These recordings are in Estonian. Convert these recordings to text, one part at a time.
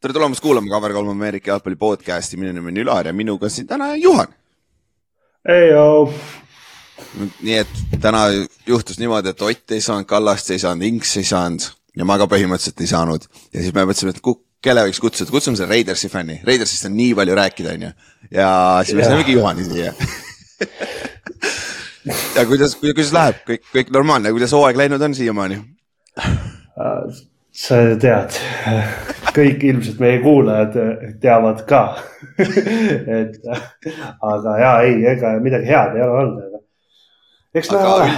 tere tulemast kuulama Cover kolm Ameerika jalgpalli podcast'i, minu nimi on Ülar ja minuga siin täna Juhan. nii et täna juhtus niimoodi, et Ott ei saanud, Kallast ei saanud, Inks ei saanud ja ma ka põhimõtteliselt ei saanud. Ja siis me mõtlesime, et kelle võiks kutsuda, kutsume selle Raidersi fänni, Raidersist on nii palju rääkida, onju. ja siis me saimegi Juhani siia. Ja kuidas, kuidas läheb, kõik, kõik normaalne, kuidas hooaeg läinud on siiamaani? sa tead, kõik ilmselt meie kuulajad teavad ka et aga ja ei, ega midagi head ei ole olnud, aga eks näe ole,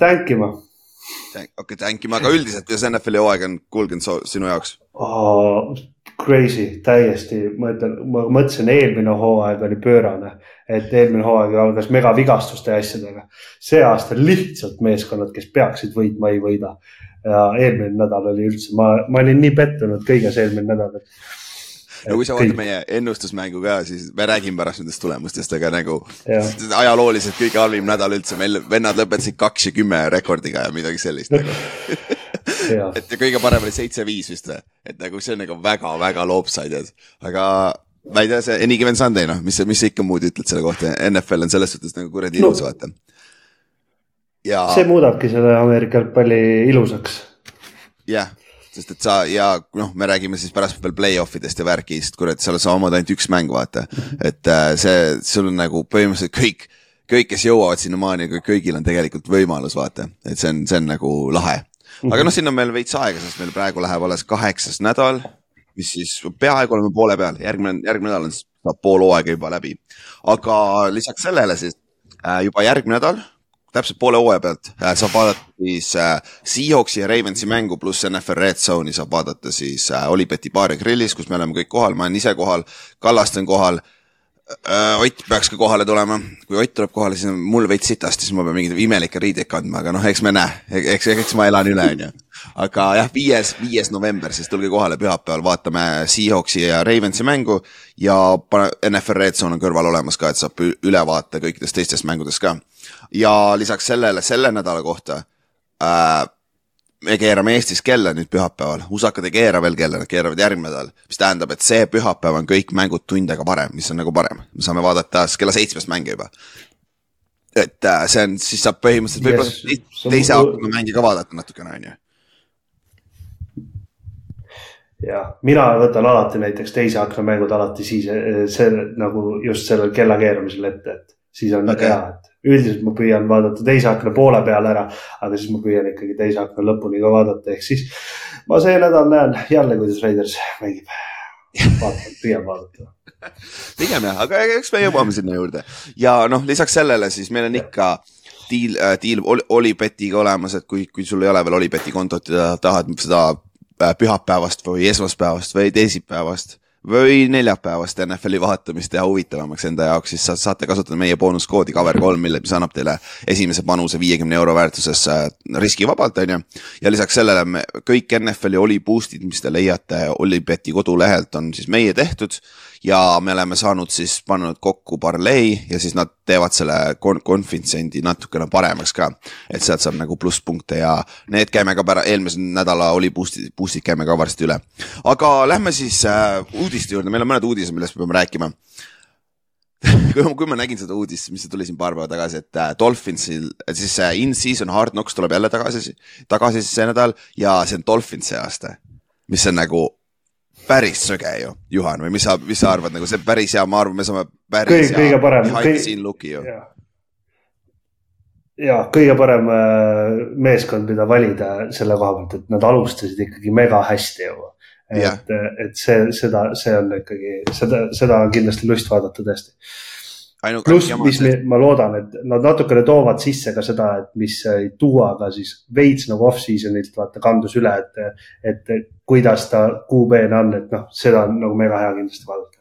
tänkima. okei okay,, tänkima, aga üldiselt, kuidas NFL-i hooaeg on kulgenud sinu jaoks oh,? crazy, täiesti, ma ütlen, ma mõtlesin, eelmine hooaeg oli pöörane, et eelmine hooaeg algas megavigastuste ja asjadega. see aasta lihtsalt meeskonnad, kes peaksid võitma, ei võida. Ja eelmine nädal oli üldse, ma, ma olin nii pettunud kõiges eelmine nädal, et ja kui sa vaatad meie ennustusmängu ka, siis me räägime pärast nendest tulemustest, aga nagu ajalooliselt kõige halvim nädal üldse, meil vennad lõpetasid kaks ja kümme rekordiga ja midagi sellist nagu. et ja kõige parem oli seitse-viis vist või, et nagu see on nagu väga-väga lopsided, aga ma ei tea, see any given Sunday noh, mis, mis sa ikka muud ütled selle kohta, NFL on selles suhtes nagu kuradi ilus no, vaata. Ja. see muudabki selle Ameerika jalgpalli ilusaks. jah sest et sa ja noh, me räägime siis pärast veel play-off idest ja värgist, kurat, seal on samamoodi ainult üks mäng, vaata. et äh, see, sul on nagu põhimõtteliselt kõik, kõik, kes jõuavad sinnamaani, kõigil on tegelikult võimalus, vaata, et see on, see on nagu lahe. aga noh, siin on meil veits aega, sest meil praegu läheb alles kaheksas nädal, mis siis peaaegu oleme poole peal, järgmine, järgmine nädal on, saab pool hooaega juba läbi. aga lisaks sellele siis äh, juba järgmine nädal täpselt poole hooaja pealt äh, saab vaadata siis äh, Seahawksi ja Ravensi mängu pluss NFL Red Zone'i saab vaadata siis äh, Olipeti baari grillis, kus me oleme kõik kohal, ma olen ise kohal, Kallaste on kohal äh,. Ott peaks ka kohale tulema, kui Ott tuleb kohale, siis on mul veits sitast, siis ma pean mingeid imelikke riideid kandma, aga noh, eks me näe, eks, eks ma elan üle, onju. aga jah, viies, viies november, siis tulge kohale pühapäeval, vaatame Seahawksi ja Ravensi mängu ja NFL Red Zone on kõrval olemas ka, et saab ülevaate kõikidest teistest mängudest ka ja lisaks sellele selle nädala kohta äh, me keerame Eestis kella nüüd pühapäeval, usakad ei keera veel kella, nad keeravad järgmine nädal, mis tähendab, et see pühapäev on kõik mängud tund aega varem, mis on nagu parem, me saame vaadata kella seitsmest mänge juba. et äh, see on, siis saab põhimõtteliselt võib-olla yes, teise akna mänge ka vaadata natukene, on ju. jah, mina võtan alati näiteks teise akna mängud alati siis see nagu just sellel kella keeramisel ette, et siis on okay. hea, et üldiselt ma püüan vaadata teise akna poole peal ära, aga siis ma püüan ikkagi teise akna lõpuni ka vaadata, ehk siis ma see nädal näen jälle, kuidas Raiders mängib. vaatan, püüan vaadata. Pigem jah, aga eks me jõuame sinna juurde. Ja noh, lisaks sellele siis meil on ikka deal äh,, deal Olipetiga olemas, et kui, kui sul ei ole veel Olipeti kontot ja tahad seda äh, pühapäevast või esmaspäevast või teisipäevast või neljapäevast NFL-i vaatamist teha huvitavamaks enda jaoks, siis saate kasutada meie boonuskoodi cover3, mille, mis annab teile esimese panuse viiekümne euro väärtuses riskivabalt, on ju. ja lisaks sellele me kõik NFL-i oli boost'id, mis te leiate Olipeti kodulehelt, on siis meie tehtud ja me oleme saanud siis pannud kokku parlei ja siis nad teevad selle kon-, konfitsendi natukene paremaks ka. et sealt saab nagu plusspunkte ja need käime ka pära-, eelmise nädala oli boost'id, boost'id käime ka varsti üle. aga lähme siis äh, uudiste juurde, meil on mõned uudised, millest me peame rääkima kui ma, kui ma nägin seda uudist, mis tuli siin paar päeva tagasi, et äh, Dolphinsil, siis äh, in-season hard knocks tuleb jälle tagasi, tagasi siis see nädal ja see on Dolphins see aasta. mis on nagu päris söge ju, Juhan, või mis sa, mis sa arvad, nagu see päris hea, ma arvan, me saame päris kõige, hea parem, behind the scene look'i ju. ja kõige parem äh, meeskond, mida valida selle koha pealt, et nad alustasid ikkagi mega hästi ju. et, et see, seda, see on ikkagi, seda, seda on kindlasti lust vaadata tõesti pluss, mis me, ma loodan, et nad natukene toovad sisse ka seda, et mis Duaga siis veits nagu off-season'ilt vaata kandus üle, et, et kuidas ta QB-na on, et noh, seda on nagu mega hea kindlasti vaadata.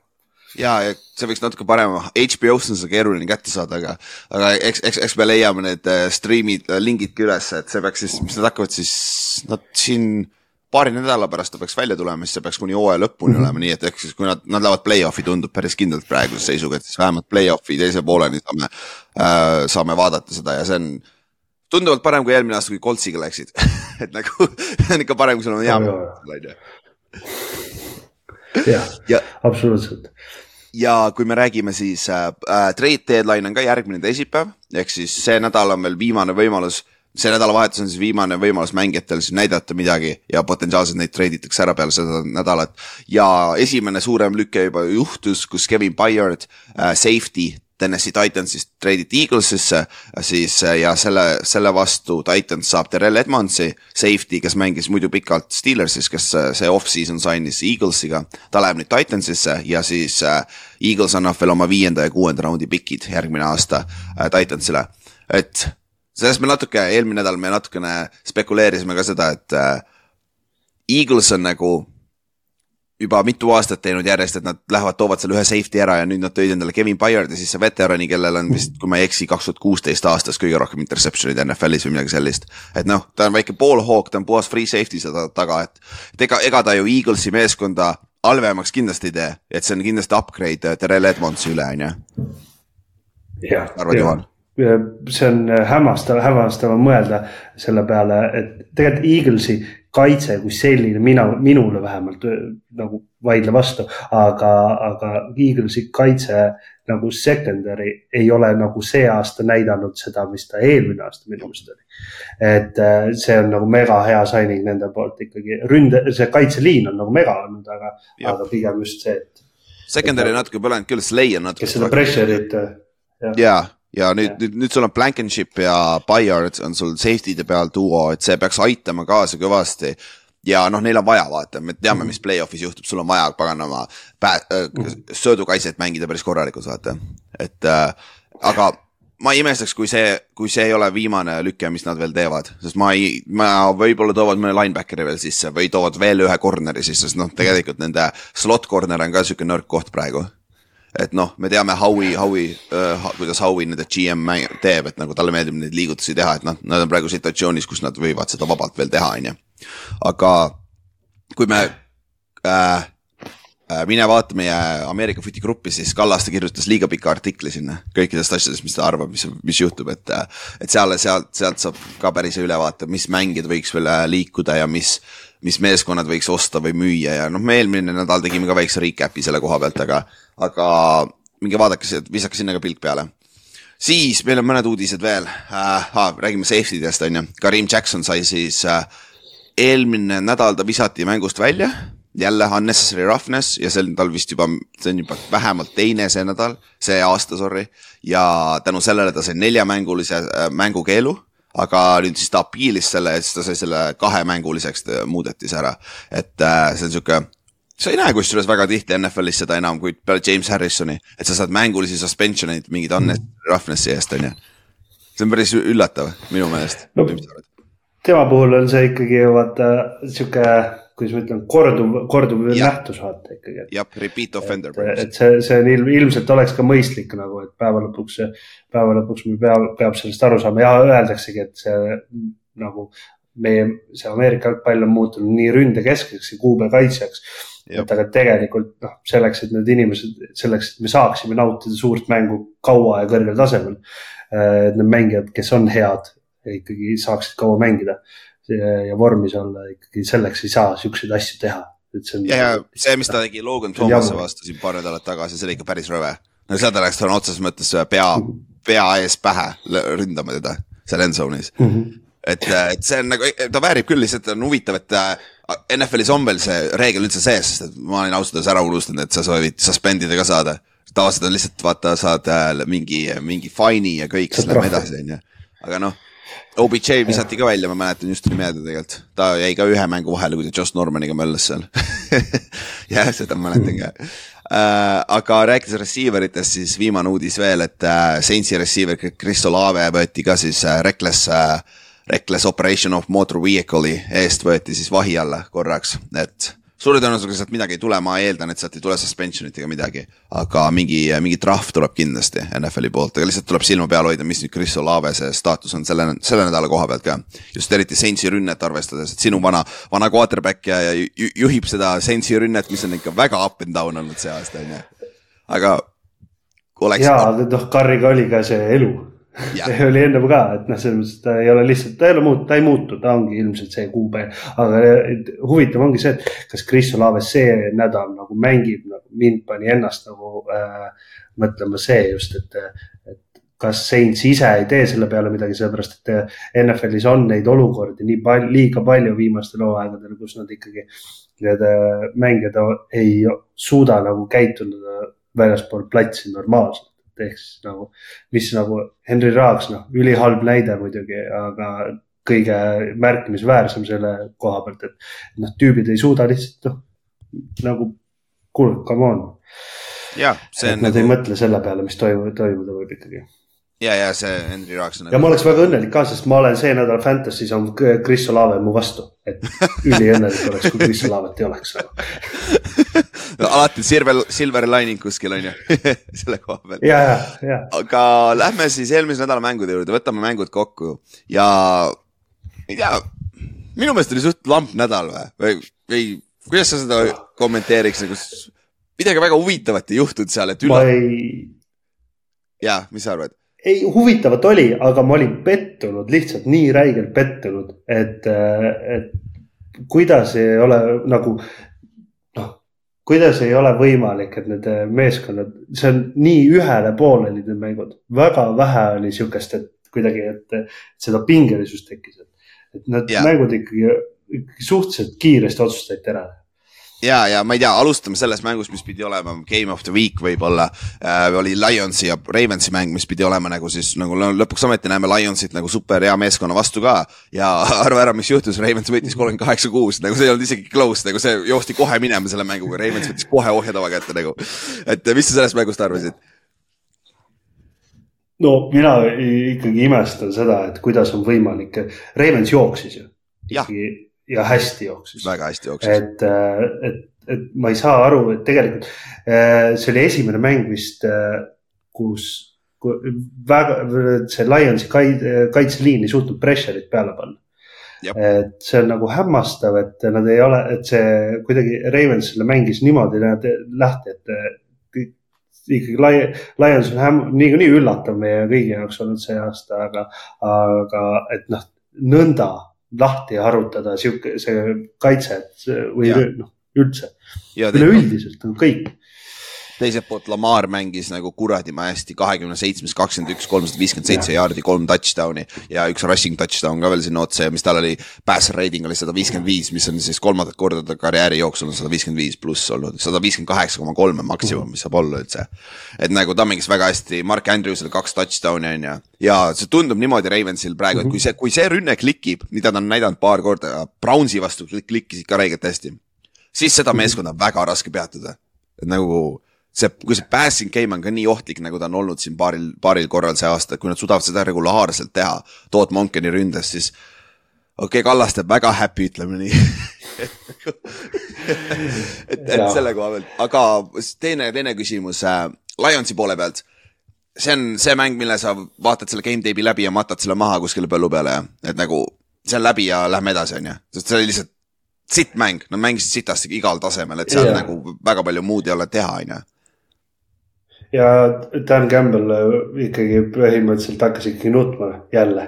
Ja, ja see võiks natuke parem, HBO-st on seda keeruline kätte saada, aga, aga eks, eks, eks me leiame need äh, striimid, äh, lingid ka üles, et see peaks siis, mis nad hakkavad siis, nad siin paari nädala pärast ta peaks välja tulema, siis see peaks kuni hooaja lõpuni mm -hmm. olema, nii et ehk siis kui nad, nad lähevad play-off'i, tundub päris kindlalt praeguse seisuga, et siis vähemalt play-off'i teise pooleni saame äh,, saame vaadata seda ja see on tunduvalt parem kui eelmine aasta, kui Coltsiga läksid et nagu on ikka parem, kui sul on hea mäng, on ju. jah, absoluutselt ja kui me räägime siis äh, äh, trade deadline on ka järgmine teisipäev, ehk siis see nädal on veel viimane võimalus see nädalavahetus on siis viimane võimalus mängijatel siis näidata midagi ja potentsiaalselt neid treiditakse ära peale seda nädalat. ja esimene suurem lüke juba juhtus, kus Kevin Byard äh,, safety Tennessee Titansist treiditi Eaglesisse, siis ja selle, selle vastu Titans saab Terrel Edmondsi, safety, kes mängis muidu pikalt Steelersis, kes see off-season sainis Eaglesiga. ta läheb nüüd Titansisse ja siis äh, Eagles annab veel oma viienda ja kuuenda raundi pikid järgmine aasta äh, Titansile. et sellest me natuke, eelmine nädal me natukene spekuleerisime ka seda, et äh, Eagles on nagu juba mitu aastat teinud järjest, et nad lähevad, toovad selle ühe safety ära ja nüüd nad tõid endale Kevin Byardi sisse veterani, kellel on vist, kui ma ei eksi, kaks tuhat kuusteist aastas kõige rohkem interception'id NFL-is või midagi sellist. et noh, ta on väike ballhawk, ta on puhas free safety seda taga, et, et ega, ega ta ju Eaglesi meeskonda halvemaks kindlasti ei tee, et see on kindlasti upgrade Terrel Edmondsi üle, on ju. arvad, Juhan? See on hämmastav, hämmastav on mõelda selle peale, et tegelikult Eaglesi kaitse kui selline, mina, minule vähemalt nagu vaidle vastu, aga, aga Eaglesi kaitse nagu secondary ei ole nagu see aasta näidanud seda, mis ta eelmine aasta minu meelest oli. et see on nagu mega hea signing nende poolt ikkagi, ründe, see kaitseliin on nagu mega olnud, aga, aga pigem just see, et. Secondary natuke põlenud küll, Slay on natuke. kes seda pressure'it. jaa ja nüüd, nüüd, nüüd sul on Blankenship ja Bayard on sul safety'de peal duo, et see peaks aitama kaasa kõvasti. ja noh, neil on vaja, vaata, me teame, mis play-off'is juhtub, sul on vaja paganama äh, söödukaitset mängida päris korralikult, vaata. et äh, aga ma ei imestaks, kui see, kui see ei ole viimane lüke, mis nad veel teevad, sest ma ei, ma võib-olla toovad mõne linebackeri veel sisse või toovad veel ühe corner'i sisse, sest noh, tegelikult nende slot corner on ka sihuke nõrk koht praegu et noh, me teame Howie, Howie uh,, kuidas Howie nende GM teeb, et nagu talle meeldib neid liigutusi teha, et noh, nad on praegu situatsioonis, kus nad võivad seda vabalt veel teha, on ju. aga kui me äh, äh, mine vaata meie Ameerika footi gruppi, siis Kallaste kirjutas liiga pika artikli sinna kõikidest asjadest, mis ta arvab, mis, mis juhtub, et. et seal, sealt, sealt saab ka päris ülevaate, mis mängijad võiks veel äh, liikuda ja mis, mis meeskonnad võiks osta või müüa ja noh, me eelmine nädal tegime ka väikse recap'i selle koha pealt, aga aga minge vaadake, visake sinna ka pilk peale. siis meil on mõned uudised veel äh,, räägime safety dest on ju, Karim Jackson sai siis äh, eelmine nädal ta visati mängust välja jälle unnecessary roughness ja see on tal vist juba, see on juba vähemalt teine see nädal, see aasta, sorry. ja tänu sellele ta sai neljamängulise äh, mängukeelu, aga nüüd siis ta appeal'is selle ja siis ta sai selle kahemänguliseks, muudeti see ära. et äh, see on sihuke sa ei näe kusjuures väga tihti NFL-is seda enam kui peale James Harrisoni, et sa saad mängulisi suspension eid mingit unnecessary roughness'i eest, on ju. see on päris üllatav minu meelest no,. tema puhul on see ikkagi vaata sihuke, kuidas ma ütlen, korduv, korduv ja. nähtus vaata ikkagi. jah, repeat offender. et see, see on ilm, ilmselt oleks ka mõistlik nagu, et päeva lõpuks, päeva lõpuks me peab, peab sellest aru saama ja öeldaksegi, et see nagu meie, see Ameerika jalgpall on muutunud nii ründekeskseks ja kuubekaitsjaks et aga tegelikult noh, selleks, et need inimesed, selleks, et me saaksime nautida suurt mängu kaua ja kõrgel tasemel. Äh, et need mängijad, kes on head, ikkagi saaksid kaua mängida ja vormis olla, ikkagi selleks ei saa siukseid asju teha. ja, ja see, mis ta tegi Logan Thomas'e vastu siin paar nädalat tagasi, see oli ikka päris rõve. no seda läks sõna otseses mõttes pea, pea ees pähe ründama teda seal end zone'is mm. -hmm. et, et see on nagu, ta väärib küll, lihtsalt on huvitav, et NFL-is on veel see reegel üldse sees, sest et ma olin ausalt öeldes ära unustanud, et sa soovid suspend ida ka saada. tavaliselt on lihtsalt vaata, saad äh, mingi, mingi fine'i ja kõik, siis läheme edasi, on ju. aga noh, OBJ visati ka välja, ma mäletan, just tuli meelde tegelikult. ta jäi ka ühe mängu vahele, kui ta Josh Normaniga möllas seal. Jah, seda ma mäletan ka. Uh, aga rääkides receiver itest, siis viimane uudis veel, et uh, Saintsi receiver Chris Olave võeti ka siis uh, reckless uh, reckless operation of motor vehicle'i eest võeti siis vahi alla korraks, et suure tõenäosusega sealt midagi ei tule, ma eeldan, et sealt ei tule suspension'it ega midagi. aga mingi, mingi trahv tuleb kindlasti NFL-i poolt, aga lihtsalt tuleb silma peal hoida, mis nüüd Chris Olave see staatus on selle, selle nädala koha pealt ka. just eriti Saintsi rünnet arvestades, et sinu vana, vana quarterback ja, ja juhib seda Saintsi rünnet, mis on ikka väga up and down olnud see aasta on ju. aga. ja noh, Carriga oli ka see elu oli ennem ka, et noh, selles mõttes ta ei ole lihtsalt, ta ei ole muutunud, ta ei muutu, ta ongi ilmselt see kuupäev. aga huvitav ongi see, et kas Chris Olave see nädal nagu mängib nagu mind pani ennast nagu äh, mõtlema see just, et, et kas Saints ise ei tee selle peale midagi, sellepärast et äh, NFL-is on neid olukordi nii palju, liiga palju viimastel hooaegadel, kus nad ikkagi, need äh, mängijad ei suuda nagu käituda väljaspool platsi normaalselt ehk siis nagu, mis nagu Henry Raaks, noh, ülihalb näide muidugi, aga kõige märkimisväärsem selle koha pealt, et noh, tüübid ei suuda lihtsalt noh, nagu kuule, come on. Nad nagu... ei mõtle selle peale, mis toimub, toimuda võib ikkagi ja, ja see Henry Raaks on. ja ma oleks väga õnnelik ka, sest ma olen see nädal Fantasy's on Chris Olave mu vastu, et üliõnnelik oleks, kui Chris Olavet ei oleks alati silver, silver lining kuskil on ju selle koha peal. ja, ja. aga lähme siis eelmise nädala mängude juurde, võtame mängud kokku ja ei tea, minu meelest oli suht lamp nädal või, või, või kuidas sa seda kommenteeriks nagu midagi väga huvitavat ei juhtunud seal, et üle. ma ei. ja, mis sa arvad? ei, huvitavat oli, aga ma olin pettunud, lihtsalt nii räigelt pettunud, et, et kuidas ei ole nagu kuidas ei ole võimalik, et need meeskonnad, see on nii ühele poole olid need mängud, väga vähe oli sihukest, et kuidagi, et seda pingelisust tekkis, et need yeah. mängud ikkagi, ikkagi suhteliselt kiiresti otsustati ära ja, ja ma ei tea, alustame sellest mängust, mis pidi olema game of the week võib-olla äh,. oli Lionsi ja Ravensi mäng, mis pidi olema nagu siis nagu lõpuks ometi näeme Lionsit nagu super hea meeskonna vastu ka. ja arva ära, mis juhtus, Ravens võitis kolmkümmend kaheksa, kuus, nagu see ei olnud isegi close, nagu see joosti kohe minema selle mänguga, Ravens võttis kohe ohjad oma kätte nagu. et mis sa sellest mängust arvasid? no mina ikkagi imestan seda, et kuidas on võimalik, Ravens jooksis ju. ikkagi ja hästi jooksis. väga hästi jooksis. et, äh, et, et ma ei saa aru, et tegelikult äh, see oli esimene mäng vist, äh, kus väga, see Lionsi kaitseliin ei suutnud pressure'it peale panna. et see on nagu hämmastav, et nad ei ole, et see kuidagi Ravens selle mängis niimoodi lähti, et ikkagi Lions on niikuinii üllatav meie kõigi jaoks olnud see aasta, aga, aga et noh, nõnda lahti harutada sihuke, see kaitset või noh, üldse. üleüldiselt on kõik teiselt poolt Lamar mängis nagu kuradima hästi, kahekümne seitsmes, kakskümmend üks, kolmsada viiskümmend seitse jaardi, kolm touchdown'i ja üks rushing touchdown ka veel sinna otsa ja mis tal oli, pass rating oli sada viiskümmend viis, mis on siis kolmandat korda ta karjääri jooksul on sada viiskümmend viis pluss olnud, sada viiskümmend kaheksa koma kolm on maksimum, mis saab olla üldse. et nagu ta mängis väga hästi, Mark Andrewsel kaks touchdown'i on ju, ja see tundub niimoodi Ravensil praegu, et kui see, kui see rünne klikib, mida ta on näidanud paar korda, Brownsi vastu klikkisid ka räigelt hästi, siis seda meeskonda on väga raske peatada. nagu see, kui see passing game on ka nii ohtlik, nagu ta on olnud siin paaril, paaril korral see aasta, kui nad suudavad seda regulaarselt teha, Toot Monkeni ründes, siis okei okay,, Kallas teeb väga happy, ütleme nii. Et, et selle koha pealt, aga teine, teine küsimus äh, Lionsi poole pealt. see on see mäng, mille sa vaatad selle game tape'i läbi ja matad selle maha kuskile põllu peale ja, et nagu see on läbi ja lähme edasi, on ju, sest see oli lihtsalt sitt mäng, nad mängisid sitasti igal tasemel, et seal yeah. nagu väga palju muud ei ole teha, on ju ja Dan Campbell äh, ikkagi põhimõtteliselt hakkas ikkagi nutma jälle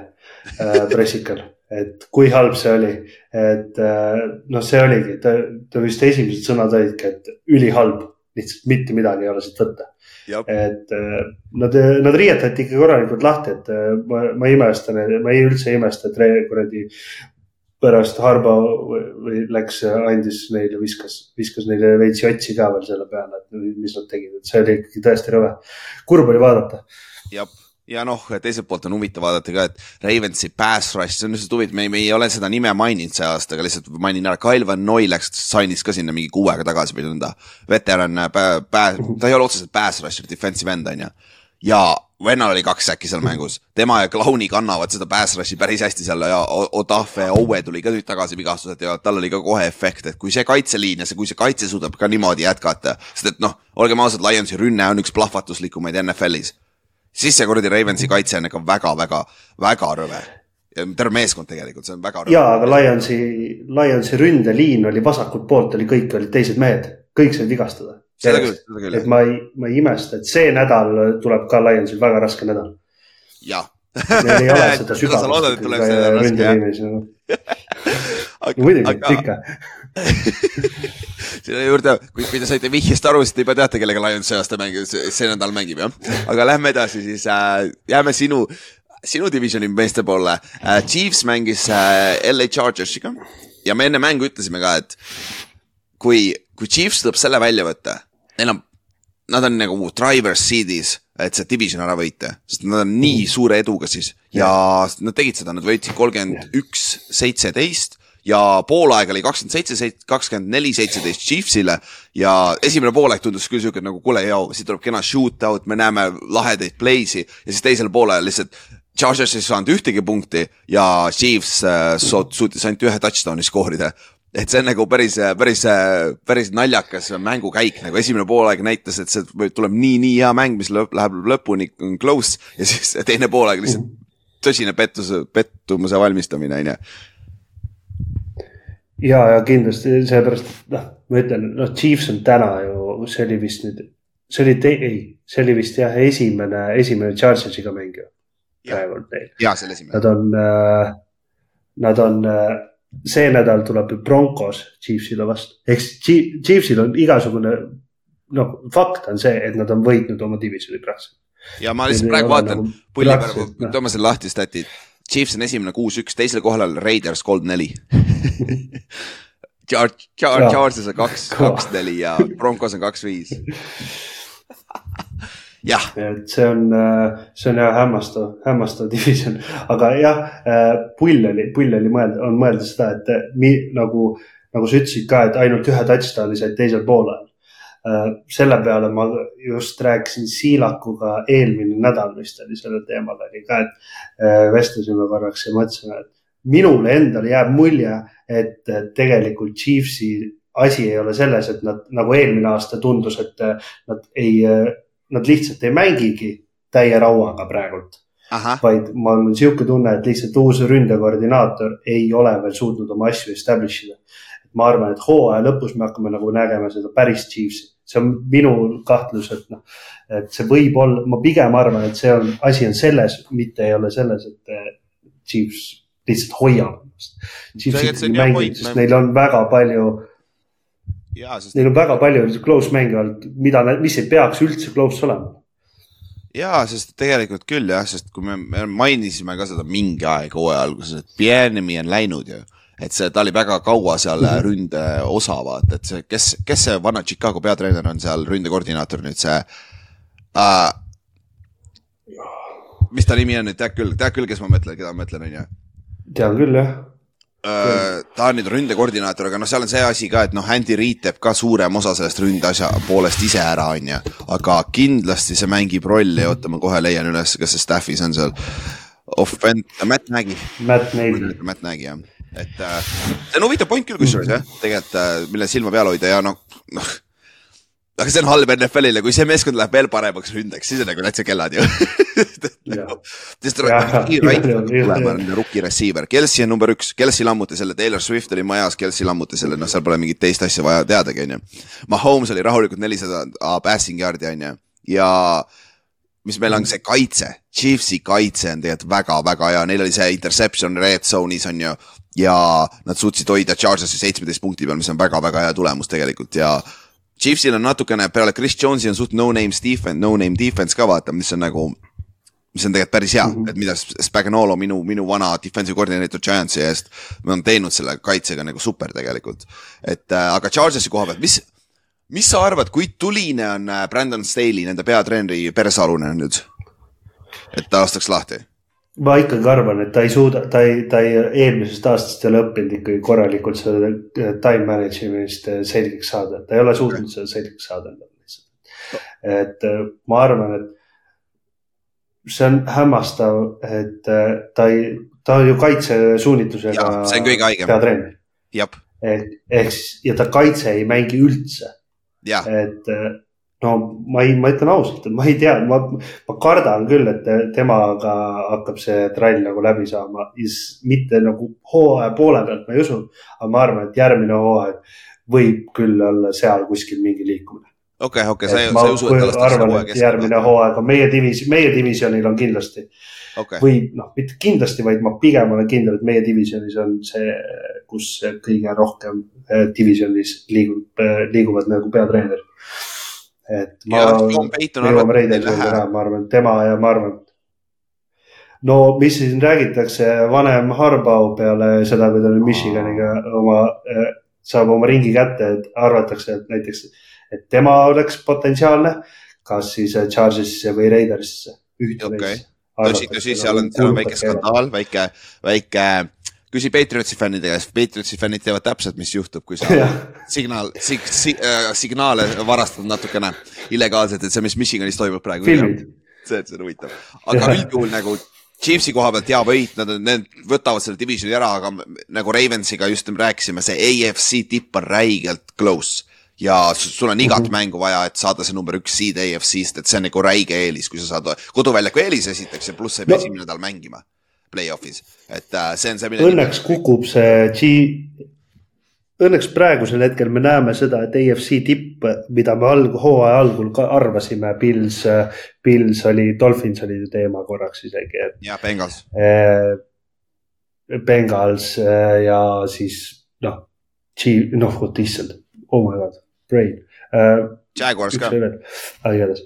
äh, pressikal, et kui halb see oli. et äh, noh, see oligi, ta, ta vist esimesed sõnad olidki, et ülihalb, lihtsalt mitte midagi ei ole siit võtta. et äh, nad, nad riietati ikka korralikult lahti, et ma, ma imestan, ma ei üldse imesta, et kuradi pärast Harbo läks, andis neile, viskas, viskas neile veits jotsi ka veel selle peale, et mis nad tegid, et see oli ikkagi tõesti rõve. kurb oli vaadata. jah, ja noh, teiselt poolt on huvitav vaadata ka, et Ravensi pass rush, see on lihtsalt huvitav, me, me ei ole seda nime maininud see aasta, aga lihtsalt mainin ära, Kyle Van Noy läks, sainis ka sinna mingi kuu aega tagasi või nõnda. veteran, ta ei ole otseselt pass rusher, defensive end on ju ja vennal oli kaks äkki seal mängus, tema ja Clowni kannavad seda pass rush'i päris hästi seal ja Odafe ja Owe tuli ka nüüd tagasi vigastuselt ja tal oli ka kohe efekt, et kui see kaitseliin ja see, kui see kaitse suudab ka niimoodi jätkata, sest et noh, olgem ausad, Lionsi rünne on üks plahvatuslikumaid NFL-is. siis see kuradi Ravensi kaitse on ikka väga-väga-väga rõve ja terve meeskond tegelikult, see on väga rõve. ja, aga Lionsi, Lionsi ründeliin oli vasakult poolt oli, kõik olid teised mehed, kõik said vigastada seda küll, seda küll. et ma ei, ma ei imesta, et see nädal tuleb ka Lionsil väga raske nädal. jah, Neil ei ole seda sügavust ründeliinis. muidugi, aga ikka. selle juurde, kui, kui te saite vihjest aru, siis te juba teate, kellega Lions see aasta mängib, see nädal mängib jah. aga lähme edasi siis äh,, jääme sinu, sinu divisioni meeste poole äh,. Chiefs mängis äh, LA Chargersiga ja me enne mängu ütlesime ka, et kui, kui Chiefs tuleb selle välja võtta, neil on, nad on nagu driver's seat'is, et see division ära võita, sest nad on nii suure eduga siis. Ja nad tegid seda, nad võitsid kolmkümmend üks, seitseteist ja poolaeg oli kakskümmend seitse, kakskümmend neli, seitseteist Chiefsile. Ja esimene poolaeg tundus küll siuke nagu kuule, jao, siit tuleb kena shootout, me näeme lahedaid play'si. Ja siis teisel poolel lihtsalt Chargers ei saanud ühtegi punkti ja Chiefs äh, suut- suutis ainult ühe touchdown'i skoorida. Et see on nagu päris, päris, päris naljakas mängukäik, nagu esimene poolaeg näitas, et see tuleb nii, nii hea mäng, mis lõpp, läheb lõpuni close ja siis teine poolaeg lihtsalt tõsine pettus, pettumuse valmistamine, onju. ja, ja kindlasti seepärast, et noh, ma ütlen, noh, Chiefs on täna ju, see oli vist nüüd, see oli, ei, see oli vist jah, esimene, esimene Chargersiga mäng ju. praegu on neil, ja see oli esimene. nad on äh,, nad on äh,, see nädal tuleb ju Broncos Chiefsile vastu, ehk siis Chief- Chiefsil on igasugune. noh, fakt on see, et nad on võitnud oma divisioni praktiliselt. ja ma lihtsalt praegu vaatan, pulli peal, toome selle lahti statid. Chiefs on esimene kuus-üks, teisel kohal Raiders kolm-neli. Charges on kaks, kaks-neli ja Broncos on kaks-viis. et see on, see on jah hämmastav, hämmastav division, aga jah, pull oli, pull oli mõelda, on mõelda seda, et eh, mi, nagu, nagu sa ütlesid ka, et ainult ühe touchdown'i said teisel poolel. selle peale ma just rääkisin Siilakuga eelmine nädal vist oli sellel teemal oli ka, et vestlesime korraks ja mõtlesime, et minule endale jääb mulje, et tegelikult Chiefsi asi ei ole selles, et nad nagu eelmine aasta tundus, et nad ei, nad lihtsalt ei mängigi täie rauaga praegult, vaid mul on niisugune tunne, et lihtsalt uus ründekoordinaator ei ole veel suutnud oma asju establish ida. ma arvan, et hooaja lõpus me hakkame nagu nägema seda päris Chiefsi, see on minu kahtlus, et noh, et see võib olla, ma pigem arvan, et see on, asi on selles, mitte ei ole selles, et eh, Chiefs lihtsalt hoiab ennast. Neil on väga palju sest, Neil on väga palju close mänge olnud, mida, mis ei peaks üldse close olema. ja sest tegelikult küll jah, sest kui me, me mainisime ka seda mingi aeg hooaja alguses, et Bienemi on läinud ju et see, ta oli väga kaua seal Mhm. ründe osa, vaata, et see, kes, kes see vana Chicago peatreener on seal ründekoordinaator nüüd see uh,. mis ta nimi on nüüd, tead küll, tead küll, kes ma mõtlen, keda ma mõtlen, onju. tean küll jah, ta on nüüd ründekoordinaator, aga noh, seal on see asi ka, et noh, Andy Reid teeb ka suurem osa sellest ründeasja poolest ise ära, onju. aga kindlasti see mängib rolli, oota, ma kohe leian üles, kas see staff'is on seal. Offend-, Matt Nagy, Matt Nagy, Matt Nagy jah, et äh, see on huvitav point küll kusjuures jah, tegelikult äh,, mille silma peal hoida ja noh, noh. Aga see on halb NFL-ile, kui see meeskond läheb veel paremaks ründeks, siis on nagu täitsa kellad ju. Sest Rookie peab juhul, tulema, jah. rookie receiver, Kelsey on number üks, Kelsey lammutas selle, Taylor Swift oli majas, Kelsey lammutas selle, noh, seal pole mingit teist asja vaja teadagi, onju. Mahomes oli rahulikult nelisada passing yard'i, onju, ja mis meil on see kaitse, Chiefsi kaitse on tegelikult väga-väga hea, neil oli see interception red zone'is on ju. ja nad suutsid hoida Chargersi seitsmeteist punkti peal, mis on väga-väga hea tulemus tegelikult ja. Chiefsil on natukene peale Chris Jones'i on suht no-name defense, no-name defense ka vaata, mis on nagu. mis on tegelikult päris hea mm, -hmm. et mida Spagnolo, minu, minu vana defensive coordinator Giantsi eest. on teinud selle kaitsega nagu super tegelikult. et äh, aga Chargersi koha pealt, mis, mis sa arvad, kui tuline on äh, Brandon Staley, nende peatreeneri persealune nüüd? et ta lastaks lahti ma ikkagi arvan, et ta ei suuda, ta ei, ta ei, eelmisest aastast ei ole õppinud ikkagi korralikult seda eh, time management'ist eh, selgeks saada, ta ei ole suutnud seda selgeks saada lihtsalt. et eh, ma arvan, et see on hämmastav, et ta ei, ta on ju kaitsesuunitlusega see on kõige haigem. peatreener ehk, ehk siis ja ta kaitse ei mängi üldse, et no ma ei, ma ütlen ausalt, et ma ei tea, ma, ma kardan küll, et temaga hakkab see trall nagu läbi saama, mitte nagu hooaja poole pealt ma ei usu, aga ma arvan, et järgmine hooaeg võib küll olla seal kuskil mingi liikumine. okei, okei, sa ei, sa ei usu, et ta lastakse hooaja keskel? järgmine hooaeg on meie divis-, meie divisjonil on kindlasti okay.. või noh, mitte kindlasti, vaid ma pigem olen kindel, et meie divisjonis on see, kus kõige rohkem eh, divisjonis liigub, eh, liiguvad nagu peatreenerid. Et ma, ma arvan, tema ja ma arvan, no mis siin räägitakse, vanem Harbau peale seda, kui ta nüüd Michiganiga oma, eh, saab oma ringi kätte, et arvatakse, et näiteks, et tema oleks potentsiaalne, kas siis Chargesisse või Raidersisse. ühte okay. neist tõsi, tõsi, seal on, seal on väike skandaal, väike, väike küsi Patriotsi fännide käest, Patriotsi fännid teavad täpselt, mis juhtub, kui sa signaal sig,, sig, äh, signaale varastad natukene illegaalselt, et see, mis Michiganis toimub praegu. see, see on huvitav, aga üldjuhul nagu Chiefsi koha pealt hea võit, nad, need võtavad selle divisioni ära, aga nagu Ravensiga just rääkisime, see AFC tipp on räigelt close ja sul on igat mm -hmm. mängu vaja, et saada see number üks seed AFC-st, et see on nagu räige eelis, kui sa saad koduväljaku eelise esiteks ja pluss sa ei pea no. esimene nädal mängima play-off'is, et äh, see on see. Õnneks kukub see G, õnneks praegusel hetkel me näeme seda, et AFC tipp, mida me alg-, hooaja algul ka arvasime, Pils, Pils oli, Dolphins oli teema korraks isegi, et. ja Bengals äh,. Bengals äh, ja siis noh, noh, vot issand, oh my god Brain uh,. Jaguars ka. aga igatahes,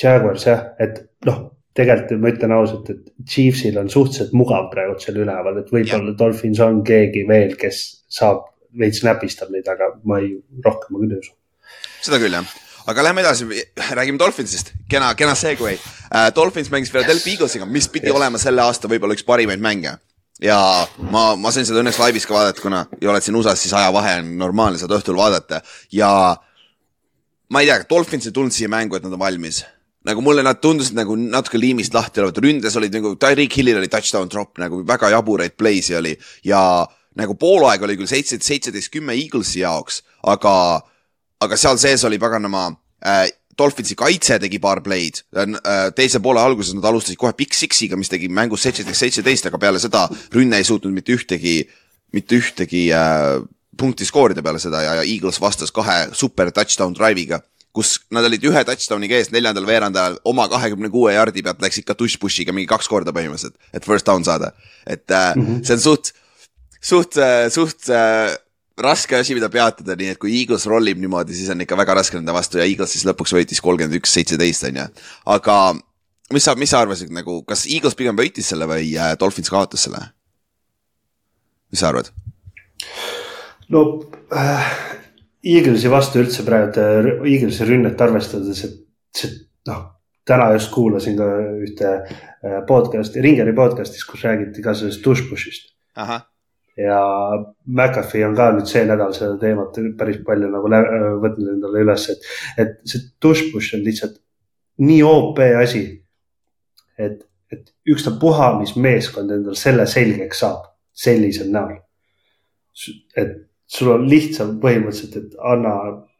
Jaguars jah, et noh, tegelikult ma ütlen ausalt, et Chiefsil on suhteliselt mugav praegu seal üleval, et võib-olla Dolphins on keegi veel, kes saab veits näpistab neid, aga ma ei, rohkem ma küll ei usu. seda küll jah aga lähme edasi, räägime Dolphinsist, kena, kena segway uh,. Dolphins mängis Philadelphia Eaglesiga, mis pidi yes. olema selle aasta võib-olla üks parimaid mänge. ja ma, ma sain seda õnneks laivis ka vaadata, kuna ei oled siin USA-s, siis ajavahe on normaalne seda õhtul vaadata ja ma ei tea, Dolphins ei tulnud siia mängu, et nad on valmis. Nagu mulle nad tundusid nagu natuke liimist lahti olevat, ründes olid nagu, Tyreek Hillil oli touchdown drop nagu väga jaburaid play'si oli. Ja nagu poolaeg oli küll seitse, seitseteist, kümme Eaglesi jaoks, aga, aga seal sees oli paganama äh, Dolphinsi kaitse tegi paar play'd, äh, teise poole alguses nad alustasid kohe Big Six'iga, mis tegi mängus seitseteist, seitseteist, aga peale seda rünne ei suutnud mitte ühtegi, mitte ühtegi äh, punkti skoorida peale seda ja, ja Eagles vastas kahe super touchdown drive'iga kus nad olid ühe touchdown'iga ees neljandal veerandajal oma kahekümne kuue jardi pealt läks ikka tush-push'iga mingi kaks korda põhimõtteliselt, et first down saada. et äh, mm -hmm. see on suht, suht, äh, suht äh, raske asi, mida peatada, nii et kui Eagles rollib niimoodi, siis on ikka väga raske nende vastu ja Eagles siis lõpuks võitis kolmkümmend üks, seitseteist on ju. aga mis sa, mis sa arvasid nagu, kas Eagles pigem võitis selle või äh, Dolphins kaotas selle? mis sa arvad? no äh, Eaglesi vastu üldse praegu, äh, Eaglesi rünnet arvestades, et see noh, täna just kuulasin ka ühte äh, podcast'i, Ringeri podcast'is, kus räägiti ka sellest Dushbushist. ja McAfee on ka nüüd see nädal seda teemat päris palju nagu äh, võtnud endale üles, et, et see Dushbush on lihtsalt nii OP asi. et, et ükstapuha, mis meeskond endal selle selgeks saab sellisel näol. et sul on lihtsam põhimõtteliselt, et anna,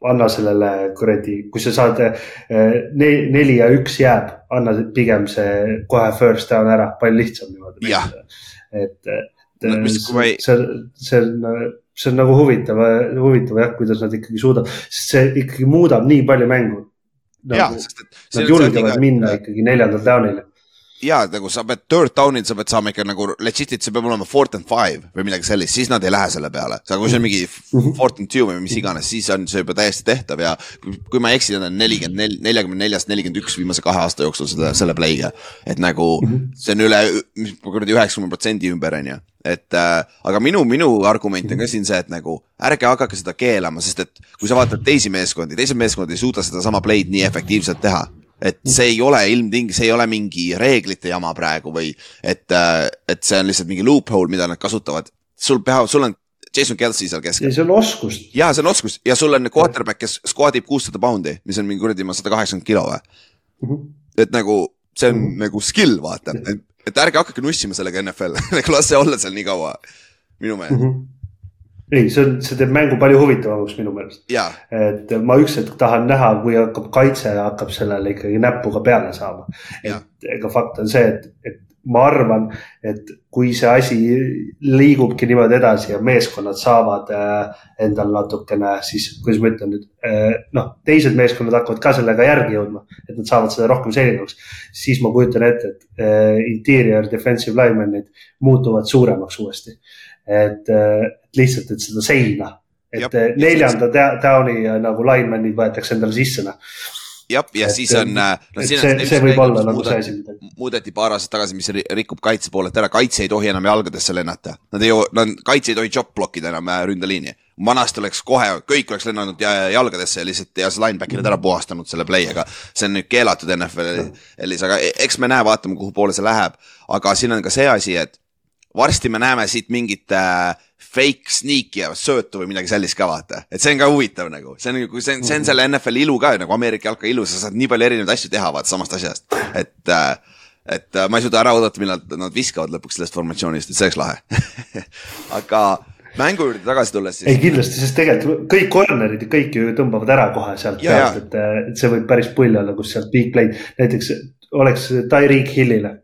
anna sellele kuradi, kui sa saad eh, neli ja üks jääb, anna pigem see kohe first down ära, palju lihtsam niimoodi. et, et no, see, see, see on, see on nagu huvitav, huvitav jah, kuidas nad ikkagi suudavad, sest see ikkagi muudab nii palju mängu. Nagu, nad julgevad minna ikkagi neljandal down'ile ja nagu sa pead third down'il, sa pead saama ikka nagu legit'it, see peab olema fourth and five või midagi sellist, siis nad ei lähe selle peale. aga kui see on mingi mhm. fourth and two või mis iganes, siis on see juba täiesti tehtav ja kui ma ei eksi, nad on nelikümmend nel-, neljakümne neljast nelikümmend üks viimase kahe aasta jooksul seda, selle play'ga. et nagu mhm. see on üle, kuradi üheksakümne protsendi ümber, on ju et äh, aga minu, minu argument on ka siin see, et nagu ärge hakake seda keelama, sest et kui sa vaatad teisi meeskondi, teised meeskond ei suuda sedasama play'd nii efektiivselt teha et see ei ole ilmting-, see ei ole mingi reeglite jama praegu või et, äh, et see on lihtsalt mingi loophole, mida nad kasutavad. sul peab, sul on Jason Kelsey seal keskel. see on oskus. ja see on oskus ja sul on quarterback, kes squad ib kuussada poundi, mis on mingi kuradi, ma sada kaheksakümmend kilo või mm. -hmm. et nagu see on mm -hmm. nagu skill, vaata, et, et ärge hakake nussima sellega NFL nagu las see olla seal nii kaua, minu meelest mm. -hmm ei, see on, see teeb mängu palju huvitavamaks minu meelest. et ma üks hetk tahan näha, kui hakkab kaitse hakkab sellele ikkagi näpuga peale saama. et ega fakt on see, et, et ma arvan, et kui see asi liigubki niimoodi edasi ja meeskonnad saavad äh, endal natukene siis, kuidas ma ütlen nüüd, äh, noh, teised meeskonnad hakkavad ka sellega järgi jõudma, et nad saavad seda rohkem selgemaks. siis ma kujutan ette, et äh, interior defensive linemen'id muutuvad suuremaks uuesti. Et lihtsalt, et seda seina, et Jab, neljanda down'i nagu linemen'id võetakse endale sisse, noh jah, ja et, siis on. Äh, no, see, see, võib olla nagu see asi midagi. muudeti paar aastat tagasi, mis rikub kaitse poolelt ära, kaitse ei tohi enam jalgadesse lennata. Nad ei, nad, kaitse ei tohi job blockida enam äh, ründeliini. vanasti oleks kohe, kõik oleks lennanud jalgadesse ja lihtsalt ja see linebacker'id ära puhastanud selle play, aga see on nüüd keelatud NFL-is, aga e-, eks me näe, vaatame, kuhu poole see läheb. aga siin on ka see asi, et varsti me näeme siit mingit äh, fake sneak'i ja söötu või midagi sellist ka vaata, et see on ka huvitav nagu, see on nagu, see on, see on selle NFL-i ilu ka nagu Ameerika jalka ilu, sa saad nii palju erinevaid asju teha vaata samast asjast, et äh, et äh, ma ei suuda ära oodata, millal nad viskavad lõpuks sellest formatsioonist, et see oleks lahe. Aga mängu juurde tagasi tulles siis. ei kindlasti, sest tegelikult kõik corner'id ja kõik ju tõmbavad ära kohe sealt pealt, et, et see võib päris pull olla, kus sealt big play'd, näiteks oleks Tyreek Hillile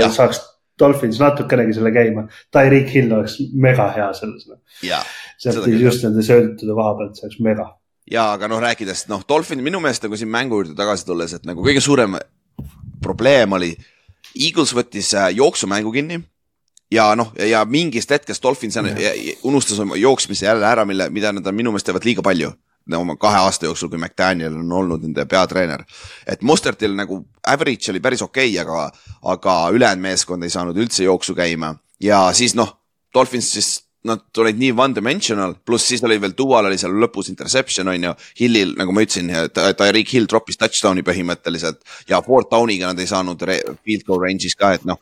ja. saaks Dolphins natukenegi selle käima. Tyreek Hill oleks mega hea selles no.. sealt just nende söödutude koha pealt, see oleks mega. ja, aga noh, rääkides noh, Dolphin minu meelest nagu siin mängu juurde tagasi tulles, et nagu kõige suurem probleem oli. Eagles võttis äh, jooksumängu kinni ja noh, ja mingist hetkest Dolphins unustas oma jooksmise jälle ära, mille, mida nad minu meelest teevad liiga palju oma kahe aasta jooksul, kui McDaniel on olnud nende peatreener. et Mustertil nagu average oli päris okei okay,, aga, aga ülejäänud meeskond ei saanud üldse jooksu käima ja siis noh, Dolphins siis nad olid nii one-dimensional, pluss siis oli veel Dual oli seal lõpus interception on ju. Hillil, nagu ma ütlesin, Tyreek Hill troppis touchdown'i põhimõtteliselt ja fourth down'iga nad ei saanud field goal range'is ka, et noh.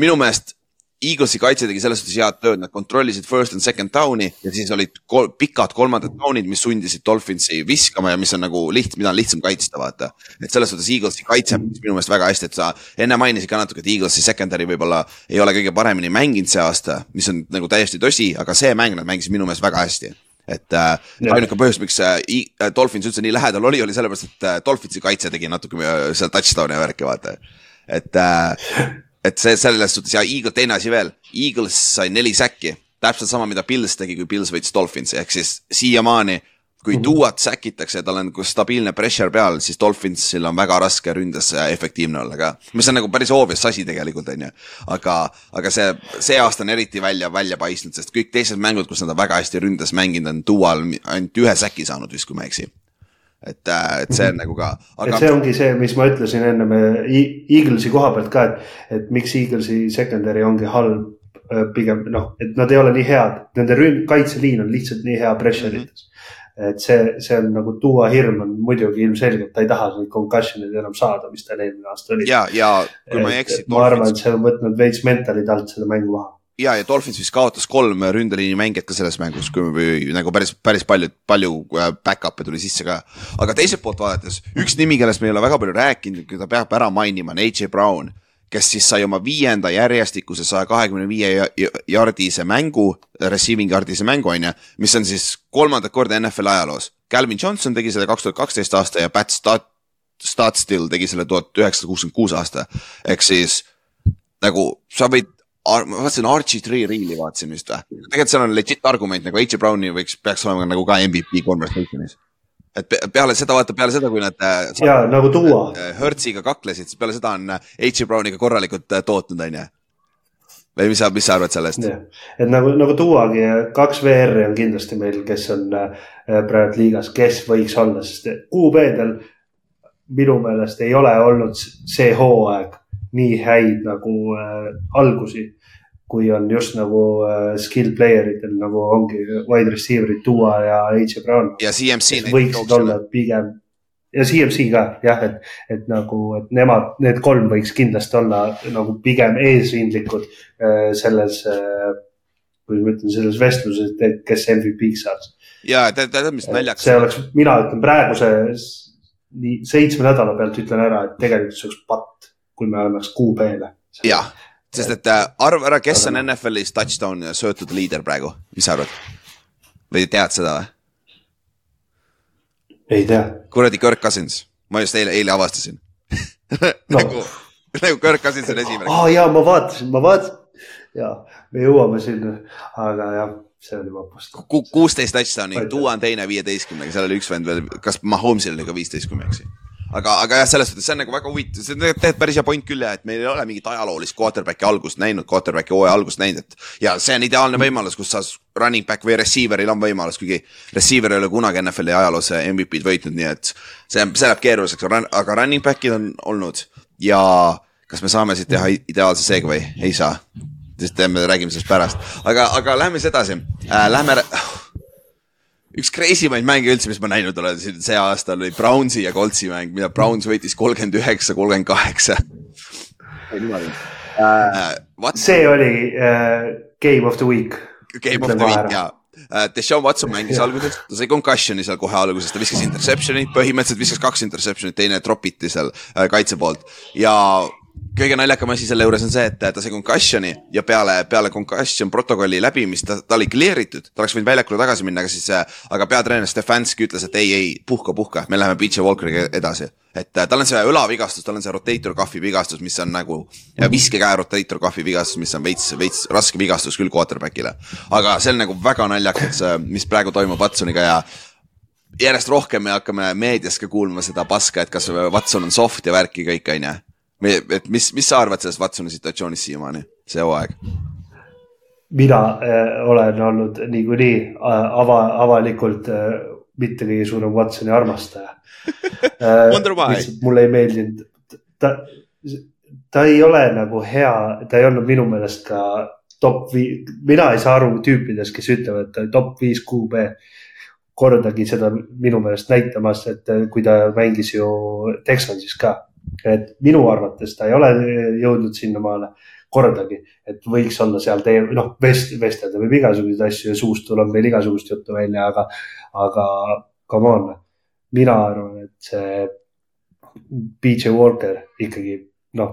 minu meelest Eaglesi kaitse tegi selles suhtes head tööd, nad kontrollisid first and second down'i ja siis olid kol pikad kolmandad down'id, mis sundisid Dolphinsi viskama ja mis on nagu liht-, mida on lihtsam kaitsta, vaata. et selles suhtes Eaglesi kaitse minu meelest väga hästi, et sa enne mainisid ka natuke, et Eaglesi secondary võib-olla ei ole kõige paremini mänginud see aasta, mis on nagu täiesti tõsi, aga see mäng nad mängisid minu meelest väga hästi et äh, ainuke põhjus, miks äh, äh, Dolphins üldse nii lähedal oli, oli sellepärast, et äh, Dolphinsi kaitse tegi natuke äh, seal touchdown'i värki, vaata. et äh, et see selles suhtes ja Eagle, teine asi veel, Eagles sai neli säkki, täpselt sama, mida Pils tegi, kui Pils võitis Dolphinsi, ehk siis siiamaani kui mm -hmm. Duat säkitakse ja tal on nagu stabiilne pressure peal, siis Dolphinsil on väga raske ründes efektiivne olla ka. mis on nagu päris obvious asi tegelikult, on ju. aga, aga see, see aasta on eriti välja, välja paistnud, sest kõik teised mängud, kus nad on väga hästi ründes mänginud, on Dual ainult ühe säki saanud vist, kui ma ei eksi et, äh, et see on nagu ka aga.... see ongi see, mis ma ütlesin ennem Eaglesi koha pealt ka, et, et miks Eaglesi secondary ongi halb äh, pigem noh, et nad ei ole nii head, nende ründ-, kaitseliin on lihtsalt nii hea pressure ides mm. -hmm. et see, see on nagu tuua hirm on muidugi ilmselgelt, ta ei taha neid concussion'id enam saada, mis tal eelmine aasta oli. ja, ja kui ma ei eksi. ma arvan, et see on võtnud veits mentalid alt seda mängu maha ja, ja Dolphins vist kaotas kolm ründeliini mängijat ka selles mängus, kui nagu päris, päris palju, palju äh, back-up'e tuli sisse ka. aga teiselt poolt vaadates, üks nimi, kellest me ei ole väga palju rääkinud, keda peab ära mainima, on AJ Brown, kes siis sai oma viienda järjestikuse saja kahekümne viie jardise mängu, receiving yardise mängu, on ju, mis on siis kolmandat korda NFL ajaloos. Calvin Johnson tegi selle kaks tuhat kaksteist aasta ja Pat Stott, Stotstill tegi selle tuhat üheksasada kuuskümmend kuus aasta. ehk siis nagu sa võid ma vaatasin Archie Tree Reel'i vaatasin vist või, tegelikult seal on legit argument nagu H. Browni võiks, peaks olema nagu ka MVP conversation'is. et peale seda, vaata peale seda, kui nad. Äh, ja nagu tuua. Äh, Hertziga kaklesid, siis peale seda on H. Browniga korralikult äh, tootnud, on ju või mis sa, mis sa arvad sellest? et nagu, nagu tuuagi, kaks VR-i on kindlasti meil, kes on praegu liigas, kes võiks olla, sest QB-del minu meelest ei ole olnud see hooaeg nii häid nagu äh, algusi, kui on just nagu äh, skill player itel nagu ongi wide receiver'id Duo ja H. Brown. ja CMC. võiksid olla pigem ja CMC ka jah, et, et nagu, et nemad, need kolm võiks kindlasti olla nagu pigem eesrindlikud äh, selles äh,, kuidas ma ütlen, selles vestluses, et kes MVP-ks saaks. ja tead, tead, mis naljakas. see oleks, mina ütlen praeguse nii seitsme nädala pealt ütlen ära, et tegelikult see oleks patt kui me annaks QB-le. jah, sest et äh, arva ära, kes on NFL-is touchdown söötud liider praegu, mis sa arvad? või tead seda või? ei tea. kuradi Kirk Cousins, ma just eile, eile avastasin no. nagu nagu Kirk Cousins on esimene. aa ja ma vaatasin, ma vaatasin ja me jõuame sinna, aga jah see oli vapust Ku,. kuusteist touchdown'i, Duo on teine viieteistkümnega, seal oli üks vend veel, kas Mahomes'il oli ka viisteist, kui ma ei eksi aga, aga jah, selles suhtes see on nagu väga huvitav, see on tegelikult päris hea point küll jah, et meil ei ole mingit ajaloolist quarterback'i algust näinud, quarterback'i hooaja algust näinud, et. ja see on ideaalne võimalus, kus sa running back või receiver'il on võimalus, kuigi receiver ei ole kunagi NFL-i ajaloos MVP-d võitnud, nii et. see, see läheb keeruliseks, aga running back'id on olnud ja kas me saame siit teha ideaalse segway, ei saa siis teeme, räägime sellest pärast, aga, aga lähme siis edasi äh,, lähme üks crazy maid mänge üldse, mis ma näinud olen siin see aasta oli Brownsi ja Coltsi mäng, mida Browns võitis kolmkümmend üheksa, kolmkümmend kaheksa. see oli uh, game of the week. Game of the week ja. Deshaun Watson mängis alguses, ta sai concussion'i seal kohe alguses, ta viskas interception'i, põhimõtteliselt viskas kaks interception'it, teine drop it'i seal kaitse poolt ja kõige naljakam asi selle juures on see, et ta sai concussion'i ja peale, peale concussion protokolli läbimist ta, ta oli clear itud, ta oleks võinud väljakule tagasi minna, aga siis, aga peatreener Stefanski ütles, et ei, ei, puhka, puhka, me läheme PJ Walkeriga edasi. et tal on see õlavigastus, tal on see rotator cuff'i vigastus, mis on nagu viskekäe rotator cuff'i vigastus, mis on veits, veits raske vigastus küll quarterback'ile. aga see on nagu väga naljakas, mis praegu toimub Watsoniga ja järjest rohkem me hakkame meedias ka kuulma seda paska, et kas Watson on soft ja värki kõik, on ju et mis, mis sa arvad sellest Watsoni situatsioonist siiamaani, see hooaeg? mina äh, olen olnud niikuinii äh, ava, avalikult äh, mitte kõige suurem Watsoni armastaja. Äh, mulle ei meeldinud, ta, ta ei ole nagu hea, ta ei olnud minu meelest ka top viis, mina ei saa aru tüüpidest, kes ütlevad, et ta oli top viis QB. Kordagi seda minu meelest näitamas, et kui ta mängis ju Texansis ka et minu arvates ta ei ole jõudnud sinnamaale kordagi, et võiks olla seal tee, noh, vest-, vestelda võib igasuguseid asju ja suust tuleb veel igasugust juttu välja, aga, aga come on. mina arvan, et see BJ Walker ikkagi noh,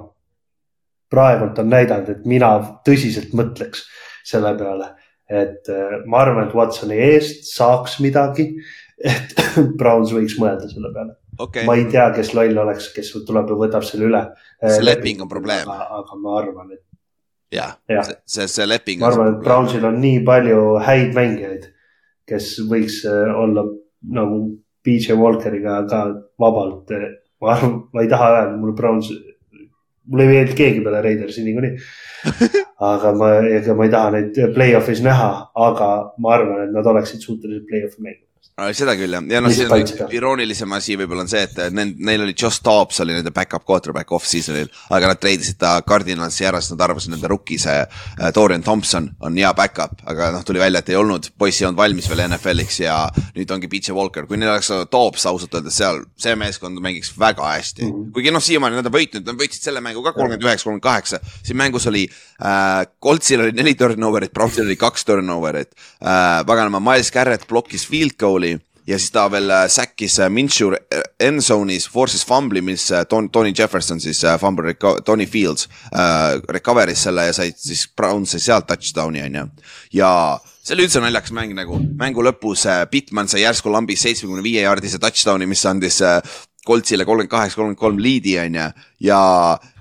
praegult on näidanud, et mina tõsiselt mõtleks selle peale, et äh, ma arvan, et Watsoni eest saaks midagi, et Browns võiks mõelda selle peale okay.. ma ei tea, kes loll oleks, kes tuleb ja võtab selle üle. see leping on probleem. aga ma arvan, et. jah ja., see, see, leping. ma arvan, et Brownsil on nii palju häid mängijaid, kes võiks äh, olla nagu BJ Walkeriga ka vabalt. Äh, ma arvan, ma ei taha öelda, mulle Browns, mulle ei meeldi keegi peale Raidersi niikuinii aga ma, ega ma ei taha neid play-off'is näha, aga ma arvan, et nad oleksid suutelised play-off'i mängima seda küll jah, ja noh, siin on? iroonilisem asi võib-olla on see, et neil, neil oli Josh Dobbs oli nende back-up quarterback off-season'il, aga nad treidisid ta Cardinalsi ära, sest nad arvasid, nende rookie see äh, Dorian Thompson on hea back-up, aga noh, tuli välja, et ei olnud, poiss ei olnud valmis veel NFL-iks ja nüüd ongi PJ Walker, kui neil oleks Dobbs ausalt öeldes seal, see meeskond mängiks väga hästi. Mm. -hmm. kuigi noh, siiamaani nad on võitnud, nad võitsid selle mängu ka kolmkümmend üheksa, kolmkümmend kaheksa, siin mängus oli äh,, Coltsil oli neli turnover'it, Brownsil oli kaks turnover'it. Äh,, paganama, Miles Garrett blokkis field goal'i ja siis ta veel äh, säkkis äh, Minshew äh, end zone'is, force'is fumbli, mis Tony, Tony Jefferson siis fumble, Tony Fields uh, recover'is selle ja sai siis Brown sai sealt touchdown'i on ju. ja see oli üldse naljakas mäng nagu, mängu lõpus Pittman sai järsku lambis seitsmekümne viie jaardise touchdown'i, mis andis Coltsile kolmkümmend kaheksa, kolmkümmend kolm liidi on ju. ja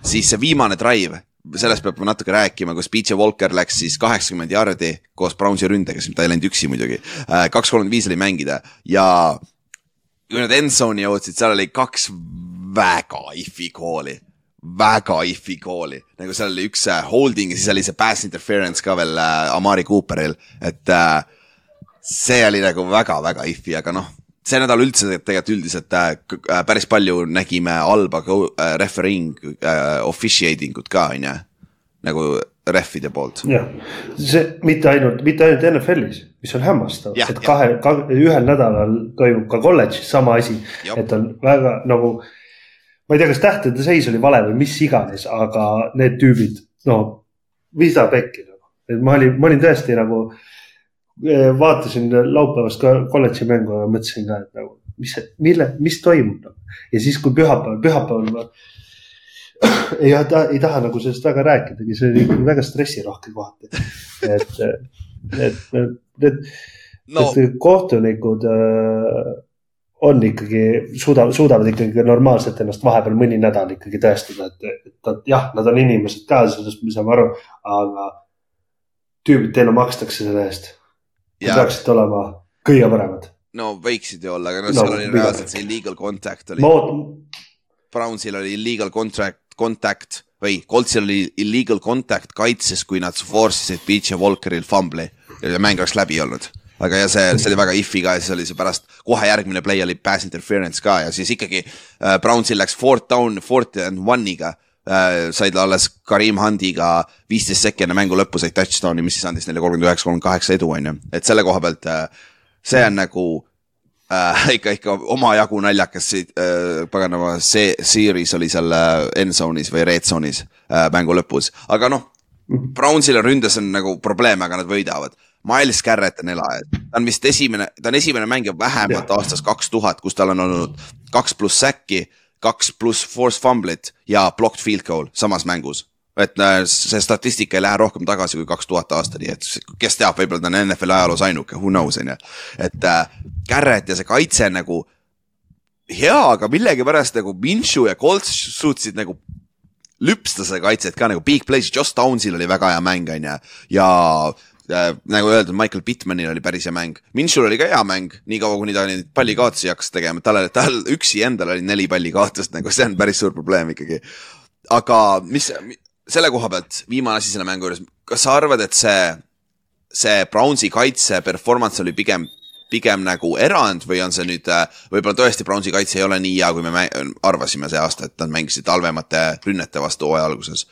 siis see viimane drive sellest peab natuke rääkima, kus PJ Walker läks siis kaheksakümmend jardi koos Brownsi ründega, ta ei läinud üksi muidugi. Äh, kaks kolmkümmend viis oli mängida ja kui nad end zone'i jõudsid, seal oli kaks väga if'i kooli, väga if'i kooli. nagu seal oli üks äh, holding ja siis oli see pass interference ka veel äh, Amari Cooperil, et äh, see oli nagu väga-väga if'i, aga noh see nädal üldse tegelikult üldiselt äh, äh, päris palju nägime halba äh, refereeing äh, officiating ut ka, on ju. nagu refide poolt. jah, see mitte ainult, mitte ainult NFL-is, mis on hämmastav, et kahe, kahe, ühel nädalal toimub ka kolledžis sama asi, et on väga nagu. ma ei tea, kas tähtede seis oli vale või mis iganes, aga need tüübid, no mida pekki nagu, et ma olin, ma olin tõesti nagu Eh, vaatasin laupäevast ka kolledži mängu ja mõtlesin ka, et nagu, mis, mille, mis toimub nagu. ja siis, kui pühapäeval, pühapäeval ma ei, ta, ei taha nagu sellest väga rääkidagi, see oli ikkagi väga stressirohke kohati. et, et need, need no. kohtunikud äh, on ikkagi, suudavad, suudavad ikkagi normaalselt ennast vahepeal mõni nädal ikkagi tõestada, et, et jah, nad on inimesed ka, sellest me saame aru, aga tüübid, teile makstakse selle eest. Te peaksite olema kõige paremad. no võiksid ju olla, aga noh no,, seal oli reaalselt see illegal contact oli. Brownsil oli illegal contract, contact või Coltsil oli illegal contact kaitses, kui nad force isid Beach ja Walkeril fumbli ja mäng oleks läbi olnud aga ja see, see oli väga if'i ka ja siis oli see pärast, kohe järgmine play oli pass interference ka ja siis ikkagi äh, Brownsil läks fourth down, fourth and one'iga äh,. said alles Karim Hundiga viisteist sekki enne mängu lõppu said touchdown'i, mis siis andis neile kolmkümmend üheksa, kolmkümmend kaheksa edu, on ju. et selle koha pealt äh, see on nagu äh, ikka, ikka omajagu naljakas äh,, paganama, see series oli seal äh, end zone'is või red zone'is äh, mängu lõpus, aga noh. Brownsil on ründes on nagu probleeme, aga nad võidavad Miles Garrett on elaja, ta on vist esimene, ta on esimene mängija vähemalt aastast kaks tuhat, kus tal on olnud kaks pluss säkki, kaks pluss force fumblit ja blocked field goal samas mängus. et äh, see statistika ei lähe rohkem tagasi kui kaks tuhat aastani, et kes teab, võib-olla ta on NFL ajaloos ainuke, who knows on ju. et äh, Garrett ja see kaitse nagu hea, aga millegipärast nagu Minshew ja Colts suutsid nagu lüpsta seda kaitset ka nagu big plays, Josh Downsil oli väga hea mäng, on ju, ja äh, nagu öeldud, Michael Pittmanil oli päris hea mäng. Minshul oli ka hea mäng, niikaua kuni ta neid pallikaotusi hakkas tegema, tal, tal üksi endal oli neli pallikaotust, nagu see on päris suur probleem ikkagi. aga mis, selle koha pealt, viimane asi selle mängu juures, kas sa arvad, et see, see Brownsi kaitse performance oli pigem pigem nagu erand või on see nüüd, äh, võib-olla tõesti Brownsi kaitse ei ole nii hea, kui me arvasime see aasta, et nad mängisid halvemate rünnete vastu hooaja alguses.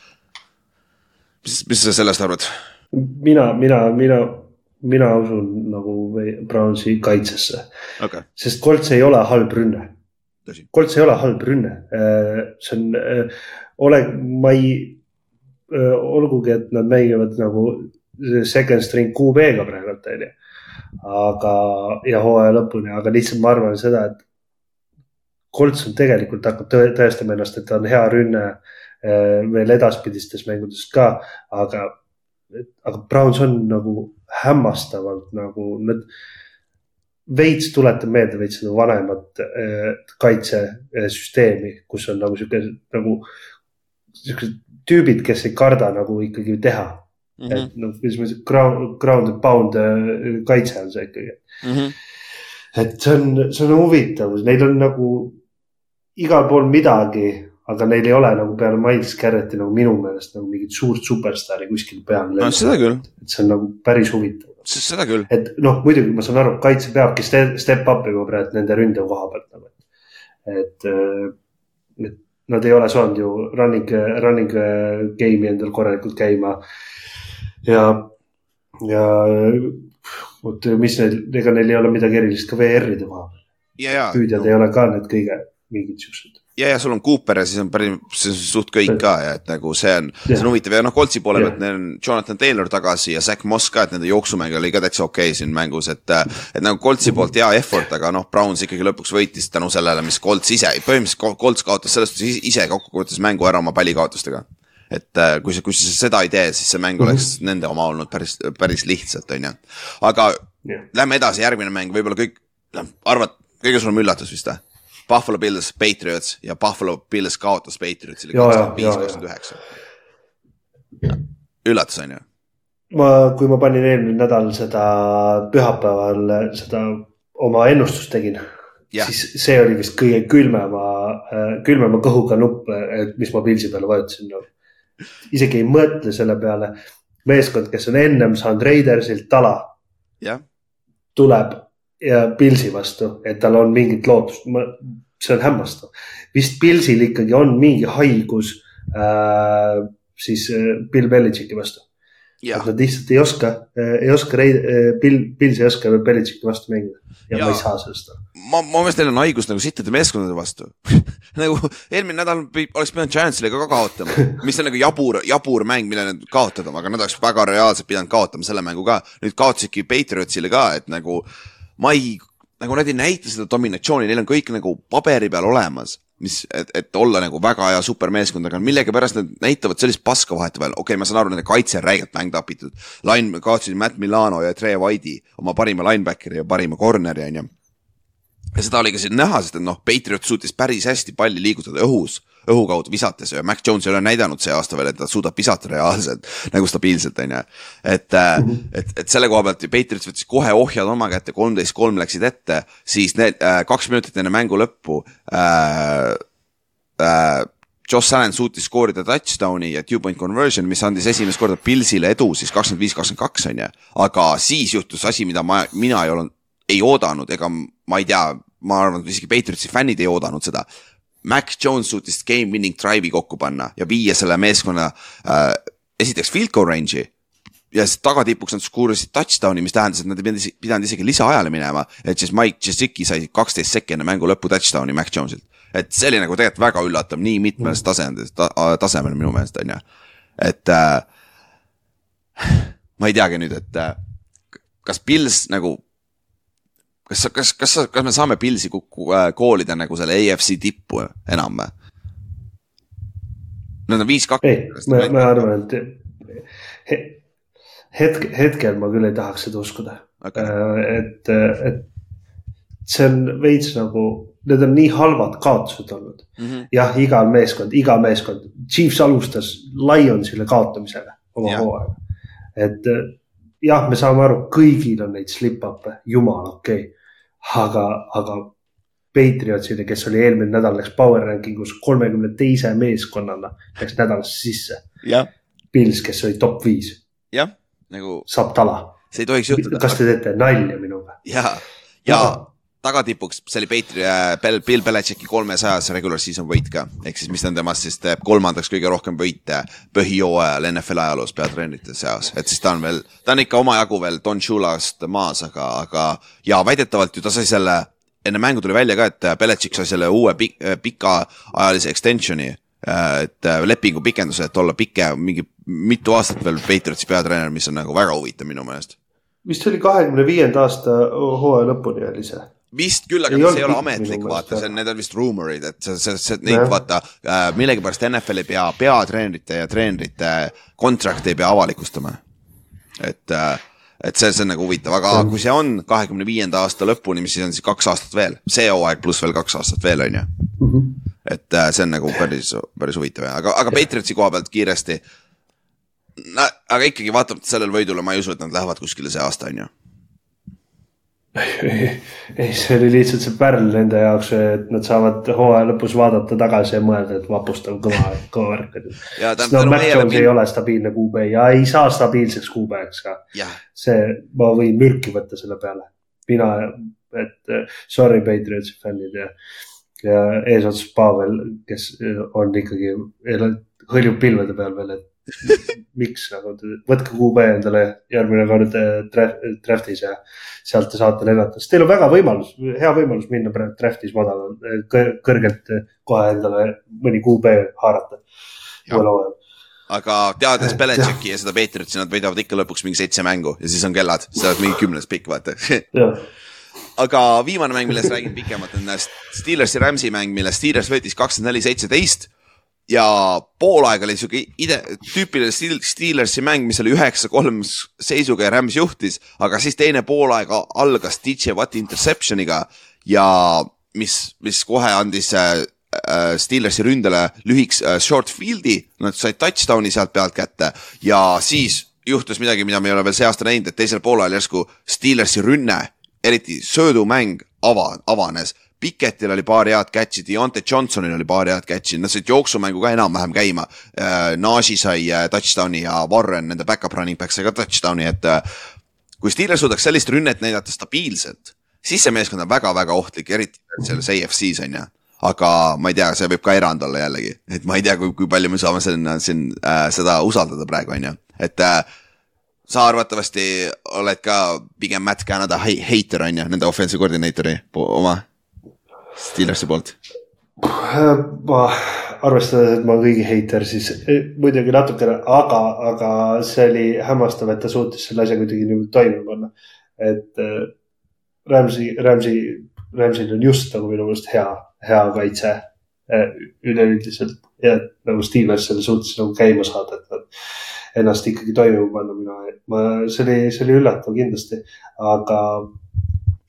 mis, mis sa sellest arvad? Mina, mina, mina, mina usun nagu Brownsi kaitsesse okay.. sest Colts ei ole halb rünne. Colts ei ole halb rünne, äh, see on, äh, ole, ma ei, äh, olgugi, et nad mängivad nagu second string QB-ga praegult, onju. aga, ja hooaja lõpuni, aga lihtsalt ma arvan seda, et Colts on tegelikult hakkab tõestama ennast, et ta on hea rünne veel edaspidistes mängudes ka, aga aga Browns on nagu hämmastavalt nagu nad veits tuletab meelde veits seda vanemat äh, kaitsesüsteemi, kus on nagu sihuke nagu siuksed tüübid, kes ei karda nagu ikkagi teha mm. -hmm. et noh, mis mõttes ground, ground and pound äh, kaitse on see ikkagi mm. -hmm. et see on, see on huvitav, neil on nagu igal pool midagi aga neil ei ole nagu peale Miles Garretti nagu minu meelest nagu mingit suurt superstaari kuskil peal. no seda küll. et see on nagu päris huvitav. seda küll. et noh, muidugi ma saan aru, kaitse peabki step up ima praegu nende ründe koha pealt nagu. et, et nad ei ole saanud ju running, running game'i endal korralikult käima. ja, ja vot mis neil, ega neil ei ole midagi erilist ka VR-ide koha peal. püüdjad no. ei ole ka need kõige mingid siuksed ja, ja sul on Cooper ja siis on päris, see on suht kõik ka ja et nagu see on, see on huvitav ja noh, Coltsi poole pealt neil on Jonathan Taylor tagasi ja Zack Moss ka, et nende jooksumäng oli ka täitsa okei okay siin mängus, et. et nagu Coltsi poolt hea effort, aga noh, Browns ikkagi lõpuks võitis tänu sellele, mis Colts ise, põhimõtteliselt Colts kaotas selles suhtes ise kokkuvõttes mängu ära oma pallikaotustega. et äh, kui sa, kui sa seda ei tee, siis see mäng oleks mm -hmm. nende oma olnud päris, päris lihtsalt, on ju. aga yeah. lähme edasi, järgmine mäng, võib-olla kõik, noh, arvad, kõige suurem üllatus vist või? Buffalo Bills, Patriots ja Buffalo Bills kaotas Patriotsile kakskümmend viis, kakskümmend üheksa. üllatus on ju? ma, kui ma panin eelmine nädal seda pühapäeval seda oma ennustust tegin, siis see oli vist kõige külmema, külmema kõhuga nupp, mis ma Pilsi peale vajutasin no.. isegi ei mõtle selle peale. meeskond, kes on ennem saanud Raidersilt tala, tuleb ja Pilsi vastu, et tal on mingit lootust, see on hämmastav. vist Pilsil ikkagi on mingi haigus äh, siis äh, Bill Belichicki vastu. et nad lihtsalt ei oska äh,, ei oska, äh, Bill, Pils ei oska Belichicki vastu mängida ja, ja ma ei saa sellest aru. ma, ma meelest neil on haigus nagu sittade meeskondade vastu nagu eelmine nädal oleks pidanud Giantsile ka kaotama, mis on nagu jabur, jabur mäng, mille nad kaotada, aga nad oleks väga reaalselt pidanud kaotama selle mängu ka. nüüd kaotasidki Patriotsile ka, et nagu äh, ma ei, nagu nad ei näita seda dominatsiooni, neil on kõik nagu paberi peal olemas mis, et, et olla nagu väga hea supermeeskond, aga millegipärast nad näitavad sellist paska vahetevahel, okei okay,, ma saan aru, nende kaitse on räigelt mäng tapitud. Line, kaotasid Matt Milano ja Trey White'i, oma parima linebackeri ja parima corner'i on ju. ja seda oli ka siin näha, sest et noh, Patriot suutis päris hästi palli liigutada õhus, õhu kaudu visates ja Mac Jones ei ole näidanud see aasta veel, et ta suudab visata reaalselt nagu stabiilselt, on ju. et mm, -hmm. et, et selle koha pealt Patriots võttis kohe ohjad oma kätte, kolmteist kolm läksid ette, siis need äh, kaks minutit enne mängu lõppu äh, äh, Josh Allan suutis skoorida touchdown'i ja two point conversion, mis andis esimest korda Pilsile edu siis kakskümmend viis, kakskümmend kaks on ju. aga siis juhtus asi, mida ma, mina ei olnud, ei oodanud, ega ma ei tea, ma arvan, et isegi Patriotsi fännid ei oodanud seda. Mac Jones suutis game winning drive'i kokku panna ja viia selle meeskonna äh, esiteks field goal range'i ja siis tagatipuks nad skuurisid touchdown'i, mis tähendas, et nad ei pidanud isegi lisaajale minema, et siis Mike Jasicki sai kaksteist sekki enne mängu lõppu touchdown'i Mac Jonesilt. et see oli nagu tegelikult väga üllatav nii mitmes mm. tasemel ta,, tasemel minu meelest on ju, et äh, ma ei teagi nüüd, et äh, kas Pils nagu kas, kas, kas, kas me saame Pilsi kokku äh, koolida nagu selle AFC tippu enam või? Nad on viis-kaks. ei, ma, ma arvan, et hetk, hetkel ma küll ei tahaks seda uskuda okay.. Äh, et, et see on veits nagu, need on nii halvad kaotused olnud mm. -hmm. jah, iga meeskond, iga meeskond, Chiefs alustas Lionsile kaotamisega oma hooaega. et jah, me saame aru, kõigil on neid slip-up'e, jumal okei okay aga, aga Patriotsile, kes oli eelmine nädal, läks power ranking us kolmekümne teise meeskonnana, läks nädalasse sisse. Pils, kes oli top viis. jah, nagu. saab tala. see ei tohiks juhtuda. kas te teete nalja minuga? ja, ja, ja tagatipuks, see oli Peetri äh,, Bill Belichicki kolmesajas regular season võit ka. ehk siis, mis on temast siis teeb kolmandaks kõige rohkem võite põhijooajal NFL ajaloos peatreenerite seas, et siis ta on veel, ta on ikka omajagu veel Don Shulast maas, aga, aga ja väidetavalt ju ta sai selle, enne mängu tuli välja ka, et Belichik sai selle uue pik, pikaajalise extension'i et lepingu pikenduse, et olla pikem, mingi mitu aastat veel Patriotsi peatreener, mis on nagu väga huvitav minu meelest. vist oli kahekümne viienda aasta hooaja lõpuni oli see vist küll, aga ei see ei ole ametlik, vaata, see on, need on vist rumorid, et see, see, see, neid vaata äh, millegipärast NFL ei pea peatreenerite ja treenerite contract'e ei pea avalikustama. et äh,, et see, see on nagu huvitav, aga kui see on kahekümne viienda aasta lõpuni, mis siis on siis kaks aastat veel, see hooaeg pluss veel kaks aastat veel, on ju. Mhm. et äh, see on nagu päris, päris huvitav, aga, aga Patriotsi koha pealt kiiresti. aga ikkagi vaatamata sellele võidule ma ei usu, et nad lähevad kuskile see aasta, on ju ei, see oli lihtsalt see pärl nende jaoks, et nad saavad hooaja lõpus vaadata tagasi ja mõelda, et vapustav kõva, kõva värk on ju. no Mac Jones meil... ei ole stabiilne kuupäev ja ei saa stabiilseks kuupäevaks ka. see, ma võin mürki võtta selle peale. mina, et sorry Patriotsi fännid ja, ja eesotsas Pavel, kes on ikkagi, hõljub pilvede peal veel, et miks? Nagu, võtke QB endale järgmine kord draft'is ja sealt te saate lennata, sest teil on väga võimalus, hea võimalus minna draft'is madalal, kõrgelt kohe endale mõni QB haarata. Aga teades Belichicki ja seda Patriotsi, nad võidavad ikka lõpuks mingi seitse mängu ja siis on kellad, sa oled mingi kümnes pikk, vaata. Aga viimane mäng, millest räägin pikemalt, on Steelersi Rams'i mäng, mille Steelers võitis kakskümmend neli, seitseteist ja poolaeg oli sihuke ide, tüüpiline Steelersi mäng, mis oli üheksa-kolm seisuga ja Rams juhtis, aga siis teine poolaeg algas DJ Watti interception'iga ja mis, mis kohe andis äh, äh Steelersi ründele lühiks äh, short field'i, nad said touchdown'i sealt pealt kätte ja siis juhtus midagi, mida me ei ole veel see aasta näinud, et teisel poolajal järsku Steelersi rünne, eriti söödumäng ava, avanes Pikettil oli paar head catch'i, Deontay Johnsonil oli paar head catch'i, nad said jooksumängu ka enam-vähem käima. Äh, Naji sai äh, touchdown'i ja Warren, nende back-up running back sai ka touchdown'i, et äh, kui Steelers suudaks sellist rünnet näidata stabiilselt, siis see meeskond on väga-väga ohtlik, eriti selles AFC-s on ju. Aga ma ei tea, see võib ka erand olla jällegi, et ma ei tea, kui, kui palju me saame sinna siin äh, seda usaldada praegu, on ju, et äh, sa arvatavasti oled ka pigem Matt Canada heiter on ju, nende offensive koordineetori oma Steelersi poolt? ma arvestades, et ma olen kõigi heiter, siis eh, muidugi natukene, aga, aga see oli hämmastav, et ta suutis selle asja kuidagi niimoodi toime panna. et Rams'i, Rams'i, Rams'il on just nagu minu meelest hea, hea kaitse üleüldiselt ja nagu Steelers selle suutis nagu käima saada, et nad ennast ikkagi toimima panna, mina, ma, see oli, see oli üllatav kindlasti, aga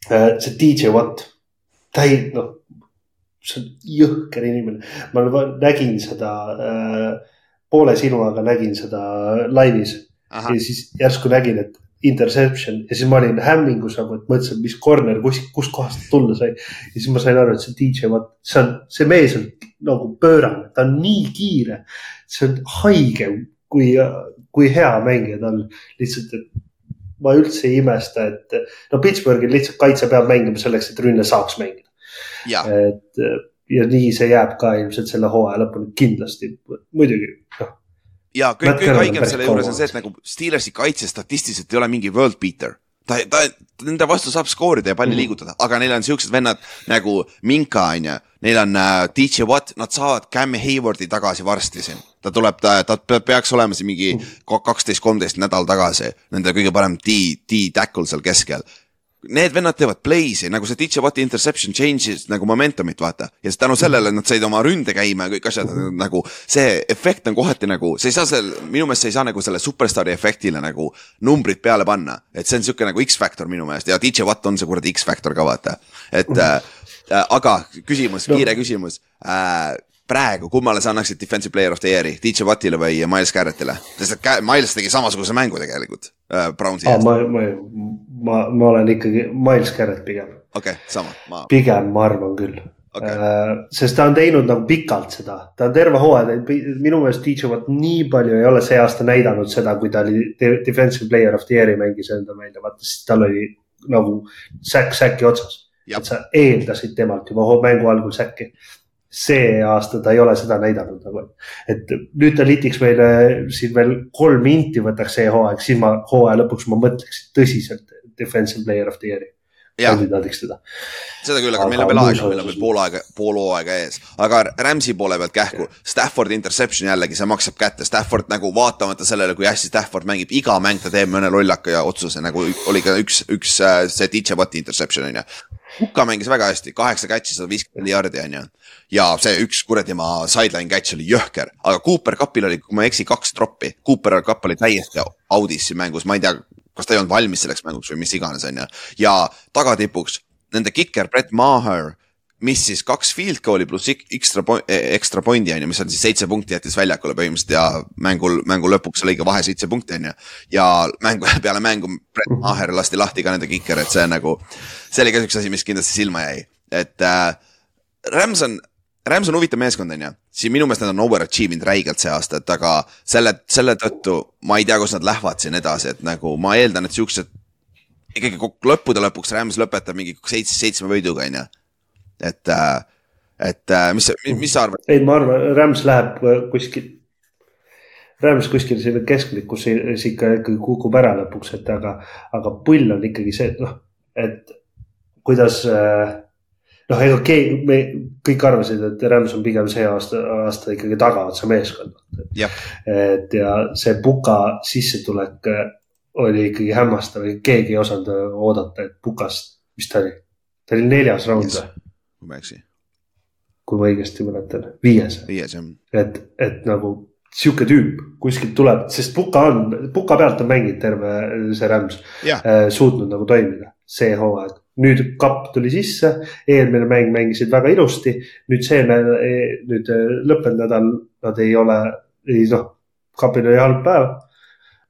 see DJ Watt täi-, noh, see on jõhker inimene. ma nägin seda äh,, poole sinuga nägin seda laivis Aha. ja siis järsku nägin, et interception ja siis ma olin hämmingus nagu, et mõtlesin, mis corner, kus, kuskohast tulla sai. ja siis ma sain aru, et see DJ Watt, see on, see mees on nagu pöörane, ta on nii kiire. see on haige, kui, kui hea mängija ta on, lihtsalt, et ma üldse ei imesta, et no Pittsburghil lihtsalt kaitse peab mängima selleks, et rünne saaks mängida. Et ja nii see jääb ka ilmselt selle hooaja lõpuni kindlasti, muidugi noh. Ja kõik, kõik haigem selle juures on see, et nagu Steelersi kaitse statistiliselt ei ole mingi world beater. Ta, ta, nende vastu saab skoorida ja palli mm. liigutada, aga neil on siuksed vennad nagu Minka onju, neil on uh, DJ Watt, nad saavad Cam Haywardi tagasi varsti siin. ta tuleb, ta, ta peaks olema siin mingi kaksteist, kolmteist nädal tagasi, nende kõige parem D, D-tackle seal keskel need vennad teevad play'si nagu see DJ Watti interception changes nagu momentumit, vaata. ja tänu sellele nad said oma ründe käima ja kõik asjad nagu see efekt on kohati nagu, sa ei saa seal, minu meelest sa ei saa nagu selle superstaari efektile nagu numbrit peale panna. et see on sihuke nagu X-faktor minu meelest ja DJ Watt on see kuradi X-faktor ka vaata, et äh, äh, aga küsimus no., kiire küsimus äh, praegu, kummale sa annaksid defensive player of the year'i, DJ Wattile või Miles Garrettile? sest et Miles tegi samasuguse mängu tegelikult äh, Brownsi eest. ma, ma, ma, ma olen ikkagi Miles Garrett pigem. okei okay,, sama ma.... pigem ma arvan küll okay.. Äh, sest ta on teinud nagu pikalt seda, ta on terve hooaja teinud, minu meelest DJ Watt nii palju ei ole see aasta näidanud seda, kui ta oli defensive player of the year'i mängis enda välja, vaata siis tal oli nagu säkk säki otsas. et sa eeldasid temalt juba mängu algul säkki see aasta ta ei ole seda näidanud nagu, et nüüd ta litiks meile siin veel kolm inti võtaks see hooaeg, siis ma hooaja lõpuks ma mõtleksin tõsiselt defensive player of the year'i kandidaadiks teda. seda küll, aga meil on veel aega, meil on veel pool aega, pool hooaega ees, aga Rams'i poole pealt kähku. Staffordi interception jällegi, see maksab kätte, Stafford nagu vaatamata sellele, kui hästi Stafford mängib, iga mäng ta teeb mõne lollaka ja otsuse nagu oli ka üks, üks äh, see DJ Watti interception on ju. Hukka mängis väga hästi, kaheksa catch'i, sada viiskümmend jardi on ju. ja see üks kuradi maa sideline catch oli jõhker, aga Cooper Cupil oli, kui ma ei eksi, kaks drop'i. Cooper Cup oli täiesti audis siin mängus, ma ei tea, kas ta ei olnud valmis selleks mänguks või mis iganes, on ju. ja tagatipuks nende kiker Brett Maher, mis siis kaks field goal'i pluss ekstra, ekstra point'i on ju, mis on siis seitse punkti jättis väljakule põhimõtteliselt ja mängul, mängu lõpuks lõi ka vahe seitse punkti on ju. ja mängu, peale mängu Brett Maher lasti lahti ka nende kiker, et see nagu, see oli ka üks asi, mis kindlasti silma jäi, et äh, Rams on Rams on huvitav meeskond, on ju, siin minu meelest nad on overachieve inud räigelt see aasta, et aga selle, selle tõttu ma ei tea, kus nad lähevad siin edasi, et nagu ma eeldan, et siuksed. ikkagi lõppude lõpuks Rams lõpetab mingi seitse, seitsme võiduga, on ju. Et, äh, et äh, mis, mis sa arvad? ei, ma arvan, Rams läheb äh, kuskil. Rams kuskil sinna keskmikku, siis ikka ikkagi kukub ära lõpuks, et aga, aga pull on ikkagi see, et noh, et kuidas äh, noh, ega keegi, me kõik arvasid, et Rams on pigem see aasta, aasta ikkagi tagaotsa meeskond. et ja see Puka sissetulek oli ikkagi hämmastav, keegi ei osanud oodata, et Pukast, mis ta oli, ta oli neljas raund või? Kui ma ei eksi. kui ma õigesti mäletan, viies. viies jah. et, et nagu sihuke tüüp kuskilt tuleb, sest Puka on, Puka pealt on mänginud terve see Rams äh, suutnud nagu toimida see hooaeg nüüd kapp tuli sisse, eelmine mäng mängisid väga ilusti, nüüd see, nüüd äh, lõppenud nädal nad ei ole, ei noh, kapil oli halb päev.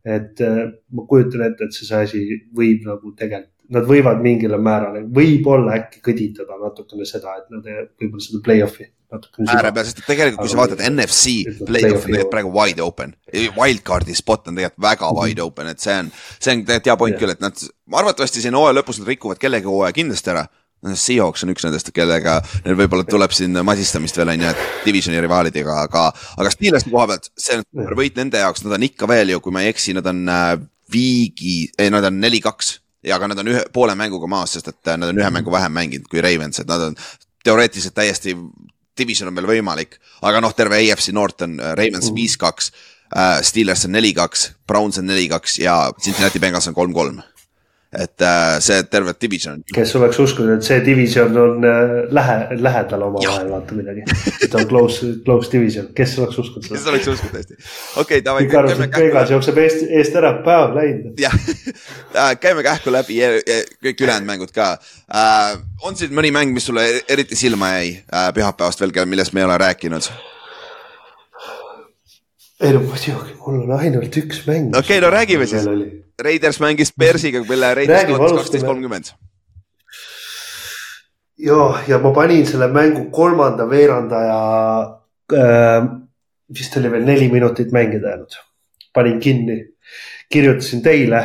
et äh, ma kujutan ette, et see asi võib nagu tegelikult, nad võivad mingile määrale, võib-olla äkki kõditada natukene seda, et nad võib-olla seda play-off'i äärepeal, sest tegelikult, kui sa vaatad NFC play-off'i on tegelikult praegu wide open. Wildcard'i spot on tegelikult väga mhm. wide open, et see on, see on tegelikult hea point küll, et nad, arvatavasti siin hooaja lõpus nad rikuvad kellegi hooaja kindlasti ära. Seahawks on üks nendest, kellega neil võib-olla tuleb siin madistamist veel on ju, et divisioni rivaalidega, aga, aga Steelersi koha pealt, see on võit nende jaoks, nad on ikka veel ju, kui ma ei eksi, nad on äh, viigi, ei nad on neli-kaks ja aga nad on ühe poole mänguga maas, sest et nad on ühe mängu vähem mänginud kui Ravens, et nad on teoreetiliselt täiesti division on veel võimalik, aga noh, terve AFC North on äh, Ravens mhm. viis-kaks uh,, Steelers on neli-kaks, Browns on neli-kaks ja Cincinnati Bengals on kolm-kolm. Et äh, see terve division. kes oleks uskunud, et see division on äh, lähe, lähedal omavahel vaata midagi. et on close, close division, kes oleks uskunud seda? kes oleks uskunud tõesti, okei okay,, kõik arvasid, et Vegas jookseb eest, eest ära, päev läinud. jah, äh, käime kähku läbi kõik ülejäänud mängud ka uh,. on siin mõni mäng, mis sulle eriti silma jäi uh, pühapäevast veel, millest me ei ole rääkinud? Ei no muidugi, mul on ainult üks mäng. okei okay,, no räägime siis. Raiders mängis Bersiga, mille Raiders kaotas kaksteist kolmkümmend. ja, ja ma panin selle mängu kolmanda veerandaja äh,, vist oli veel neli minutit mängida jäänud. panin kinni, kirjutasin teile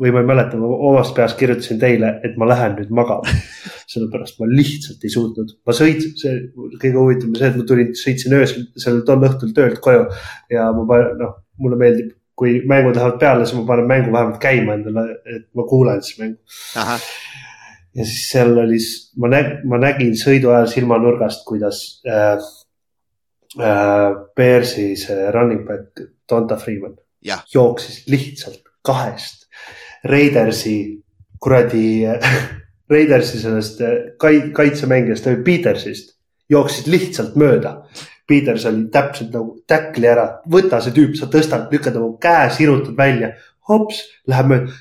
või ma ei mäleta, ma omast peast kirjutasin teile, et ma lähen nüüd magama. sellepärast ma lihtsalt ei suutnud, ma sõitsin, see kõige huvitavam see, et ma tulin, sõitsin öösel, seal tol õhtul töölt koju ja ma panen, noh, mulle meeldib, kui mängud lähevad peale, siis ma panen mängu vähemalt käima endale, et ma kuulen siis mängu. ja siis seal oli, ma nägin, ma nägin sõidu ajal silmanurgast, kuidas äh, äh, Bearsi see running back Donta Freeman ja. jooksis lihtsalt kahest Raidersi kuradi Raidersi sellest äh, kai-, kaitsemängijast, Petersist jooksid lihtsalt mööda. Peters oli täpselt nagu täkli ära, võta see tüüp, sa tõstad, lükkad nagu käe, sirutad välja, hops, läheb mööda.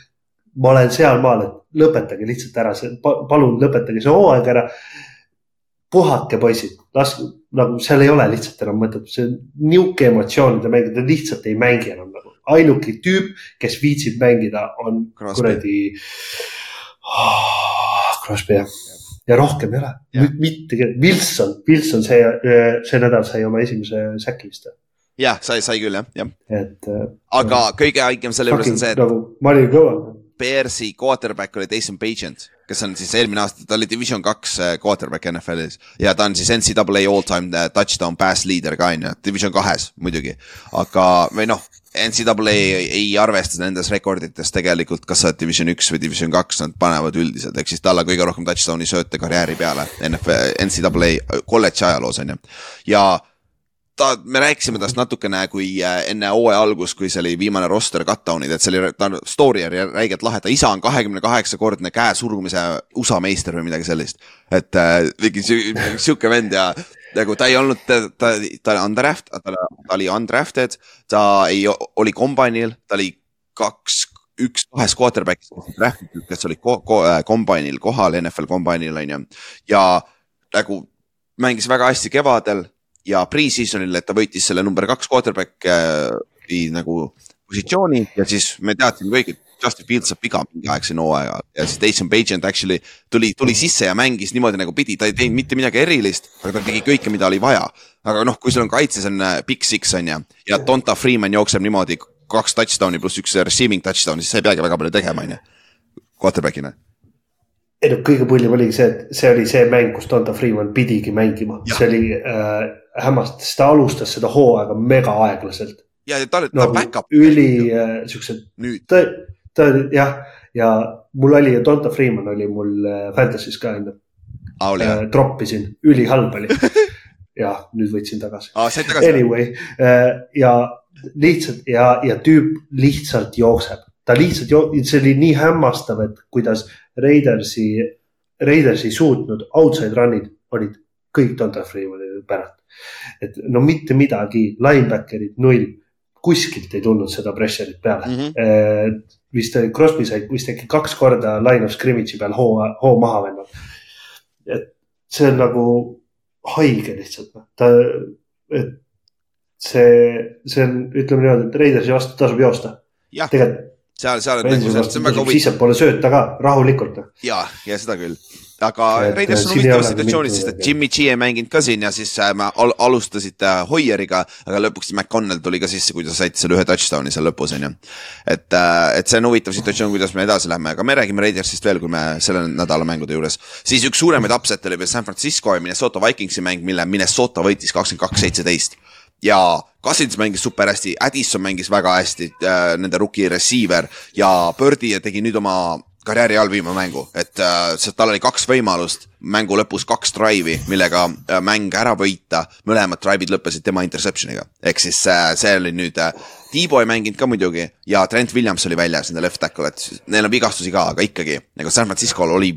ma olen sealmaal, et lõpetage lihtsalt ära see, palun lõpetage see hooaeg ära. puhake, poisid, laske, nagu seal ei ole lihtsalt enam mõtet, see on nihuke emotsioonide mäng, te lihtsalt ei mängi enam nagu ainuke tüüp, kes viitsib mängida, on kuradi oh,. Crosby jah, ja rohkem ei ole, mitte, Wilson, Wilson see, see nädal sai oma esimese säki vist jah, sai, sai küll jah, jah. et. Äh, aga äh, kõige haigem selle juures on see, et nagu Mario Kõva. Bearsi quarterback oli Jason Pagent, kes on siis eelmine aasta, ta oli Division kaks äh, quarterback NFL-is ja ta on siis NCAA all-time touchdown pass leader ka on ju, Division kahes muidugi. aga, või noh, NCAA ei arvesta nendes rekordites tegelikult, kas sa oled division üks või division kaks, nad panevad üldiselt, ehk siis talle kõige rohkem touchdown'i sööte karjääri peale NFL, NCAA kolledži ajaloos on ju. ja ta, me rääkisime tast natukene, kui äh, enne hooaja algust, kui see oli viimane roster cut-down'id, et see oli, ta story oli räigelt lahe, ta isa on kahekümne kaheksa kordne käesurgumise USA meister või midagi sellist. et äh, mingi sihuke vend ja nagu ta ei olnud, ta, ta, ta oli undraft, ta, ta oli undrafted, ta ei, oli kombainil, ta oli kaks, üks kahest quarterback'ist, kes olid ko, ko, kombainil äh, kohal, NFL kombainil on ju. ja nagu mängis väga hästi kevadel ja pre-seasonil, et ta võitis selle number kaks quarterback'i äh, nagu positsiooni ja siis me teadsime kõik, et Justin Fields saab viga mingi aeg siin hooaega ja siis Jason Pagent actually tuli, tuli sisse ja mängis niimoodi nagu pidi, ta ei teinud mitte midagi erilist, aga ta tegi kõike, mida oli vaja. aga noh, kui sul on kaitses on äh, big six on ju ja Donta Freeman jookseb niimoodi kaks touchdown'i pluss üks receiving touchdown, siis sa ei peagi väga palju tegema, on ju, quarterback'ina. Ei no kõige pullim oligi see, et see oli see mäng, kus Donta Freeman pidigi mängima, see oli äh, hämmastav, sest ta alustas seda hooaega mega aeglaselt. Ja ta, ta nagu, back up. üli äh, siuksed, ta, ta jah, ja mul oli Donta Freeman oli mul äh, Fantasy's ka enne ah,. Äh, troppisin, ülihalb oli ja nüüd võtsin tagasi ah,. anyway äh, ja lihtsalt ja, ja tüüp lihtsalt jookseb, ta lihtsalt jo-, see oli nii hämmastav, et kuidas Raidersi, Raiders ei suutnud, outside run'id olid kõik Donta Freemanile päralt. et no mitte midagi, linebacker'id null, kuskilt ei tulnud seda pressure'it peale mm. -hmm. vist Crosby sai vist äkki kaks korda line of scrimmage'i peal hoo, hoo maha võtnud. et see on nagu haige lihtsalt, noh, ta, et see, see on, ütleme niimoodi, et Raidersi vastu tasub joosta. tegelikult seal, seal on nagu see, on väga huvitav. sissepoole sööta ka rahulikult. ja, ja seda küll aga Raiders on huvitavas situatsioonis, sest et Jimmy G ei mänginud ka siin ja siis äh, al alustasid äh, Hoieriga, aga lõpuks McConnell tuli ka sisse, kui ta sai selle ühe touchdown'i seal lõpus on ju. et, äh, et see on huvitav situatsioon, kuidas me edasi läheme, aga me räägime Raidersist veel, kui me selle nädala mängude juures. siis üks suuremaid upset'e oli veel San Francisco ja Minnesota Vikingsi mäng, mille Minnesota võitis kakskümmend kaks, seitseteist ja Cousins mängis super hästi, Addison mängis väga hästi äh,, nende rookie receiver ja Birdi tegi nüüd oma karjääri all viima mängu, et äh, tal oli kaks võimalust mängu lõpus kaks drive'i, millega äh, mäng ära võita. mõlemad drive'id lõppesid tema interception'iga, ehk siis äh, see oli nüüd Tiibo ei mänginud ka muidugi ja Trent Williams oli väljas, nende left tackle, et neil on vigastusi ka, aga ikkagi nagu San Francisco'l oli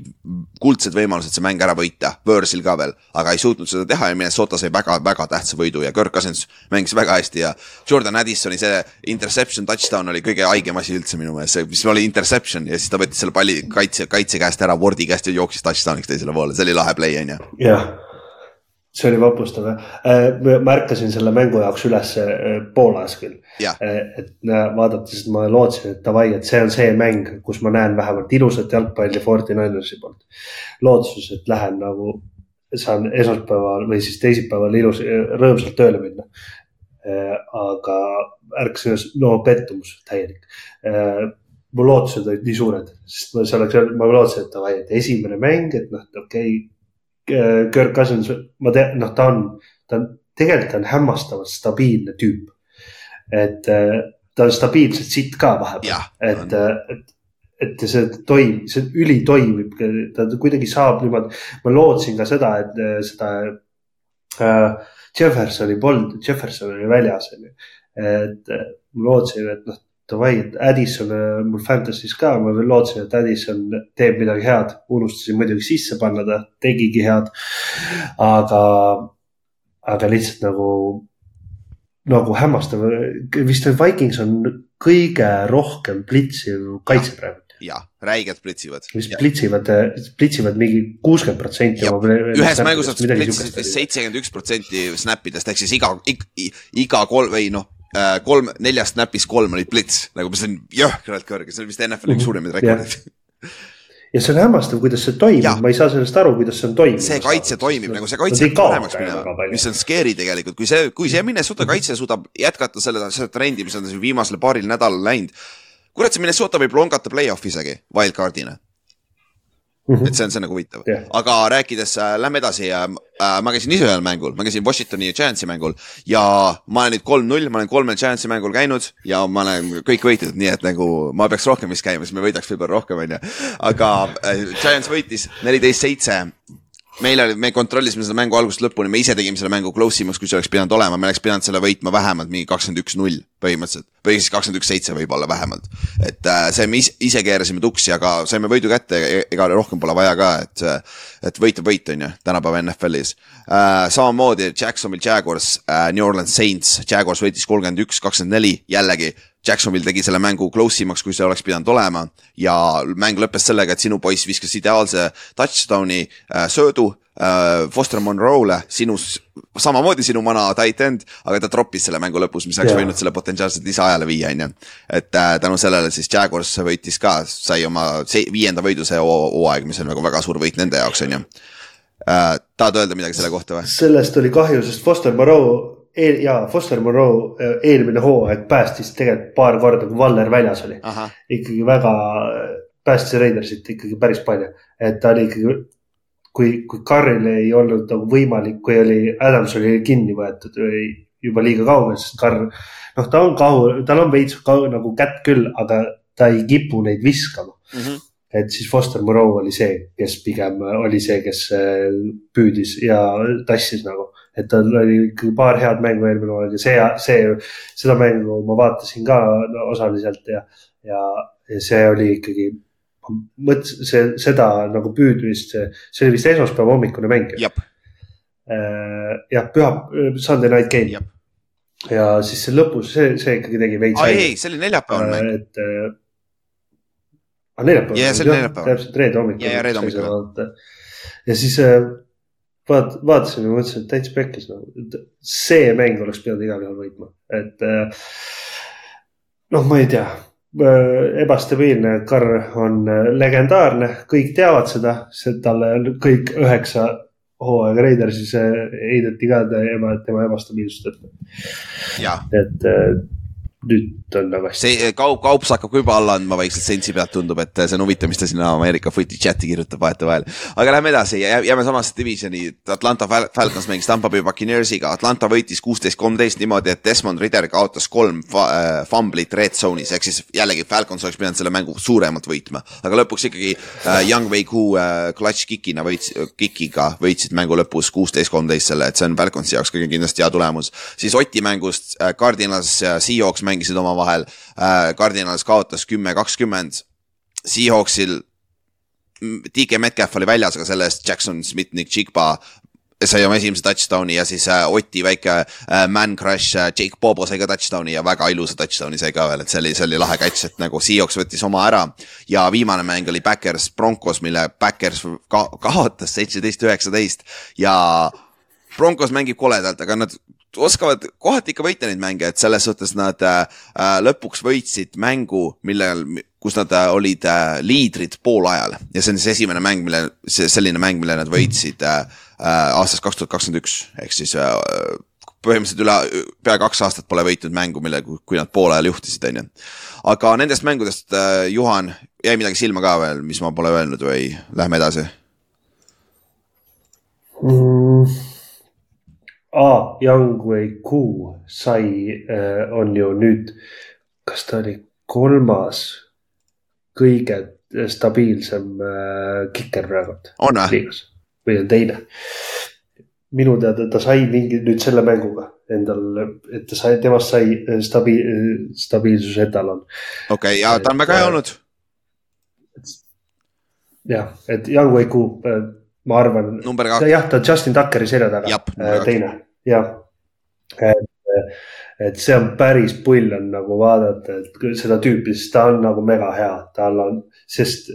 kuldsed võimalused see mäng ära võita, Võõrsil ka veel, aga ei suutnud seda teha ja Minnesota sai väga-väga tähtsa võidu ja Kirk Cousins mängis väga hästi ja Jordan Addisoni see interception touchdown oli kõige haigem asi üldse minu meelest, see, mis oli interception ja siis ta võttis selle palli kaitse, kaitse käest ära, Wardi käest ja jooksis touchdowniks teisele poole, see oli lahe play on ju. jah see oli vapustav jah, äh, ma ärkasin selle mängu jaoks üles äh, Poolas küll. Äh, et vaadates, ma lootsin, et davai, et see on see mäng, kus ma näen vähemalt ilusat jalgpalli Forty Ninersi poolt. lootuses, et lähen nagu, saan esmaspäeval või siis teisipäeval ilus, rõõmsalt tööle minna. aga ärkasin üles, no pettumus täielik mu lootused olid nii suured, sest ma, see oleks, ma lootsin, et davai, et esimene mäng, et noh, okei okay, Äh, Kirk Cousins, ma tean, noh, ta on, ta on, tegelikult on hämmastavalt stabiilne tüüp. et äh, ta on stabiilselt sitt ka vahepeal, et, äh, et, et see toimib, see üli toimib, ta kuidagi saab niimoodi. ma lootsin ka seda, et seda äh, Jeffersoni polnud, Jefferson oli väljas, on ju. et ma lootsin, et noh davai, Addison mul Fantasy's ka, ma veel lootsin, et Addison teeb midagi head, unustasin muidugi sisse panna, ta tegigi head. aga, aga lihtsalt nagu, nagu hämmastav, vist Vikings on kõige rohkem plitsiv kaitse praegu ja räigelt plitsivad. mis plitsivad, plitsivad mingi kuuskümmend protsenti. ühes mängus nad plitsisid vist seitsekümmend üks protsenti snap idest ehk siis iga, iga, kolm või noh, kolm, neljast snap'ist kolm olid blitz, nagu mis on jõhkralt kõrge, see on vist NFL-i üks mhm. suuremaid rekordeid. ja see on hämmastav, kuidas see toimib, ma ei saa sellest aru, kuidas see on toiminud. see kaitse toimib nagu see kaitse no, paremaks minema, mis on scary tegelikult, kui see, kui see Minnesota kaitse suudab jätkata selle, seda trendi, mis on siin viimasel paaril nädalal läinud. kurat, see Minnesota võib longata play-off'i isegi, wildcard'ina Mm -hmm. et see on, see on nagu huvitav yeah., aga rääkides äh,, lähme edasi äh,. Ma käisin ise ühel mängul, ma käisin Washingtoni ja Giantsi mängul ja ma olen nüüd kolm-null, ma olen kolmel Giantsi mängul käinud ja ma olen kõik võitnud, nii et nagu ma peaks rohkem vist käima, siis me võidaks võib-olla rohkem, onju. aga äh, Giants võitis neliteist seitse meil oli, me kontrollisime seda mängu algusest lõpuni, me ise tegime selle mängu close imaks, kui see oleks pidanud olema, me oleks pidanud selle võitma vähemalt mingi kakskümmend üks null põhimõtteliselt. või siis kakskümmend üks seitse võib-olla vähemalt. et äh, see me ise, keerasime tuksi, aga saime võidu kätte, e-, ega rohkem pole vaja ka, et. et võit on võit, on ju, tänapäeva NFL-is äh,. samamoodi Jacksonville Jaguars äh,, New Orleans Saints, Jaguars võitis kolmkümmend üks, kakskümmend neli, jällegi Jacksonville tegi selle mängu close imaks, kui see oleks pidanud olema ja mäng lõppes sellega, et sinu poiss viskas ideaalse touchdown'i äh, söödu äh, Foster Monroe'le, sinus, samamoodi sinu vana tight end, aga ta troppis selle mängu lõpus, mis oleks yeah. võinud selle potentsiaalselt lisaajale viia, on ju. et äh, tänu sellele siis Jaguars võitis ka, sai oma viienda võidu see hooaeg, mis on nagu väga suur võit nende jaoks, on ju äh,. tahad öelda midagi selle kohta või? sellest oli kahju, sest Foster Monroe eel, jaa, Foster Monroe äh, eelmine hooaeg päästis tegelikult paar korda, kui Valler väljas oli. ikkagi väga, päästis Raidersit ikkagi päris palju, et ta oli ikkagi. kui, kui Carril ei olnud nagu võimalik, kui oli, Adams oli kinni võetud või juba liiga kaugel, sest Carr. noh, ta on kahu, tal on veits kahu, nagu kätt küll, aga ta ei kipu neid viskama mm. -hmm et siis Foster Moreau oli see, kes pigem oli see, kes äh, püüdis ja tassis nagu et tal oli ikkagi paar head mängu eelmine hooaeg ja see, see, seda mängu ma vaatasin ka osaliselt ja, ja, ja see oli ikkagi. mõtlesin, see, seda nagu püüdmist, see oli vist esmaspäeva hommikune mäng. Äh, jah, püha, Sunday night game. ja siis see lõpus, see, see ikkagi tegi veits. ei, ei, see oli neljapäevane mäng. et äh, neljapäeval. jah, see oli neljapäeval. täpselt reede hommikul. ja, ja reede hommikul. ja siis äh, vaat-, vaatasin ja mõtlesin, et täitsa pekkis nagu, see mäng oleks pidanud igal juhul võitma, et. Äh, noh, ma ei tea, äh, ebastabiilne, Carr on äh, legendaarne, kõik teavad seda, talle on kõik üheksa hooaega Raidersis heideti ka tema, tema ebastabiilsust ette. et nüüd on nagu hästi. see kaup, kaups hakkab ka juba alla andma vaikselt Saintsi pealt, tundub, et see on huvitav, mis ta sinna Ameerika footi chati kirjutab vahetevahel. aga lähme edasi, jääme samasse divisioni, Atlanta Fal Falcons mängis Tampa Bay Buccaneersiga, Atlanta võitis kuusteist, kolmteist niimoodi, et Desmond Ridder kaotas kolm äh, fumblit red zone'is, ehk siis jällegi Falcons oleks pidanud selle mängu suuremalt võitma. aga lõpuks ikkagi äh, Young Wei Koo äh, clutch kick'ina võits, kick'iga võitsid mängu lõpus kuusteist, kolmteist selle, et see on Falconsi jaoks kõige kindlasti hea tulemus. siis Oti mängust äh, Cardinals ja Seahawks mängisid omavahel äh,. Cardinals kaotas kümme, kakskümmend. Seahawksil DK Metcalf oli väljas, aga selle eest Jackson Smith, Nick Chigba sai oma esimese touchdown'i ja siis äh, Oti väike äh, man crush äh,, Jake Bobo sai ka touchdown'i ja väga ilusa touchdown'i sai ka veel, et see oli, see oli lahe catch, et nagu Seahawks võttis oma ära. ja viimane mäng oli Backers Broncos, mille Backers ka kaotas seitseteist, üheksateist ja Broncos mängib koledalt, aga nad oskavad kohati ikka võita neid mänge, et selles suhtes nad äh, äh lõpuks võitsid mängu, millel, kus nad äh, olid äh, liidrid poolajal ja see on siis esimene mäng, mille, see selline mäng, mille nad võitsid äh, äh, aastast kaks tuhat kakskümmend üks ehk siis äh, põhimõtteliselt üle, pea kaks aastat pole võitnud mängu, mille, kui nad poolajal juhtisid, on ju. aga nendest mängudest äh,, Juhan, jäi midagi silma ka veel, mis ma pole öelnud või lähme edasi mm.? Aa, Young Wei Koo sai äh,, on ju nüüd, kas ta oli kolmas kõige stabiilsem äh, kiker praegu. on või? või on teine. minu teada ta sai mingi nüüd selle mänguga endal, et ta sai, temast sai äh, stabi-, äh, stabiilsuse etalon. okei okay,, ja ta on väga hea olnud. jah, et Young Wei Koo ma arvan, jah, ta Justin Tuckeri selja taga, äh, teine, jah. et, et see on päris pull on nagu vaadata, et seda tüüpi, sest ta on nagu mega hea, tal on, sest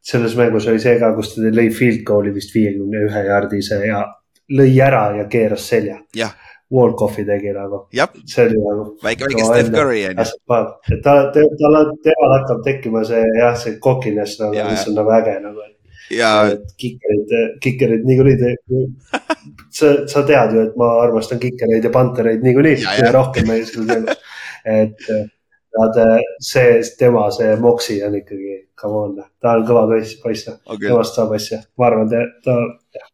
selles mängus oli see ka, kus ta lõi field goal'i vist viiekümne ühe jaardise ja lõi ära ja keeras selja. Walkoffi tegi nagu. see oli nagu. väike, väike Steph Curry on ju. et ta, tal, temal hakkab tekkima see jah, see cockiness nagu, mis on nagu äge nagu ja. kikerid, kikerid niikuinii, sa, sa tead ju, et ma armastan kikereid ja pantereid niikuinii rohkem meie selles mängus. et nad, see, tema, see Moksi on ikkagi, come on, ta on kõva poiss, poiss okay., temast saab asja, ma arvan, ta, jah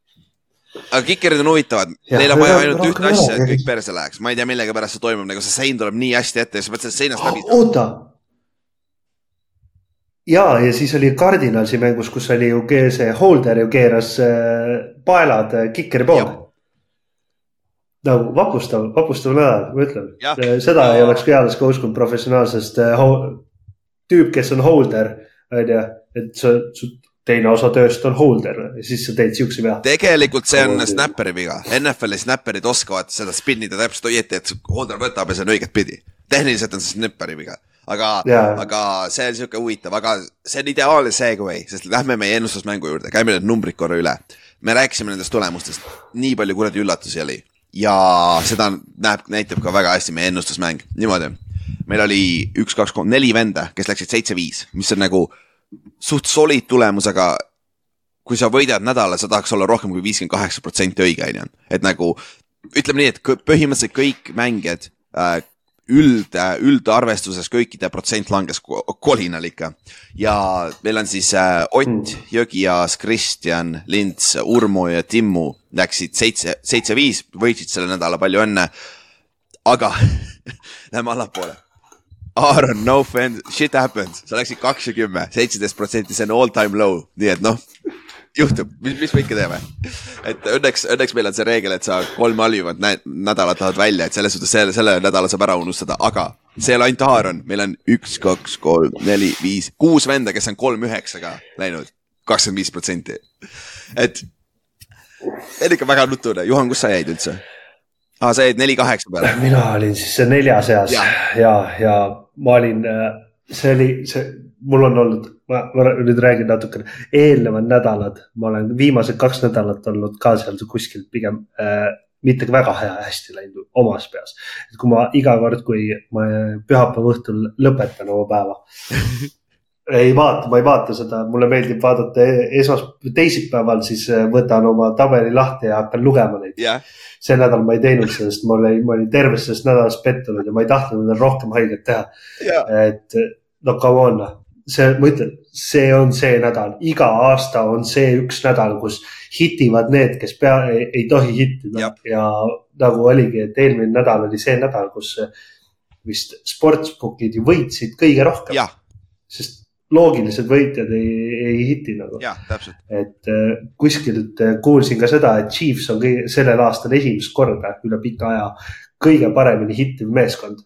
aga kikerid on huvitavad, neil on vaja ainult ühte asja, et kõik perse läheks, ma ei tea, millega pärast see toimub, nagu see sein tuleb nii hästi ette ja sa pead sellest seinast läbi. oota, ja, ja siis oli Cardinalsi mängus, kus oli ju see Holder ju keeras äh, paelad äh, kikeri poole. nagu vapustav, vapustav nädal, ma ütlen. Äh, seda ja. ei oleks peales ka uskunud professionaalsest tüüp, kes on holder, on ju, et sa, su teine osa tööst on holder ja siis sa teed siukse vea. tegelikult see on snapperi viga, NFL-i snapperid oskavad seda spinnida täpselt õieti, et holder võtab ja see on õiget pidi. tehniliselt on see snapperi viga aga yeah., aga see on sihuke huvitav, aga see on ideaalne segway, sest lähme meie ennustusmängu juurde, käime need numbrid korra üle. me rääkisime nendest tulemustest, nii palju kuradi üllatusi oli ja seda näeb, näitab ka väga hästi meie ennustusmäng, niimoodi. meil oli üks, kaks, kolm, neli venda, kes läksid seitse-viis, mis on nagu suht solid tulemus, aga kui sa võidad nädala, sa tahaks olla rohkem kui viiskümmend kaheksa protsenti õige, on ju. et nagu ütleme nii, et põhimõtteliselt kõik mängijad äh, üld, üldarvestuses kõikide protsent langes kolinal ikka. ja meil on siis äh, Ott mm., Jõgias, Kristjan, Lints, Urmo ja Timmu läksid seitse, seitse-viis, võitsid selle nädala, palju õnne. aga lähme allapoole. Aaron, no offense, shit happens, sa läksid kaks ja kümme, seitseteist protsenti, see on all time low, nii et noh juhtub, mis, mis me ikka teeme. et õnneks, õnneks meil on see reegel, et sa kolm halvimat nädalat tahad välja, et selles suhtes selle, selle nädala saab ära unustada, aga see ei ole ainult Aaron, meil on üks, kaks, kolm, neli, viis, kuus venda, kes on kolm üheksaga läinud, kakskümmend viis protsenti. et see on ikka väga nutune, Juhan, kus sa jäid üldse? aa ah,, sa jäid neli kaheksa peale. mina olin siis nelja seas ja, ja, ja ma olin, äh, see oli, see mul on olnud, ma, nüüd räägin natukene, eelnevad nädalad, ma olen viimased kaks nädalat olnud ka seal kuskil pigem äh, mitte väga hea, hästi läinud omas peas. et kui ma iga kord, kui ma pühapäeva õhtul lõpetan oma päeva ei vaata, ma ei vaata seda, mulle meeldib vaadata e-, esmas-, teisipäeval, siis äh, võtan oma tabeli lahti ja hakkan lugema neid. Yeah.. see nädal ma ei teinud seda, sest ma olin, ma olin tervest sellest nädalast pettunud ja ma ei tahtnud endale rohkem haiget teha. Yeah.. et no come on, noh. See, ma ütlen, see on see nädal, iga aasta on see üks nädal, kus hitivad need, kes pea, ei, tohi hittida Jab. ja nagu oligi, et eelmine nädal oli see nädal, kus vist sportsbookid ju võitsid kõige rohkem sest loogilised võitjad ei, ei hiti nagu. et äh, kuskilt äh, kuulsin ka seda, et Chiefs on kõige, sellel aastal esimest korda üle pika aja kõige paremini hittiv meeskond.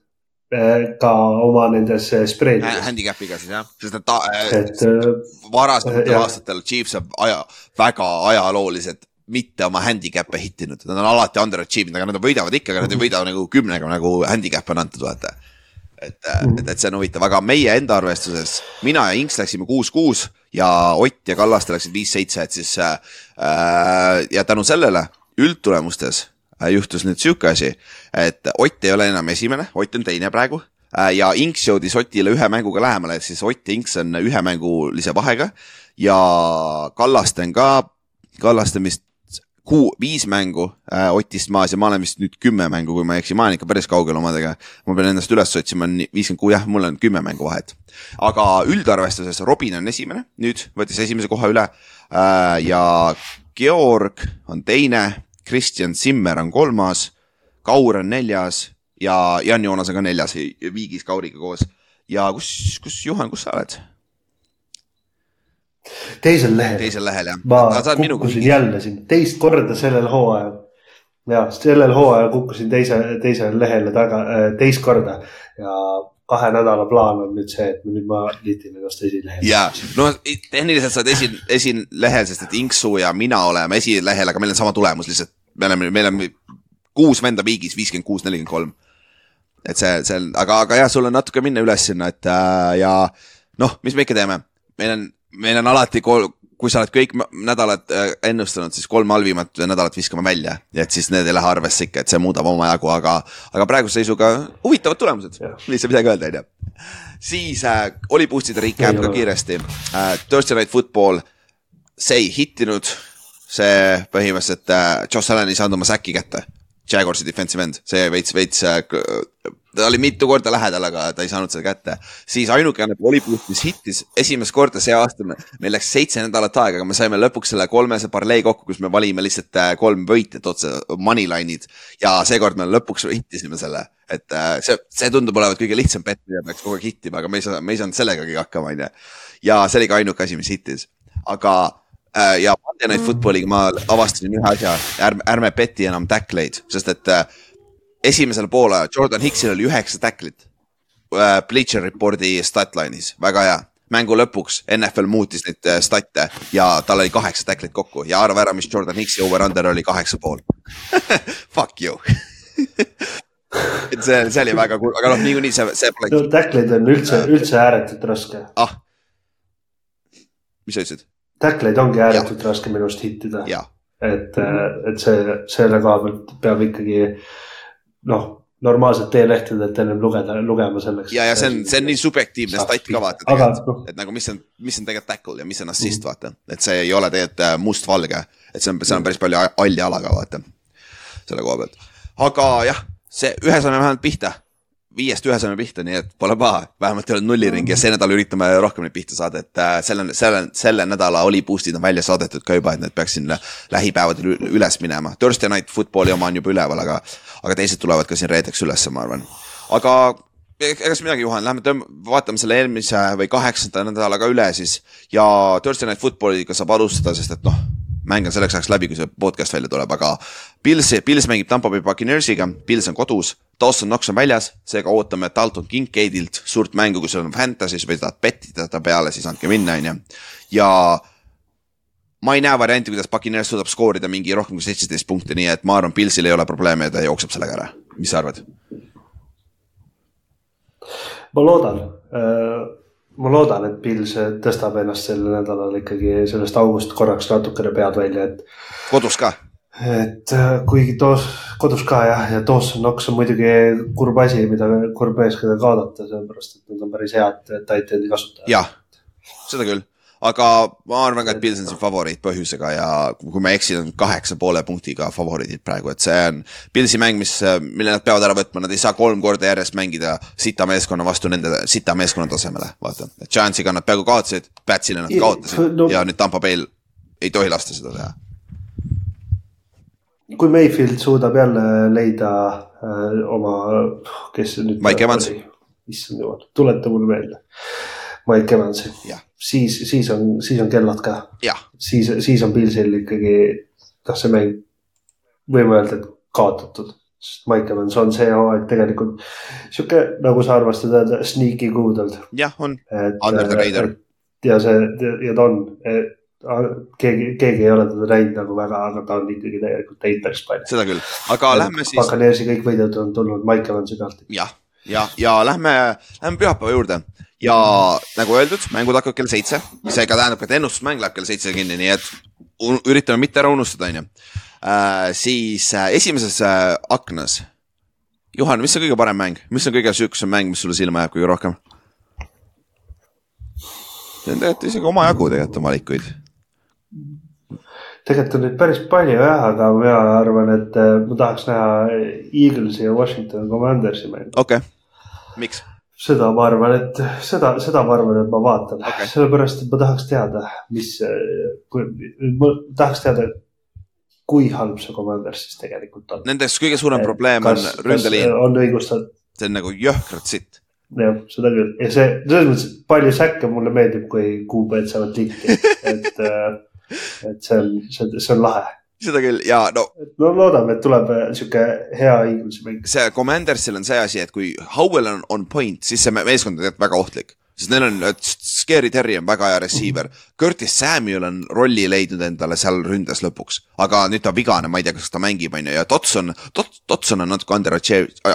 Ka oma nendes äh, spreedides. Handicapiga siis jah, sest et ta et äh, varasematel aastatel Chiefs on aja, väga ajalooliselt mitte oma handicap'e hittinud, nad on alati underachieve'inud, aga nad võidavad ikka, aga nad ei võida nagu kümnega nagu handicap on antud, vaata. et -hmm. et, et see on huvitav, aga meie enda arvestuses, mina ja Inks läksime kuus-kuus ja Ott ja Kallaste läksid viis-seitse, et siis äh, ja tänu sellele üldtulemustes juhtus nüüd sihuke asi, et Ott ei ole enam esimene, Ott on teine praegu äh, ja Inks jõudis Otile ühe mänguga lähemale, et siis Ott ja Inks on ühemängulise vahega ja Kallaste on ka, Kallaste on vist kuu, viis mängu äh, Otist maas ja ma olen vist nüüd kümme mängu, kui ma ei eksi, ma olen ikka päris kaugel omadega. ma pean ennast üles otsima, on viiskümmend kuus, jah, mul on kümme mängu vahet. aga üldarvestuses Robin on esimene, nüüd võttis esimese koha üle äh, ja Georg on teine, Kristjan Zimmer on kolmas, Kaur on neljas ja Jan Joonas on ka neljas, viigis Kauriga koos. ja kus, kus Juhan, kus sa oled? teisel lehel. teisel lehel jah. ma kukkusin jälle siin teist korda sellel hooajal. ja sellel hooajal kukkusin teise, teisele lehele taga, teist korda ja kahe nädala plaan on nüüd see, et nüüd ma liitin ennast esilehele. ja, no tehniliselt sa oled esi, esilehel, sest et Inksu ja mina oleme esilehel, aga meil on sama tulemus lihtsalt. Me oleme, meil on kuus venda viigis, viiskümmend kuus, nelikümmend kolm. et see, see, aga, aga jah, sul on natuke minna üles sinna, et äh, ja noh, mis me ikka teeme, meil on meil on alati kolm, kui sa oled kõik nädalad äh, ennustanud, siis kolm halvimat nädalat viskame välja ja et siis need ei lähe arvesse ikka, et see muudab omajagu, aga, aga praeguse seisuga huvitavad tulemused, lihtsalt midagi öelda, onju. siis äh, oli boost'ide recap ka kiiresti äh,. Thursday Night Football, see ei hittinud, see põhimõtteliselt äh, Josh Allan ei saanud oma säki kätte. Jaguarsi defensive end, see veits, veits äh, ta oli mitu korda lähedal, aga ta ei saanud seda kätte. siis ainukene voliboost, mis hittis esimest korda see aasta, meil läks seitse nädalat aega, aga me saime lõpuks selle kolmese parlee kokku, kus me valime lihtsalt äh, kolm võitjat otse, moneyline'id. ja seekord me lõpuks hittisime selle, et äh, see, see tundub olevat kõige lihtsam bet, mida peaks kogu aeg hittima, aga me ei saa, me ei saanud sellegagi hakkama, onju. ja see oli ka ainuke asi, mis hittis, aga ja Monday Night Footballiga ma avastasin ühe asja, ärme, ärme beti enam tackleid, sest et äh, esimesel poolajal Jordan Hicksil oli üheksa tacklit äh, Bleacher Reporti statline'is, väga hea. mängu lõpuks NFL muutis neid äh, stat'e ja tal oli kaheksa tacklit kokku ja arva ära, mis Jordan Hicksi over-under oli kaheksa pool Fuck you et see, see oli väga cool, aga noh, niikuinii see, see pole. no tackleid on üldse, üldse ääretult raske. ah, mis sa ütlesid? Tackleid ongi ääretult raske minu arust hittida. et, et see, selle koha pealt peab ikkagi noh, normaalselt teelehtedelt ennem lugeda, lugema selleks. ja, ja see on, see on nii subjektiivne stat ka vaata tegelikult, et nagu mis on, mis on tegelikult tackle ja mis on assist mm, vaata. et see ei ole tegelikult äh, mustvalge, et see on, seal on päris palju halli ala ka vaata, selle koha pealt. aga jah, see, ühe saime vähemalt pihta viiest ühe saime pihta, nii et pole paha, vähemalt ei olnud nulliring ja see nädal üritame rohkem neid pihta saada, et äh, selle, selle, selle nädala oli boost'id on välja saadetud ka juba, et need peaks siin lähipäevadel üles minema. Thursday night football'i oma on juba üleval, aga, aga teised tulevad ka siin reedeks ülesse, ma arvan. aga ega siis midagi, Juhan, lähme tõmb-, vaatame selle eelmise või kaheksanda nädalaga üle siis ja Thursday night football'iga saab alustada, sest et noh mäng on selleks ajaks läbi, kui see podcast välja tuleb, aga Pils, Pils mängib Tampo Bay Buccaneersiga, Pils on kodus, Dawson Knox on väljas, seega ootame Dalton Kincaidilt suurt mängu, kui sul on Fantasy's või tahad bettida ta peale, siis andke minna, on ju. ja ma ei näe varianti, kuidas Buccaneers suudab skoorida mingi rohkem kui seitseteist punkti, nii et ma arvan, Pilsil ei ole probleeme ja ta jookseb sellega ära. mis sa arvad? ma loodan äh, ma loodan, et Pils tõstab ennast sel nädalal ikkagi sellest august korraks natukene pead välja, et. kodus ka? et äh, kuigi toos, kodus ka jah, ja Dawson Knox on muidugi kurb asi, mida kurb meeskonda kaotada, sellepärast et nad on päris head tight end'i kasutajad. jah, seda küll aga ma arvan ka, et Pils on siin favoriit põhjusega ja kui ma ei eksi, on kaheksa poole punktiga favoriidid praegu, et see on Pilsi mäng, mis, mille nad peavad ära võtma, nad ei saa kolm korda järjest mängida sita meeskonna vastu nende sita meeskonna tasemele, vaata. Giantsiga nad peaaegu kaotasid, Patsile nad kaotasid no, ja nüüd Tampa Bay'l ei tohi lasta seda teha. kui Mayfield suudab jälle leida äh, oma, kes see nüüd. Mike Evans. issand jumal, tuleta mulle meelde Mike Evansi. siis, siis on, siis on kellad ka. siis, siis on Pilsil ikkagi, noh, see mäng, võime öelda, et kaotatud. sest Mike Evans on see hooaeg tegelikult sihuke, nagu sa armastasid öelda, sneaky good olnud. jah, on. Under the radar. ja see, ja ta on keegi, keegi ei ole teda näinud nagu väga, aga ta on ikkagi tegelikult teinud päris palju. seda küll, aga ja lähme siis. Pakaneersi kõik võidud on tulnud Mike Evansi pealt. jah, ja, ja lähme, lähme pühapäeva juurde ja nagu öeldud, mängud hakkavad kell seitse, see ka tähendab, et ennustusmäng läheb kell seitse kinni, nii et üritame mitte ära unustada, onju. Äh, siis äh, esimeses äh, aknas. Juhan, mis on kõige parem mäng, mis on kõige sihukesem mäng, mis sulle silma jääb kõige rohkem? see on tegelikult isegi omajagu tegelikult on valikuid. tegelikult on neid päris palju jah, aga mina arvan, et ma tahaks näha Eaglesi ja Washington Commandersi mängu. okei okay., miks? Seda ma arvan, et seda, seda ma arvan, et ma vaatan okay., sellepärast et ma tahaks teada, mis, ma tahaks teada, kui halb see Commanders siis tegelikult on. Nendest kõige suurem probleem kas, on ründeliin. on õigustatud. see on nagu jõhkralt sitt. jah, seda küll ja see, selles mõttes palju säkke mulle meeldib, kui kuupäevad saavad tikki, et, et see on, see on lahe seda küll ja no. no loodame, et tuleb äh, sihuke hea Eaglesi mäng. see Commandersil on see asi, et kui Howell on on point, siis see meeskond on tegelikult väga ohtlik sest neil on, Scary Terry on väga hea receiver mm. -hmm. Curtis Samuel on rolli leidnud endale seal ründes lõpuks, aga nüüd ta vigane, ma ei tea, kas ta mängib, on ju, ja Dotson, Dotson on natuke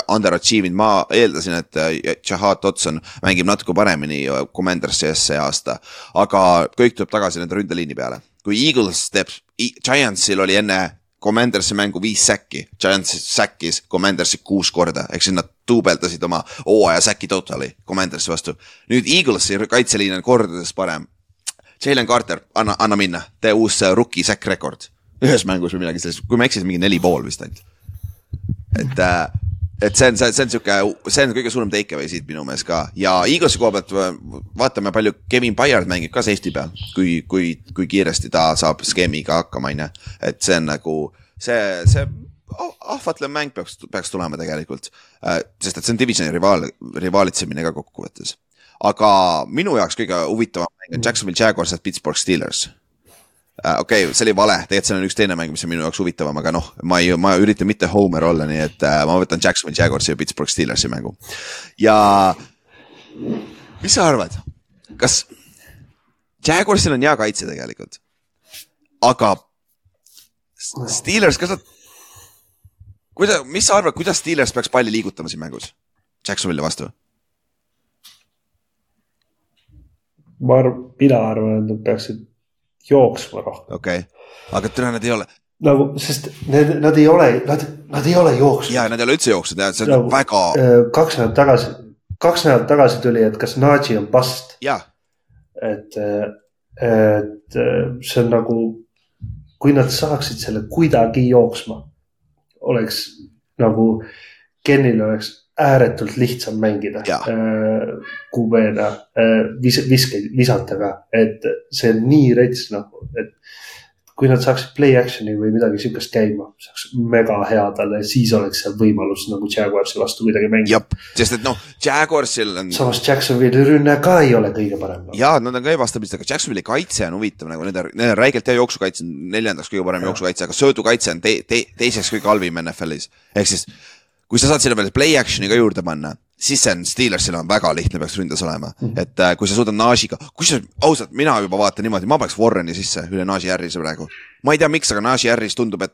underachieving, ma eeldasin, et Jahad Dotson mängib natuke paremini Commandersi ees see aasta. aga kõik tuleb tagasi nende ründeliini peale kui Eagles teeb, Giantsil oli enne Commandersi mängu viis säkki, Giants säkkis Commandersi kuus korda, ehk siis nad duubeldasid oma hooaja säki totali Commandersi vastu. nüüd Eaglesi kaitseliin on kordades parem. Jalen Carter, anna, anna minna, tee uus rookie säkk rekord. ühes mängus või midagi sellist, kui ma ei eksi, siis mingi neli pool vist ainult. et äh, et see on, see, see on sihuke, see on kõige suurem take away siit minu meelest ka ja Eaglesi koha pealt vaatame, palju Kevin Byard mängib ka safety peal, kui, kui, kui kiiresti ta saab skeemiga hakkama, on ju. et see on nagu see, see ahvatlev mäng peaks, peaks tulema tegelikult, äh, sest et see on divisioni rivaal, rivaalitsemine ka kokkuvõttes. aga minu jaoks kõige huvitavam mäng on Jacksonville Jaguars ja Pittsburgh Steelers. Okei okay,, see oli vale, tegelikult seal on üks teine mäng, mis on minu jaoks huvitavam, aga noh, ma ei, ma üritan mitte homer olla, nii et äh, ma võtan Jacksonville Jaguarsi ja Pittsburgh Steelersi mängu. ja mis sa arvad, kas Jaguarsil on hea kaitse tegelikult, aga Steelers, kas nad, kuidas, mis sa arvad, kuidas Steelers peaks palli liigutama siin mängus Jacksonville'i vastu? ma arvan, mina arvan, et nad peaksid jooksma rohkem. okei okay., aga täna nad ei ole. nagu, sest need, nad ei ole, nad, nad ei ole jooksnud. ja nad ei ole üldse jooksnud ja see on nagu, väga. Äh, kaks nädalat tagasi, kaks nädalat tagasi tuli, et kas Naji on bust. et, äh, et äh, see on nagu, kui nad saaksid selle kuidagi jooksma, oleks nagu Kenil oleks ääretult lihtsam mängida QB-na äh, vis, viskeid visata ka, et see on nii rets nagu, et kui nad saaksid play action'i või midagi sihukest käima, see oleks mega hea talle, siis oleks seal võimalus nagu Jaguarsi vastu kuidagi mängida. sest et noh, Jaguarsil on. samas Jacksonville'i rünne ka ei ole kõige parem no.. ja nad on ka ebastabiilsed, aga Jacksonville'i kaitse on huvitav nagu nende, nende räigelt hea jooksukaitse on neljandaks kõige parem jooksukaitse, aga söödukaitse on te, te, teiseks kõige halvim NFL-is. ehk siis kui sa saad sinna veel play action'i ka juurde panna, siis see on Steelersil on väga lihtne peaks ründes olema mm, -hmm. et äh, kui sa suudad Najiga, kusjuures ausalt, mina juba vaatan niimoodi, ma paneks Warreni sisse üle Naji Harrise praegu. ma ei tea, miks, aga Naji Harris tundub, et.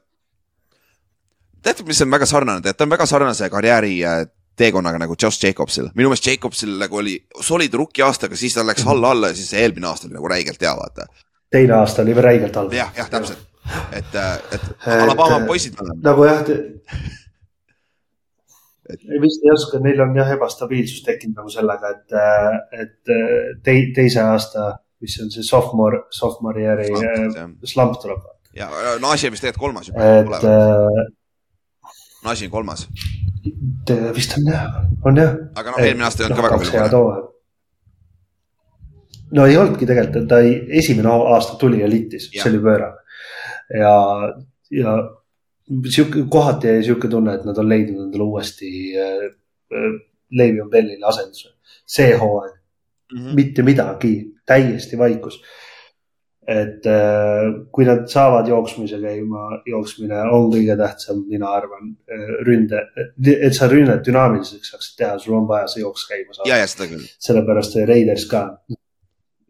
teate, mis on väga sarnane, tead, ta on väga sarnase karjääri äh, teekonnaga nagu Josh Jacobsil, minu meelest Jacobsil nagu oli solid rookie aastaga, siis ta läks alla alla ja siis eelmine aasta oli nagu räigelt hea, vaata. teine aasta oli räigelt halb. jah, jah, täpselt, et, äh, et Alabama poisid. nagu jah et.... vist ei oska, neil on jah ebastabiilsus tekkinud nagu sellega, et, et tei, teise aasta mis on see sophomore, sophomore year'i slump tuleb. ja Nasi on vist tegelikult kolmas juba. et. Äh, Nasi on kolmas. vist on jah, on jah. aga noh, eelmine aasta ei olnud ka väga palju no ei olnudki tegelikult, ta ei, esimene aasta tuli ja littis, see oli pöörane. ja, ja sihuke, kohati jäi sihuke tunne, et nad on leidnud endale uuesti äh, äh Levi Bellile asenduse. see hooaeg mm, -hmm. mitte midagi, täiesti vaikus. et äh, kui nad saavad jooksmise käima, jooksmine on kõige tähtsam, mina arvan, äh, ründe, et sa rünnet dünaamiliseks saaksid teha, sul on vaja see jooks käima saada. ja, ja seda küll. sellepärast Raiders ka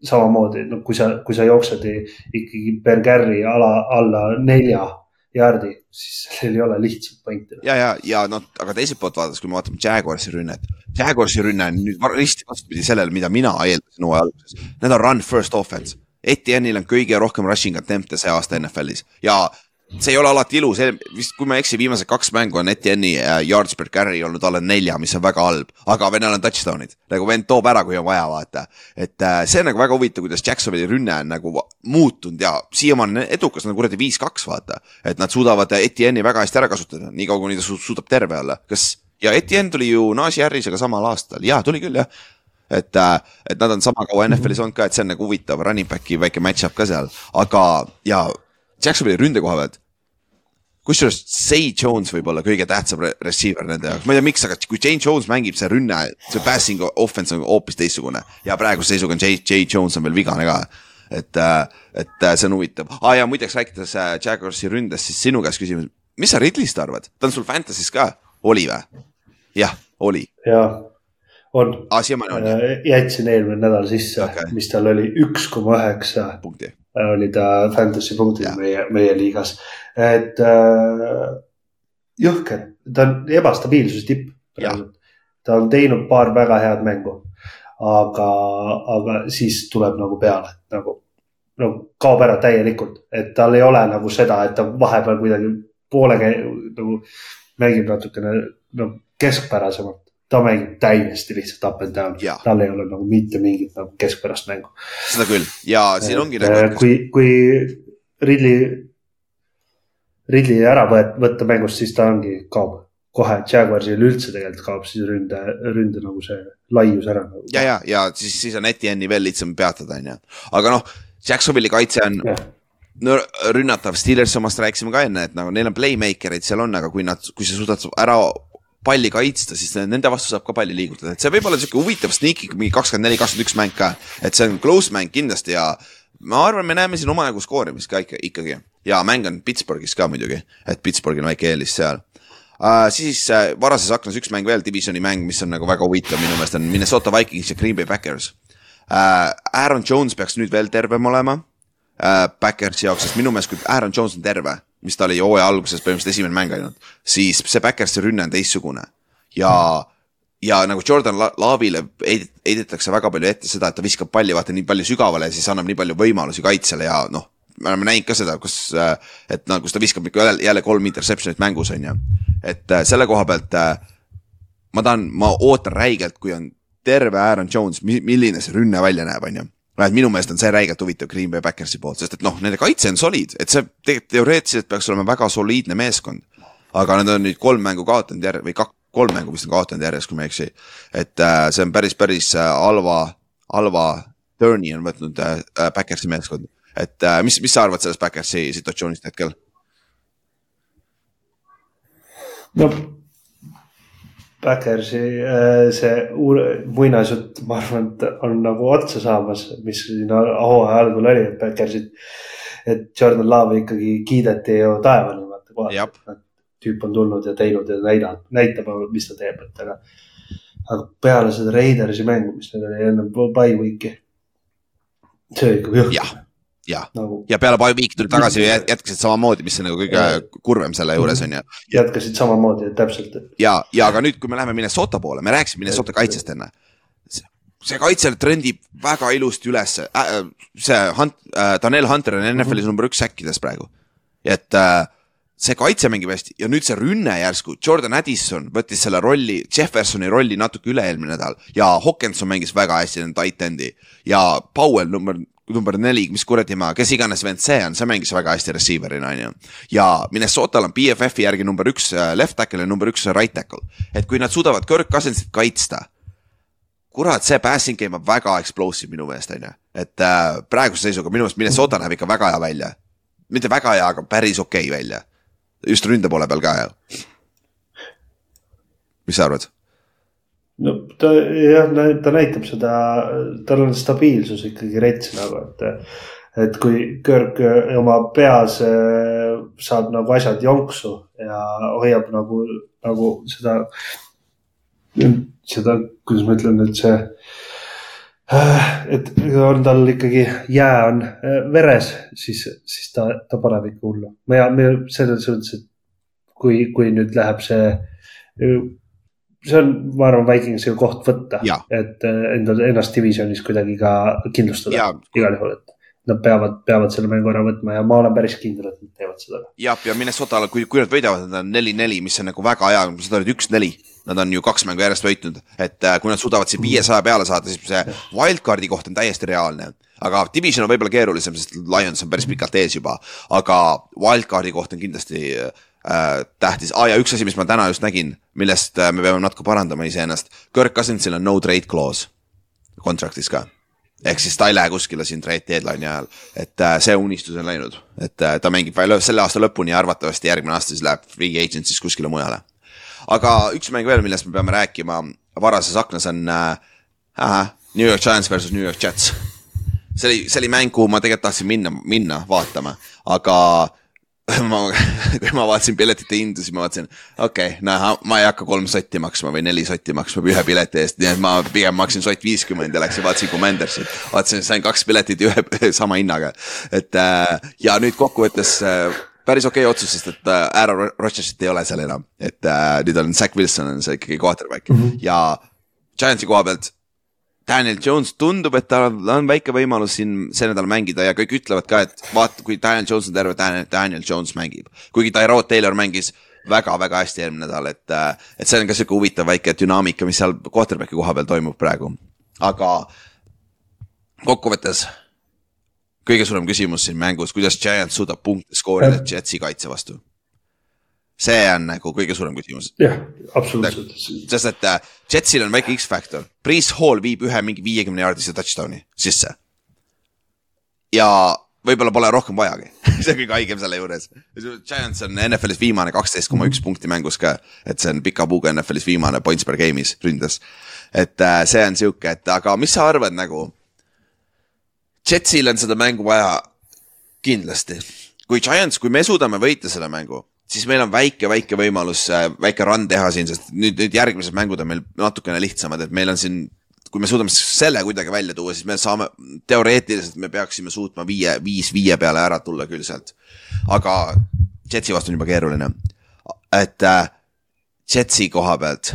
samamoodi, no kui sa, kui sa jooksed ikkagi per carry ala, alla nelja jaardi, siis sellel ei ole lihtsalt pointi. ja, ja, ja noh, aga teiselt poolt vaadates, kui me vaatame Jaguarsi rünnet, Jaguarsi rünne on nüüd risti vastupidi sellele, mida mina eeldasin hooaja alguses. Need on run first offense. Etienne'il on kõige rohkem rushing attempt'e see aasta NFL-is ja see ei ole alati ilus, vist kui ma ei eksi, viimased kaks mängu on Etienne'i yards per carry olnud alla nelja, mis on väga halb, aga vennal on touchdown'id, nagu vend toob ära, kui on vaja, vaata. et äh, see on nagu väga huvitav, kuidas Jacksonvili rünne on nagu muutunud ja siiamaani edukas, nagu kuradi viis-kaks, vaata. et nad suudavad Etienne'i väga hästi ära kasutada, niikaua kuni ta suudab terve olla, kas ja Etienne tuli ju Najee Harrisega samal aastal, jaa, tuli küll jah et, äh, et nad on sama kaua NFL-is olnud ka, et see on nagu huvitav running back'i väike match-up ka seal, aga ja Jacksonvili ründe koha pealt. Kusjuures Say Jones võib olla kõige tähtsam receiver nende jaoks, ma ei tea, miks, aga kui Jane Jones mängib, see rünne, see passing offense on hoopis teistsugune ja praeguse seisuga on Jay, Jay Jones on veel vigane ka et, äh, et äh, see on huvitav ah,. ja muideks rääkides Jaguarsi ründest, siis sinu käest küsimus, mis sa Ridley'st arvad, ta on sul Fantasy's ka, oli või? jah, oli. jah, on ah,. äh,? jätsin eelmine nädal sisse okay., mis tal oli üks koma üheksa. punkti oli ta fantasy punktid meie, meie liigas, et äh, jõhker, ta on ebastabiilsuse tipp ta on teinud paar väga head mängu, aga, aga siis tuleb nagu peale nagu, no kaob ära täielikult, et tal ei ole nagu seda, et ta vahepeal kuidagi poole nagu mängib natukene no keskpärasemalt ta mängib täiesti lihtsalt up and down, tal ei ole nagu mitte mingit nagu keskpärast mängu. seda küll. Ja siin et, ongi nagu. Äh, kui, kui Ridley, Ridley ära võet, võtta mängust, siis ta ongi, kaob. Kohe, Jaguarsil üldse tegelikult kaob siis ründe, ründe nagu see laius ära nagu.. ja, ja, ja siis, siis on Etienne'i veel lihtsam peatada, on ju, aga noh, Jacksonville'i kaitse on ja no rünnatav, Steelers omast rääkisime ka enne, et nagu neil on playmaker'id seal on, aga kui nad, kui sa suudad ära palli kaitsta, siis nende vastu saab ka palli liigutada, et see võib olla sihuke huvitav sneaky mingi kakskümmend neli, kakskümmend üks mäng ka. et see on close mäng kindlasti ja ma arvan, me näeme siin omajagu skoorimist ka ikka, ikkagi ja mäng on Pittsburghis ka muidugi, et Pittsburghil on väike eelis seal uh,. siis uh, varases aknas üks mäng veel, divisioni mäng, mis on nagu väga huvitav minu meelest on Minnesota Vikings ja Green Bay Packers uh,. Aaron Jones peaks nüüd veel tervem olema uh, Backersi jaoks, sest minu meelest, kui Aaron Jones on terve mis ta oli hooaja alguses põhimõtteliselt esimene mäng ainult, siis see Backersi rünne on teistsugune ja ja nagu Jordan Laavile heidetakse väga palju ette seda, et ta viskab palli vaata nii palju sügavale ja siis annab nii palju võimalusi kaitsele ja noh, me oleme näinud ka seda, kus, et noh, kus ta viskab ikka jälle, jälle kolm interception'it mängus on ju. et äh, selle koha pealt äh, ma tahan, ma ootan räigelt, kui on terve Aaron Jones, milline see rünne välja näeb, on ju et minu meelest on see räigelt huvitav Green Bay Backersi poolt, sest et noh, nende kaitse on soliid, et see tegelikult teoreetiliselt peaks olema väga soliidne meeskond. aga nad on nüüd kolm mängu kaotanud järg- või kak-, kolm mängu vist on kaotanud järjest, kui ma ei eksi. et äh, see on päris, päris äh, halva, halva turn'i on võtnud äh, Backersi meeskond. et äh, mis, mis sa arvad sellest Backersi situatsioonist hetkel? no Backersi äh, see muinasjutt, ma arvan, et on nagu otsa saamas, mis siin hooaja algul oli, et Backersit, et Jordan Love ikkagi kiideti ju taevani, vaata kohe. tüüp on tulnud ja teinud ja näidab, näitab, mis ta teeb, et aga, aga peale seda Raidersi mängu, mis neil oli enne by week'i. see oli ikka jõhker ja nagu..., ja peale week'i tulid tagasi ja jätkasid samamoodi, mis on nagu kõige ja. kurvem selle juures on ju. jätkasid samamoodi, täpselt. ja, ja aga nüüd, kui me läheme Minnesota poole, me rääkisime Minnesota kaitsest enne. see kaitse trendib väga ilusti üles äh,, see Hunt, äh, Daniel Hunter on NFL-is mm -hmm. number üks säkkides praegu. et äh, see kaitse mängib hästi ja nüüd see rünne järsku, Jordan Addison võttis selle rolli, Jeffersoni rolli natuke üle-eelmine nädal ja Hawkinson mängis väga hästi nende tight end'i ja Powell number number neli, mis kuradi maa, kes iganes vend see on, see mängis väga hästi receiver'ina on ju. ja Minnesotal on BFF-i järgi number üks äh, left tackle ja number üks right tackle. et kui nad suudavad Kirk Cousinsit kaitsta. kurat, see passing game on väga explosive minu meelest on ju, et äh, praeguse seisuga minu meelest Minnesota näeb ikka väga hea välja. mitte väga hea, aga päris okei okay välja. just ründe poole peal ka ju. mis sa arvad? No ta jah, ta näitab seda, tal on stabiilsus ikkagi rets nagu, et. et kui Kirk oma peas äh, saab nagu asjad jonksu ja hoiab nagu, nagu seda, seda, kuidas ma ütlen, et see äh, et on tal ikkagi jää on äh, veres, siis, siis ta, ta paneb ikka hullu. ma, ma selles suhtes, et kui, kui nüüd läheb see see on, ma arvan, Vikingsi koht võtta, et äh, endal ennast divisjonis kuidagi ka kindlustada igal juhul, et nad peavad, peavad selle mängu ära võtma ja ma olen päris kindel, et nad teevad seda. jah, ja Minnesotale, kui, kui nad võidavad, nad on neli-neli, mis on nagu väga hea, nad olid üks-neli. Nad on ju kaks mängu järjest võitnud, et äh, kui nad suudavad siin viiesaja peale saada, siis see wildcard'i koht on täiesti reaalne. aga division on võib-olla keerulisem, sest Lions on päris pikalt ees juba, aga wildcard'i koht on kindlasti äh, äh, tähtis ah,, ja üks asi, mis ma täna just nägin, millest äh, me peame natuke parandama iseennast. Kirk Cousinsil on no trade clause contract'is ka. ehk siis ta ei lähe kuskile siin trade deadline'i ajal, et äh, see unistus on läinud, et äh, ta mängib veel selle aasta lõpuni ja arvatavasti järgmine aasta siis läheb free agent siis kuskile mujale. aga üks mäng veel, millest me peame rääkima varases aknas on äh, äh, New York Giants versus New York Jets. see oli, see oli mäng, kuhu ma tegelikult tahtsin minna, minna vaatama, aga ma, kui ma vaatasin piletite hindu, siis ma vaatasin, okei okay,, näe, ma ei hakka kolm sotti maksma või neli sotti maksma ühe pileti eest, nii et ma pigem maksin sott viiskümmend ja läksin vaatasin Commandersit. vaatasin, sain kaks piletit ühe sama hinnaga, et äh, ja nüüd kokkuvõttes äh, päris okei okay otsus, sest et äh, Aaron Rodgersit ei ole seal enam, et nüüd on Zack Wilson on see ikkagi quarterback mm -hmm. ja Giantsi koha pealt Daniel Jones tundub, et tal on väike võimalus siin see nädal mängida ja kõik ütlevad ka, et vaata, kui Daniel Jones on terve, Daniel, Daniel Jones mängib. kuigi Tyrod Taylor mängis väga-väga hästi eelmine nädal, et, et see on ka sihuke huvitav väike dünaamika, mis seal quarterback'i koha peal toimub praegu. aga kokkuvõttes kõige suurem küsimus siin mängus, kuidas Giants suudab punkte skoorida Jetsi kaitse vastu see on nagu kõige suurem küsimus. jah, absoluutselt. sest et äh, Jetsil on väike X-faktor, Priis Hall viib ühe mingi viiekümne jaardise touchdown'i sisse. ja võib-olla pole rohkem vajagi see on kõige haigem selle juures. Giants on NFL-is viimane kaksteist koma üks punkti mängus ka, et see on pika puuga NFL-is viimane points per game'is ründes. et äh, see on sihuke, et aga mis sa arvad nagu? Jetsil on seda mängu vaja kindlasti, kui Giants, kui me suudame võita selle mängu siis meil on väike, väike võimalus, äh, väike run teha siin, sest nüüd, nüüd järgmised mängud on meil natukene lihtsamad, et meil on siin kui me suudame selle kuidagi välja tuua, siis me saame, teoreetiliselt me peaksime suutma viie, viis viie peale ära tulla küll sealt. aga Jetsi vastu on juba keeruline. et äh, Jetsi koha pealt,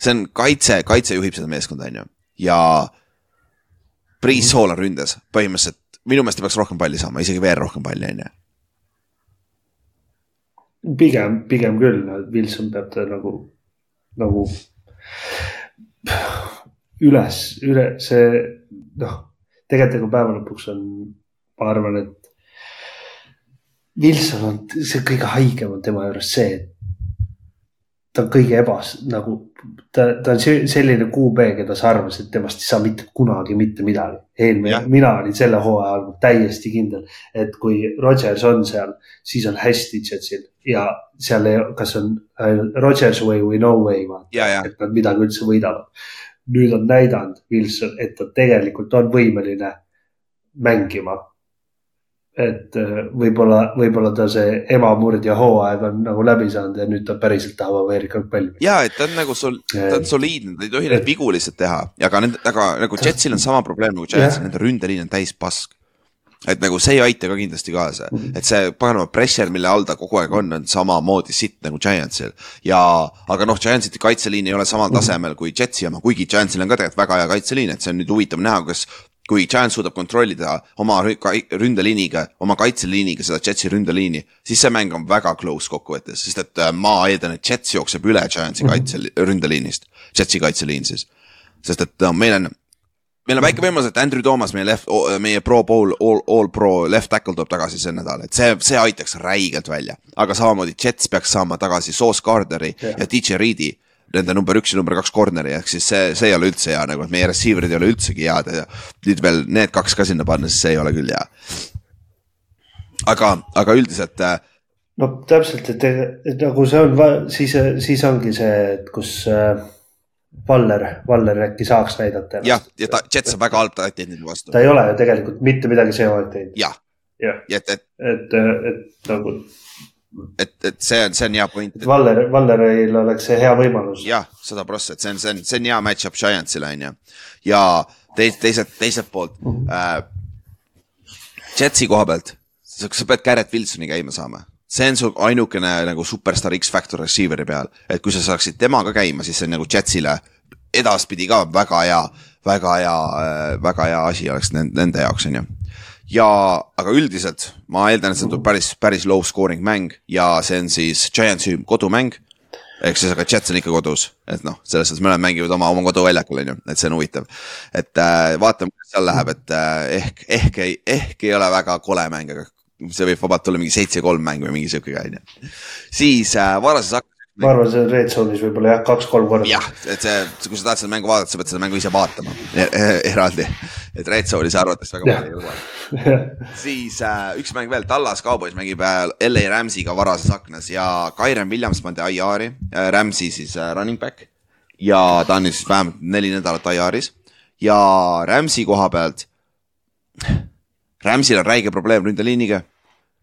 see on kaitse, kaitse juhib seda meeskonda, on ju, ja Priis Hall on ründes, põhimõtteliselt minu meelest ta peaks rohkem palli saama, isegi veel rohkem palli, on ju pigem, pigem küll, Wilson peab ta nagu, nagu üles, üle see noh, tegelikult nagu päeva lõpuks on, ma arvan, et Wilson on, see kõige haigem on tema juures see, et ta on kõige ebas, nagu ta, ta on selline QB, keda sa arvasid, temast ei saa mitte kunagi mitte midagi. eelmine, mina olin selle hooaja algul täiesti kindel, et kui Rodgers on seal, siis on hästi Jetsil ja seal ei, kas on Rodgers way või no way, et nad midagi üldse võidavad. nüüd on näidanud Wilson, et ta tegelikult on võimeline mängima et äh, võib-olla, võib-olla ta see emamurdja hooaeg on nagu läbi saanud ja nüüd ta päriselt tahab Ameerika palli. ja, et ta on nagu sol-, ta on soliidne, ta ei tohi neid vigu lihtsalt teha, aga nende, aga nagu Jetsil on sama probleem nagu Giantsil, nende ründeliin on täis pask. et nagu see ei aita ka kindlasti kaasa -hmm. et see paganama pressure, mille all ta kogu aeg on, on samamoodi sitt nagu Giantsil. ja, aga noh, Giantsiti kaitseliin ei ole samal mhm. tasemel kui Jetsi oma, kuigi Giantsil on ka tegelikult väga hea kaitseliin, et see on nüüd huvitav näha, kas kui Giants suudab kontrollida oma ründeliiniga, oma kaitseliiniga seda Jetsi ründeliini, siis see mäng on väga close kokkuvõttes, sest et äh, ma eeldan, et Jets jookseb üle Giantsi mhm. kaitse, ründeliinist, Jetsi kaitseliin siis. sest et no, meil on meil on väike võimalus, et Andrew Thomas, meie left, meie pro bowl, all, all pro left tackle tuleb tagasi see nädal, et see, see aitaks räigelt välja. aga samamoodi Jets peaks saama tagasi Sauce Garderi yeah. ja DJ Reedi nende number üks ja number kaks corner'i, ehk siis see, see ei ole üldse hea nagu, et meie receiver'id ei ole üldsegi head ja nüüd veel need kaks ka sinna panna, siis see ei ole küll hea. aga, aga üldiselt äh, no täpselt, et, et nagu see on, siis, siis ongi see, et kus äh, Valler, Valler äkki saaks näidata jah, ja ta, Jets on väga halb end'ide vastu. ta ei ole ju tegelikult mitte midagi see hooaeg teinud. jah, jah, et, et, et, et nagu. Et, et see on, see on hea point. Valler, Valleril oleks see hea võimalus. jah, sada prossa, et see on, see on, see on hea match-up Giantsile on ju. ja teis-, teiselt, teiselt poolt -hmm. äh, Jetsi koha pealt, sa pead Garrett Wilsoni käima saama see on su ainukene nagu superstaar X-Factor receiver'i peal, et kui sa saaksid temaga käima, siis see on nagu Jetsile edaspidi ka väga hea, väga hea, äh, väga hea asi oleks nende, nende jaoks, on ju. Ja, aga üldiselt ma eeldan, et see tuleb päris, päris low scoring mäng ja see on siis Giantsi kodumäng. ehk siis, aga Jets on ikka kodus, et noh, selles suhtes mõlemad mängivad oma, oma koduväljakul, on ju, et see on huvitav. et äh, vaatame, kuidas seal läheb, et äh, ehk, ehk ei, ehk ei ole väga kole mäng, aga see võib vabalt olla mingi seitse-kolm mäng või mingi sihuke on ju. siis äh, varases hakkas ma arvan, see Red Zone'is võib-olla jah, kaks-kolm korda. jah, et see, kui sa tahad seda mängu vaadata, sa pead seda mängu ise vaatama eraldi. et Red Zone'is arvates väga palju ei luba. siis äh, üks mäng veel, Tallas Cowboys mängib äh, LA Rams'iga varases aknas ja Kyren Williams pandi IR-i äh,, Rams'i siis äh, running back. ja ta on siis vähemalt neli nädalat IR-is ja Rams'i koha pealt. Rams'il on räige probleem ründeliiniga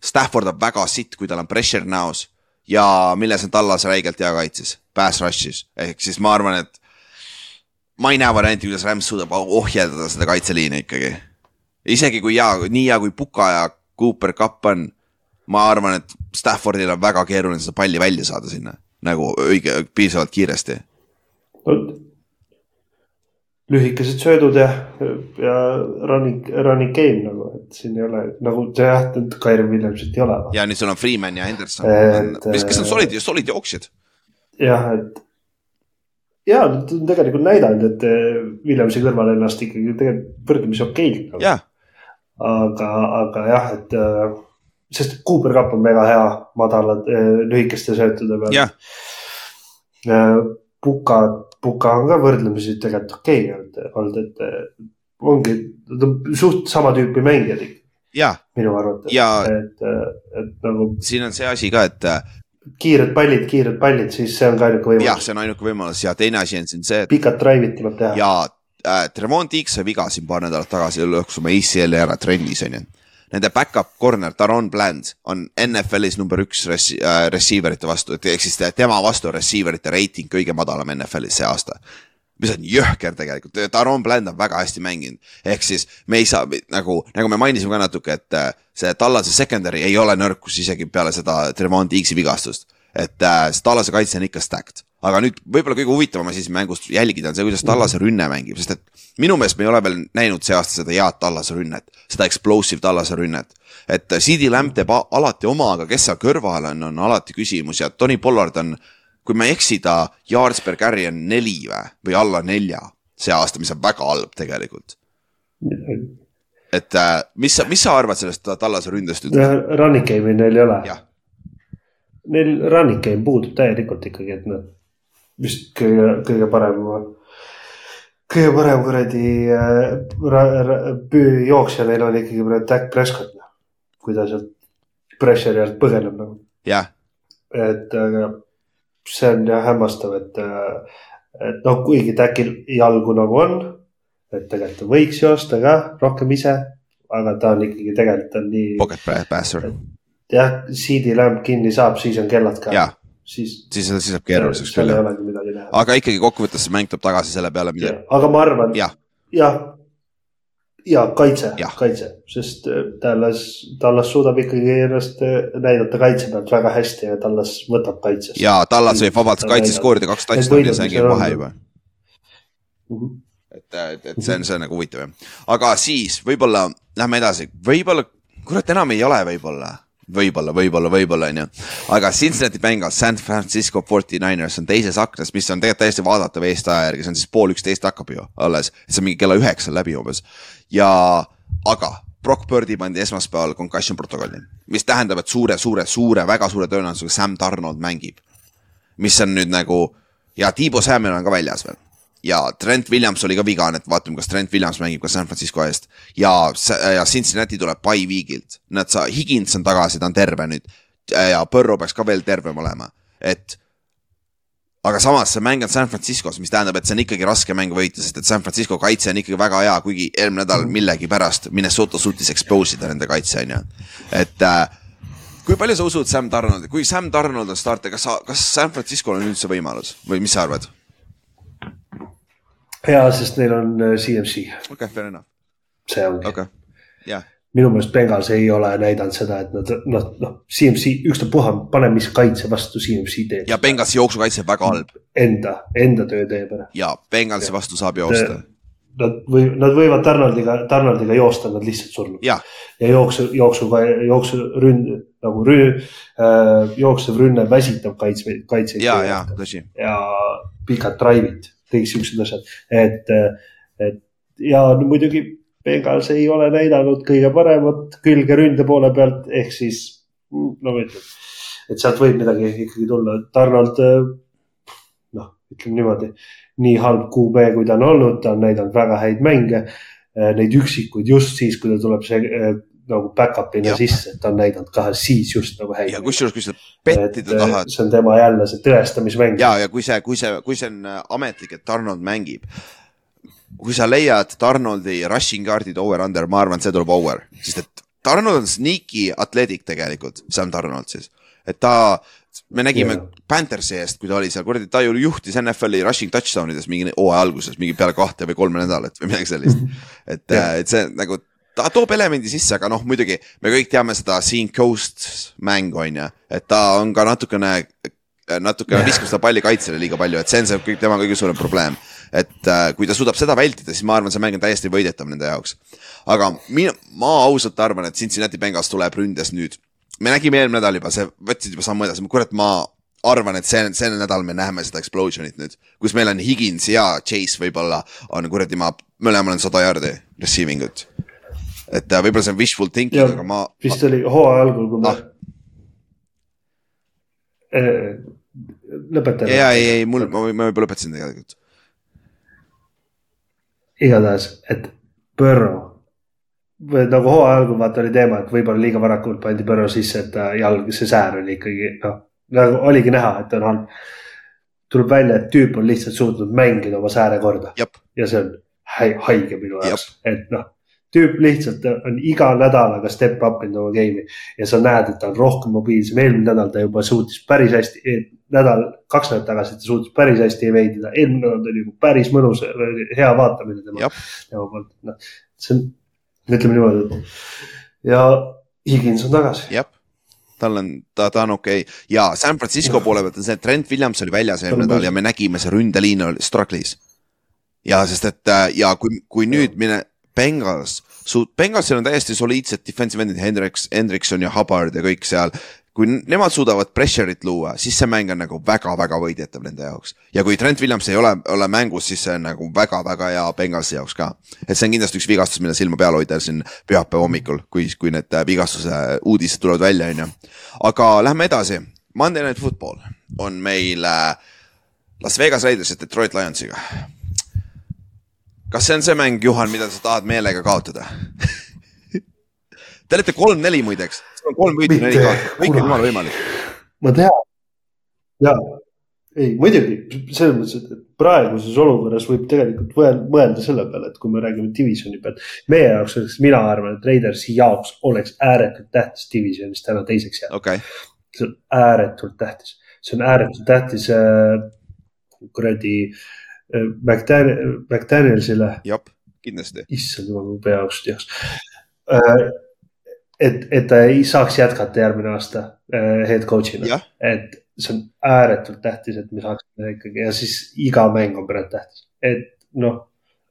Stafford on väga sitt, kui tal on pressure näos ja milles on Tallas räigelt hea kaitses, pass rush'is, ehk siis ma arvan, et ma ei näe varianti, kuidas Rams suudab ohjeldada seda kaitseliini ikkagi. isegi kui hea, nii hea kui Puka ja Cooper Cup on, ma arvan, et Staffordil on väga keeruline seda palli välja saada sinna. Nagu õige, piisavalt kiiresti lühikesed söödud ja, ja running, running game nagu, et siin ei ole nagu jah, Kairi Williamsit ei ole. ja nüüd sul on Freeman ja Henderson, kes, kes on solid, solid jooksjad. jah, et ja nad on tegelikult näidanud, et eh, Williamsi kõrval ennast ikkagi tegelikult võrdlemisi okeilt nagu.. aga, aga jah, et eh, sest Cooper Cup on väga hea madalad lühikeste söötude peal. Puka Puka on ka võrdlemisi tegelikult okei okay olnud, et ongi, ta on suht sama tüüpi mängijad ikka. minu arvates, et, et nagu. siin on see asi ka, et. kiired pallid, kiired pallid, siis see on ka ainuke võimalus. jah, see on ainuke võimalus ja teine asi on siin see, et. pikad drive'id tuleb teha. ja äh, Tremont X sai viga siin paar nädalat tagasi, lõhkus oma ACL-i ära trennis on ju nende back-up corner, Taron Bland on NFL-is number üks res- äh,, receiver ite vastu, ehk siis tema vastu receiver ite reiting kõige madalam NFL-is see aasta. mis on jõhker tegelikult, Taron Bland on väga hästi mänginud, ehk siis me ei saa nagu, nagu me mainisime ka natuke, et äh, see Tallase secondary ei ole nõrkus isegi peale seda Tremont X-i vigastust. et äh, see Tallase kaitse on ikka stacked aga nüüd võib-olla kõige huvitavam asi siin mängust jälgida on see, kuidas Tallase rünne mängib, sest et minu meelest me ei ole veel näinud see aasta seda head Tallase rünnet, seda explosive Tallase rünnet. et CD Lamb teeb alati oma, aga kes seal kõrval on, on alati küsimus ja Tony Pollard on, kui ma ei eksi, ta yards per carry on neli või, või alla nelja see aasta, mis on väga halb tegelikult. et äh, mis sa, mis sa arvad sellest Tallase ründest? Running game'i neil ei ole. Neil running game puudub täielikult ikkagi, et nad vist kõige, kõige parem, kõige parem kuradi äh, jooksja neil on ikkagi praegu Dak Prescott, noh. kui ta sealt pressure'i alt põgeneb nagu. jah. et aga see on jah hämmastav, et, äh, et noh, kuigi Dakil jalgu nagu on, et tegelikult ta võiks joosta ka rohkem ise, aga ta on ikkagi tegelikult on nii. Pocket passer. jah, CD lamp kinni saab, siis on kellad ka. jah siis. siis, siis läheb keeruliseks küll jah. aga ikkagi kokkuvõttes see mäng tuleb tagasi selle peale, mida. aga ma arvan. jah, ja, ja kaitse, kaitse, sest Tallas, äh, Tallas suudab ikkagi ennast äh, näidata kaitse pealt väga hästi ja Tallas võtab kaitses. ja Tallas võib vabalt kaitses skoorida kaks touchdown'i ja see ongi vahe juba mm. -hmm et, et, et see on, see on nagu huvitav jah, aga siis võib-olla lähme edasi, võib-olla, kurat, enam ei ole võib-olla võib-olla, võib-olla, võib-olla onju. aga Cincinnati Bengals, San Francisco 49ers on teises aknas, mis on tegelikult täiesti vaadatav Eesti aja järgi, see on siis pool üksteist hakkab ju alles, see on mingi kella üheksal läbi umbes. ja, aga Brock Birdi pandi esmaspäeval concussion protokolli, mis tähendab, et suure, suure, suure, väga suure tõenäosusega Sam Donald mängib. mis on nüüd nagu ja Tiibo Samuel on ka väljas veel ja Trent Williams oli ka vigane, et vaatame, kas Trent Williams mängib ka San Francisco eest. Ja, ja Cincinnati tuleb by week'ilt, nad sa, Higins on tagasi, ta on terve nüüd. Ja Burrow peaks ka veel tervem olema, et aga samas see mäng on San Franciscos, mis tähendab, et see on ikkagi raske mäng võita, sest et San Francisco kaitse on ikkagi väga hea, kuigi eelmine nädal millegipärast Minnesota suutis expose ida nende kaitse, on ju. et äh, kui palju sa usud Sam Donaldi, kui Sam Donald on starter, kas sa, kas San Francisco'l on üldse võimalus? Või mis sa arvad? Ja, sest neil on CMC. Äh, okei okay,, fair enough. see ongi okay., yeah. minu meelest Bengals ei ole näidanud seda, et nad noh, noh CMC ükstapuha, pane mis kaitse vastu CMC teeb. ja Bengalsi jooksukaitse väga halb. Enda, enda töö teeb ära. ja Bengalsi vastu saab joosta. Nad või, nad võivad Tarnaldiga, Tarnaldiga joosta, nad lihtsalt surnud. ja, ja jooksu, jooksuga, jooksu ründ nagu rüü, äh, jooksev rünne väsitab kaitse, kaitseid. ja, ja tõsi. ja pikad drive'id kõik siuksed asjad, et, et ja no, muidugi Bengals ei ole näidanud kõige paremat külge ründe poole pealt, ehk siis no ma ütlen, et sealt võib midagi ikkagi tulla, Tarnold noh, ütleme niimoodi, nii halb QB, kui ta on olnud, ta on näidanud väga häid mänge. Neid üksikuid just siis, kui ta tuleb see nagu back-up'ina sisse, et ta on näidanud ka siis just nagu häid. ja kusjuures, kui sa pettida tahad. see on tema jälle see tõestamismäng. ja, ja kui see, kui see, kui see on ametlik, et Arnold mängib. kui sa leiad Arnoldi rushing guard'id over-under, ma arvan, et see tuleb over, sest et Arnold on sneaky atleetik tegelikult, Sam Arnold siis, et ta me nägime yeah. Panthersi eest, kui ta oli seal, kuradi, ta ju juhtis NFL-i rushing touchdown ides mingi hooaja alguses mingi peale kahte või kolme nädalat või midagi sellist. et yeah., et see nagu ta toob elemendi sisse, aga noh, muidugi me kõik teame seda Scene Coast mängu on ju, et ta on ka natukene, natukene viskas seda palli kaitsele liiga palju, et see on see kõik tema kõige suurem probleem. et äh, kui ta suudab seda vältida, siis ma arvan, see mäng on täiesti võidetav nende jaoks. aga mina, ma ausalt arvan, et Cincinnati Bengals tuleb ründes nüüd. me nägime eelmine nädal juba, see võtsid juba sammu edasi, kurat, ma arvan, et see, see nädal me näeme seda explosion'it nüüd, kus meil on Higins ja Chase võib-olla on kuradi, ma, mõlemal on sada jaardi receiving ut et äh, võib-olla see on wishful thinking, aga ma. vist oli hooaja algul, kui me ah.. lõpetame. ja, ei, ei, mul, ma, ma juba lõpetasin tegelikult. igatahes, et Burrow või nagu hooaja algul vaata oli teema, et võib-olla liiga varakult pandi Burrow sisse, et jalg, see säär oli ikkagi noh, nagu oligi näha, et on halb. tuleb välja, et tüüp on lihtsalt suutnud mängida oma sääre korda ja see on haige minu jaoks, et noh tüüp lihtsalt on iga nädalaga step up inud oma game'i ja sa näed, et ta on rohkem mobiilsem, eelmine nädal ta juba suutis päris hästi, nädal, kaks nädalat tagasi ta suutis päris hästi eveidida, eelmine nädal oli juba päris mõnus, hea vaatamine tema, tema poolt, noh. see on, ütleme niimoodi, et ja Higins on tagasi. jah tal on, ta, ta on okei okay. ja San Francisco poole pealt on see, et Trent Williams oli väljas eelmine nädal ja me nägime, see ründeliin oli struggle'is. ja sest, et ja kui, kui nüüd mine Bengals, Bengalsil on täiesti soliidsed defensive endid, Hendriks, Hendrikson ja Hubbard ja kõik seal. kui nemad suudavad pressure'it luua, siis see mäng on nagu väga-väga võidetav nende jaoks. ja kui Trent Williams ei ole, ole mängus, siis see on nagu väga-väga hea Bengalsi jaoks ka. et see on kindlasti üks vigastus, mille silma peal hoida siin pühapäeva hommikul, kui, kui need äh, vigastuse uudised tulevad välja, on ju. aga lähme edasi. Monday Night Football on meil äh, Las Vegas Raiders ja Detroit Lionsiga kas see on see mäng, Juhan, mida sa tahad meelega kaotada? Te olete kolm-neli muideks, on kolm võitu, neli kaotada, kõik on jumala võimalik. ma tean, ja ei muidugi selles mõttes, et praeguses olukorras võib tegelikult mõelda selle peale, et kui me räägime divisioni pealt. meie jaoks oleks, mina arvan, et Raidersi jaoks oleks ääretult tähtis divisionis täna teiseks jääda. Okay.. see on ääretult tähtis, see on ääretult tähtis äh, kuradi äh, McDaniel, McDanielsile. jah, kindlasti. issand jumal, mu pea jaoks tühjaks. Äh, et, et ta ei saaks jätkata järgmine aasta äh, head coach'ina, et see on ääretult tähtis, et me saaksime ikkagi ja siis iga mäng on praegu tähtis, et noh,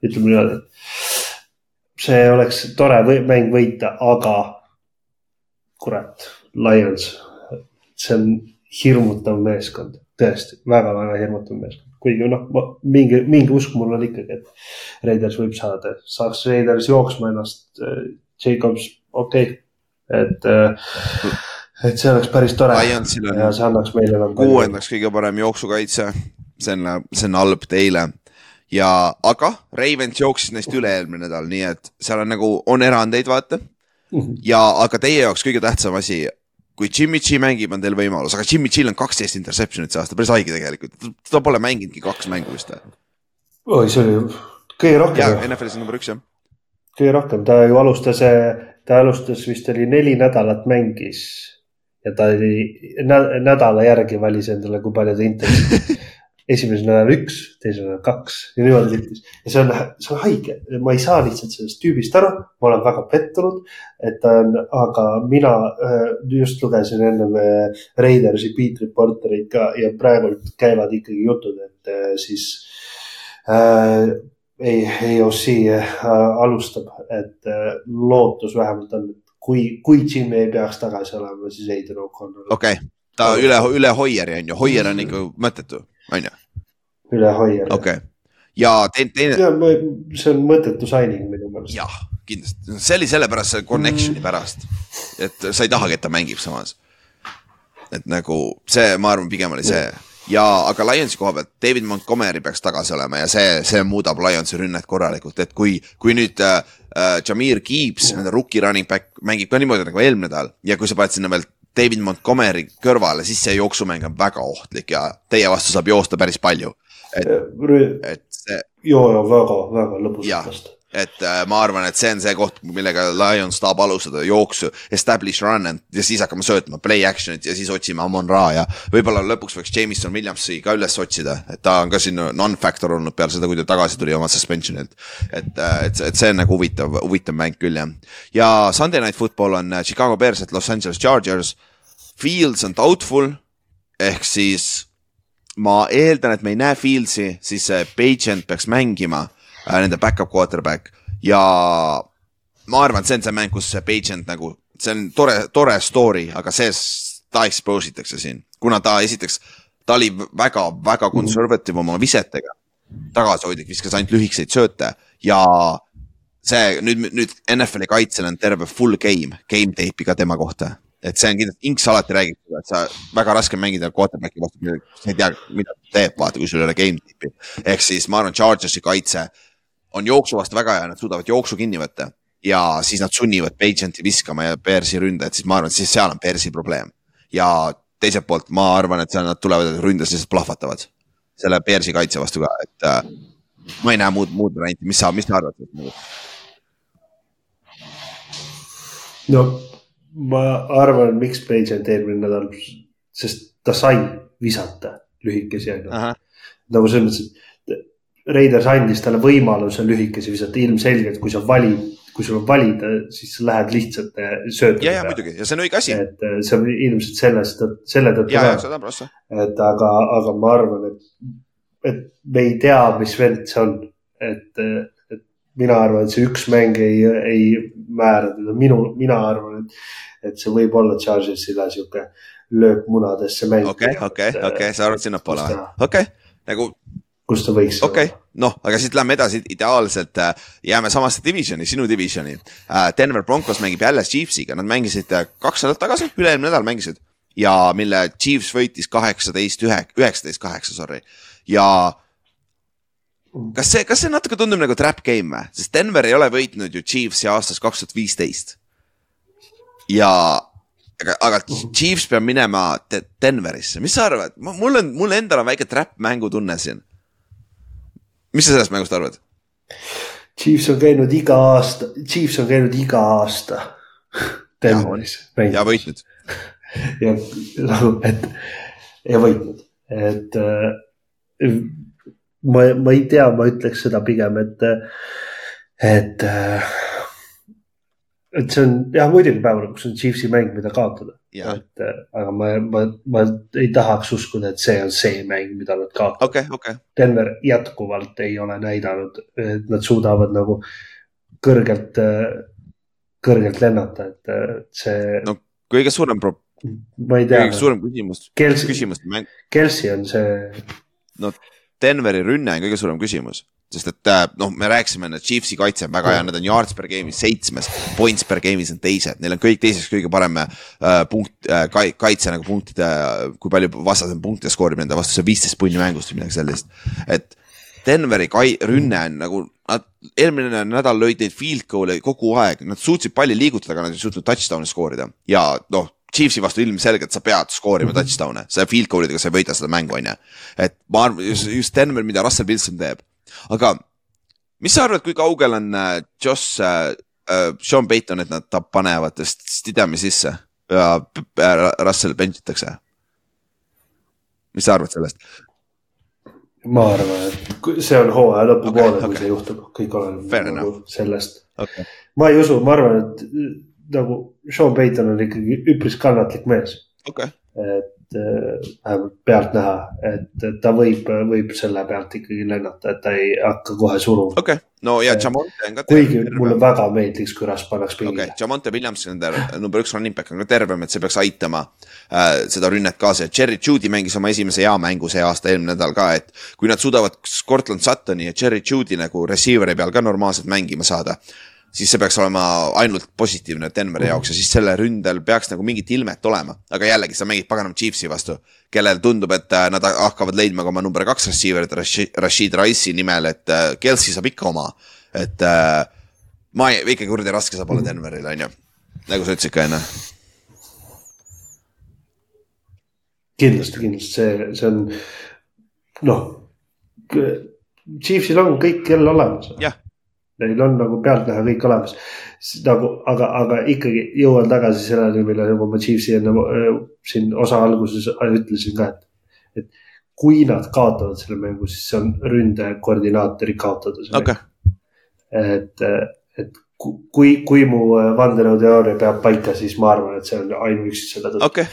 ütleme niimoodi, et see oleks tore või, mäng võita, aga kurat, Lions, see on hirmutav meeskond, tõesti väga-väga hirmutav meeskond, kuigi noh, mingi, mingi usk mul on ikkagi, et Raiders võib saada, saaks Raiders jooksma ennast, Jacobs, okei okay., et, et see oleks päris tore. ja see annaks meile palju. kuuendaks kõige parem jooksukaitse, see on, see on halb teile ja, aga Ravens jooksis neist üle eelmine nädal, nii et seal on nagu, on erandeid, vaata. Mhm. ja, aga teie jaoks kõige tähtsam asi, kui Jimmy G mängib, on teil võimalus, aga Jimmy G-l on kaksteist interception'it see aasta, päris haige tegelikult, ta pole mänginudki kaks mängu vist või? oi, see oli kõige rohkem. jaa, NFL-is on number üks jah. kõige rohkem, ta ju alustas, ta alustas vist oli neli nädalat mängis ja ta oli nädala järgi valis endale, kui palju ta internet'i esimesel nädalal üks, teisel nädalal kaks ja niimoodi lihtis. ja see on, see on haige, ma ei saa lihtsalt sellest tüübist aru, ma olen väga pettunud, et ta on, aga mina äh, just lugesin ennem äh, Raidersi beat reporterit ka ja praegult käivad ikkagi jutud, et äh, siis äh, AOC äh, alustab, et äh, lootus vähemalt on, et kui, kui Jimmy ei peaks tagasi olema, siis Aiden O'Connor. okei okay., ta üle, üle Hoieri on ju, Hoier on ikka mõttetu on ju? Üle hoia. okei okay., ja teine, teine. see on mõttetu signing minu meelest. jah, kindlasti, see oli sellepärast see connection'i mm. pärast, et sa ei tahagi, et ta mängib samas. et nagu see, ma arvan, pigem oli see ja, aga Lionsi koha pealt David Montgomery peaks tagasi olema ja see, see muudab Lionsi rünnet korralikult, et kui, kui nüüd äh, äh Jameer Gibbs mm., rookie running back mängib ka niimoodi nagu eelmine nädal ja kui sa paned sinna veel David Montgomery kõrvale, siis see jooksumäng on väga ohtlik ja teie vastu saab joosta päris palju. Et, et see. joo, väga, väga lõbusalt vastu et äh, ma arvan, et see on see koht, millega Lions tahab alustada jooksu, establish run and ja siis hakkame söötma play action'it ja siis otsime Amon Ra ja võib-olla lõpuks võiks Jameson Williamsi ka üles otsida, et ta on ka siin non-factor olnud peale seda, kui ta tagasi tuli oma suspension'ilt. et, äh, et, et see on nagu huvitav, huvitav mäng küll jah. ja Sunday Night Football on äh, Chicago Bears, et Los Angeles Chargers. Fields on doubtful ehk siis ma eeldan, et me ei näe Fieldsi, siis see Pagent peaks mängima äh, nende back-up quarterback. Ja ma arvan, et see on see mäng, kus see Pagent nagu, see on tore, tore story, aga see, ta expose itakse siin, kuna ta esiteks, ta oli väga-väga conservative oma visetega, tagasihoidlik, viskas ainult lühikeseid sööte. Ja see nüüd, nüüd NFL-i kaitsel on terve full game, game tape'i ka tema kohta et see on kindlasti, Inks alati räägib seda, et sa väga raske mängida quarterback'i vastu, sa ei tea, mida ta teeb, vaata, kui sul ei ole game tipi. ehk siis ma arvan, Chargersi kaitse on jooksu vastu väga hea, nad suudavad jooksu kinni võtta ja siis nad sunnivad Pagenti viskama ja Bearsi ründajat, siis ma arvan, et siis seal on Bearsi probleem. ja teiselt poolt ma arvan, et seal nad tulevad ründes lihtsalt plahvatavad selle Bearsi kaitse vastu ka, et äh, ma ei näe muud, muud varianti, mis sa, mis sa arvad no ma arvan, miks Pagent eelmine nädal, sest ta sai visata lühikesi onju. nagu selles mõttes, et Raiders andis talle võimaluse lühikesi visata, ilmselgelt, kui sa valid, kui sul on valida, siis sa lähed lihtsalt söötma. ja, ja muidugi ja see on õige asi. et äh, see on ilmselt sellest, selle tõttu. ja, ja seda prossa. et aga, aga ma arvan, et, et me ei tea, mis vend see on, et, et mina arvan, et see üks mäng ei, ei määra teda, minu, mina arvan, et, et see võib olla Chargersile sihuke löök munadesse mäng. okei, okei, okei, sa arvad sinnapoole või? okei okay., nagu kus ta võiks okay. olla. noh, aga siit lähme edasi, ideaalselt äh, jääme samasse divisioni, sinu divisioni äh,. Denver Broncos mängib jälle Chiefsiga, nad mängisid äh, kaks nädalat tagasi, üle-eelmine nädal mängisid ja mille Chiefs võitis kaheksateist, ühe, üheksateist, kaheksa, sorry. ja kas see, kas see natuke tundub nagu trap game või, sest Denver ei ole võitnud ju Chiefsi aastast kaks tuhat viisteist. ja aga, aga Chiefs peab minema Denverisse, mis sa arvad, mul on, mul endal on väike trap mängutunne siin mis sa sellest mängust arvad? Chiefs on käinud iga aasta, Chiefs on käinud iga aasta Denveris. ja võitnud. ja nagu, et ja võitnud, et äh, ma, ma ei tea, ma ütleks seda pigem, et, et et see on jah, muidugi päeva lõpuks on Chiefsi mäng, mida kaotada. et aga ma, ma, ma ei tahaks uskuda, et see on see mäng, mida nad kaotavad okay,. Okay. Denver jätkuvalt ei ole näidanud, et nad suudavad nagu kõrgelt, kõrgelt lennata, et see no kõige suurem pro-, ma ei tea kõige, suurem küsimus, Kelsey, küsimus mäng, Kelsey on see, no Denveri rünne on kõige suurem küsimus sest et äh, noh, me rääkisime, et Chiefsi kaitse on väga hea, nad on yards per game'is seitsmes, points per game'is on teised, neil on kõik teiseks kõige parem äh, punkt äh,, kaitse nagu punktide, kui palju vastased on punkte skoorib nende vastu, see on viisteist punni mängust või midagi sellist. et Denveri kai-, rünne on nagu, nad eelmine nädal lõid neid field goal'e kogu aeg, nad suutsid palli liigutada, aga nad ei suutnud touchdown'i skoorida ja noh, Chiefsi vastu ilmselgelt sa pead skoorima touchdown'e, sa field goal idega sa ei võida seda mängu, on ju. et ma arvan, just, just Denver, mida Russell Wilson teeb, aga mis sa arvad, kui kaugel on äh, Josh äh,, äh, Sean Payton, et nad ta panevad Stidhami sisse ja äh, Russell bench itakse? mis sa arvad sellest? ma arvan, et see on hooaja lõpupoole Okei, okay,, kui see juhtub, kõik oleneb nagu sellest. Okay. ma ei usu, ma arvan, et nagu Sean Payton on ikkagi üpris kannatlik mees, okei, et äh, vähemalt pealtnäha, et ta võib, võib selle pealt ikkagi lennata, et ta ei hakka kohe suruma. okei, no ja Jamonte on ka kuigi mulle väga meeldiks, kui Russ pannaks okei pingile okay., Jamonte Williams, nende number üks running back on ka tervem, et see peaks aitama äh, seda rünnet kaasa ja Cherry Judy mängis oma esimese hea mängu see aasta, eelmine nädal ka, et kui nad suudavad Cortland Suttoni ja Cherry Judy nagu receiver'i peal ka normaalselt mängima saada, siis see peaks olema ainult positiivne Denveri jaoks ja siis selle ründel peaks nagu mingit ilmet olema, aga jällegi sa mängid paganama Chiefsi vastu, kellel tundub, et äh, nad hakkavad leidma ka oma number kaks receiver'it Rashid, Rashid Rice'i nimel, et äh, Kelsey saab ikka oma, et äh, ma ei, ikka kuradi raske saab olla Denveril, on ju. nagu sa ütlesid ka enne. kindlasti, kindlasti see, see on noh, Chiefsil on kõik jälle olemas. jah, Neil on nagu pealtnäha kõik olemas. nagu, aga, aga ikkagi jõuan tagasi selleni, mille nagu ma Chiefsi enne äh, siin osa alguses ütlesin ka, et. et kui nad kaotavad selle mängu, siis see on ründekoordinaatori kaotada. okei, et, et ku- kui, kui mu vandenõuteooria peab paika, siis ma arvan, et see on ainuüksi selle tõttu, okei,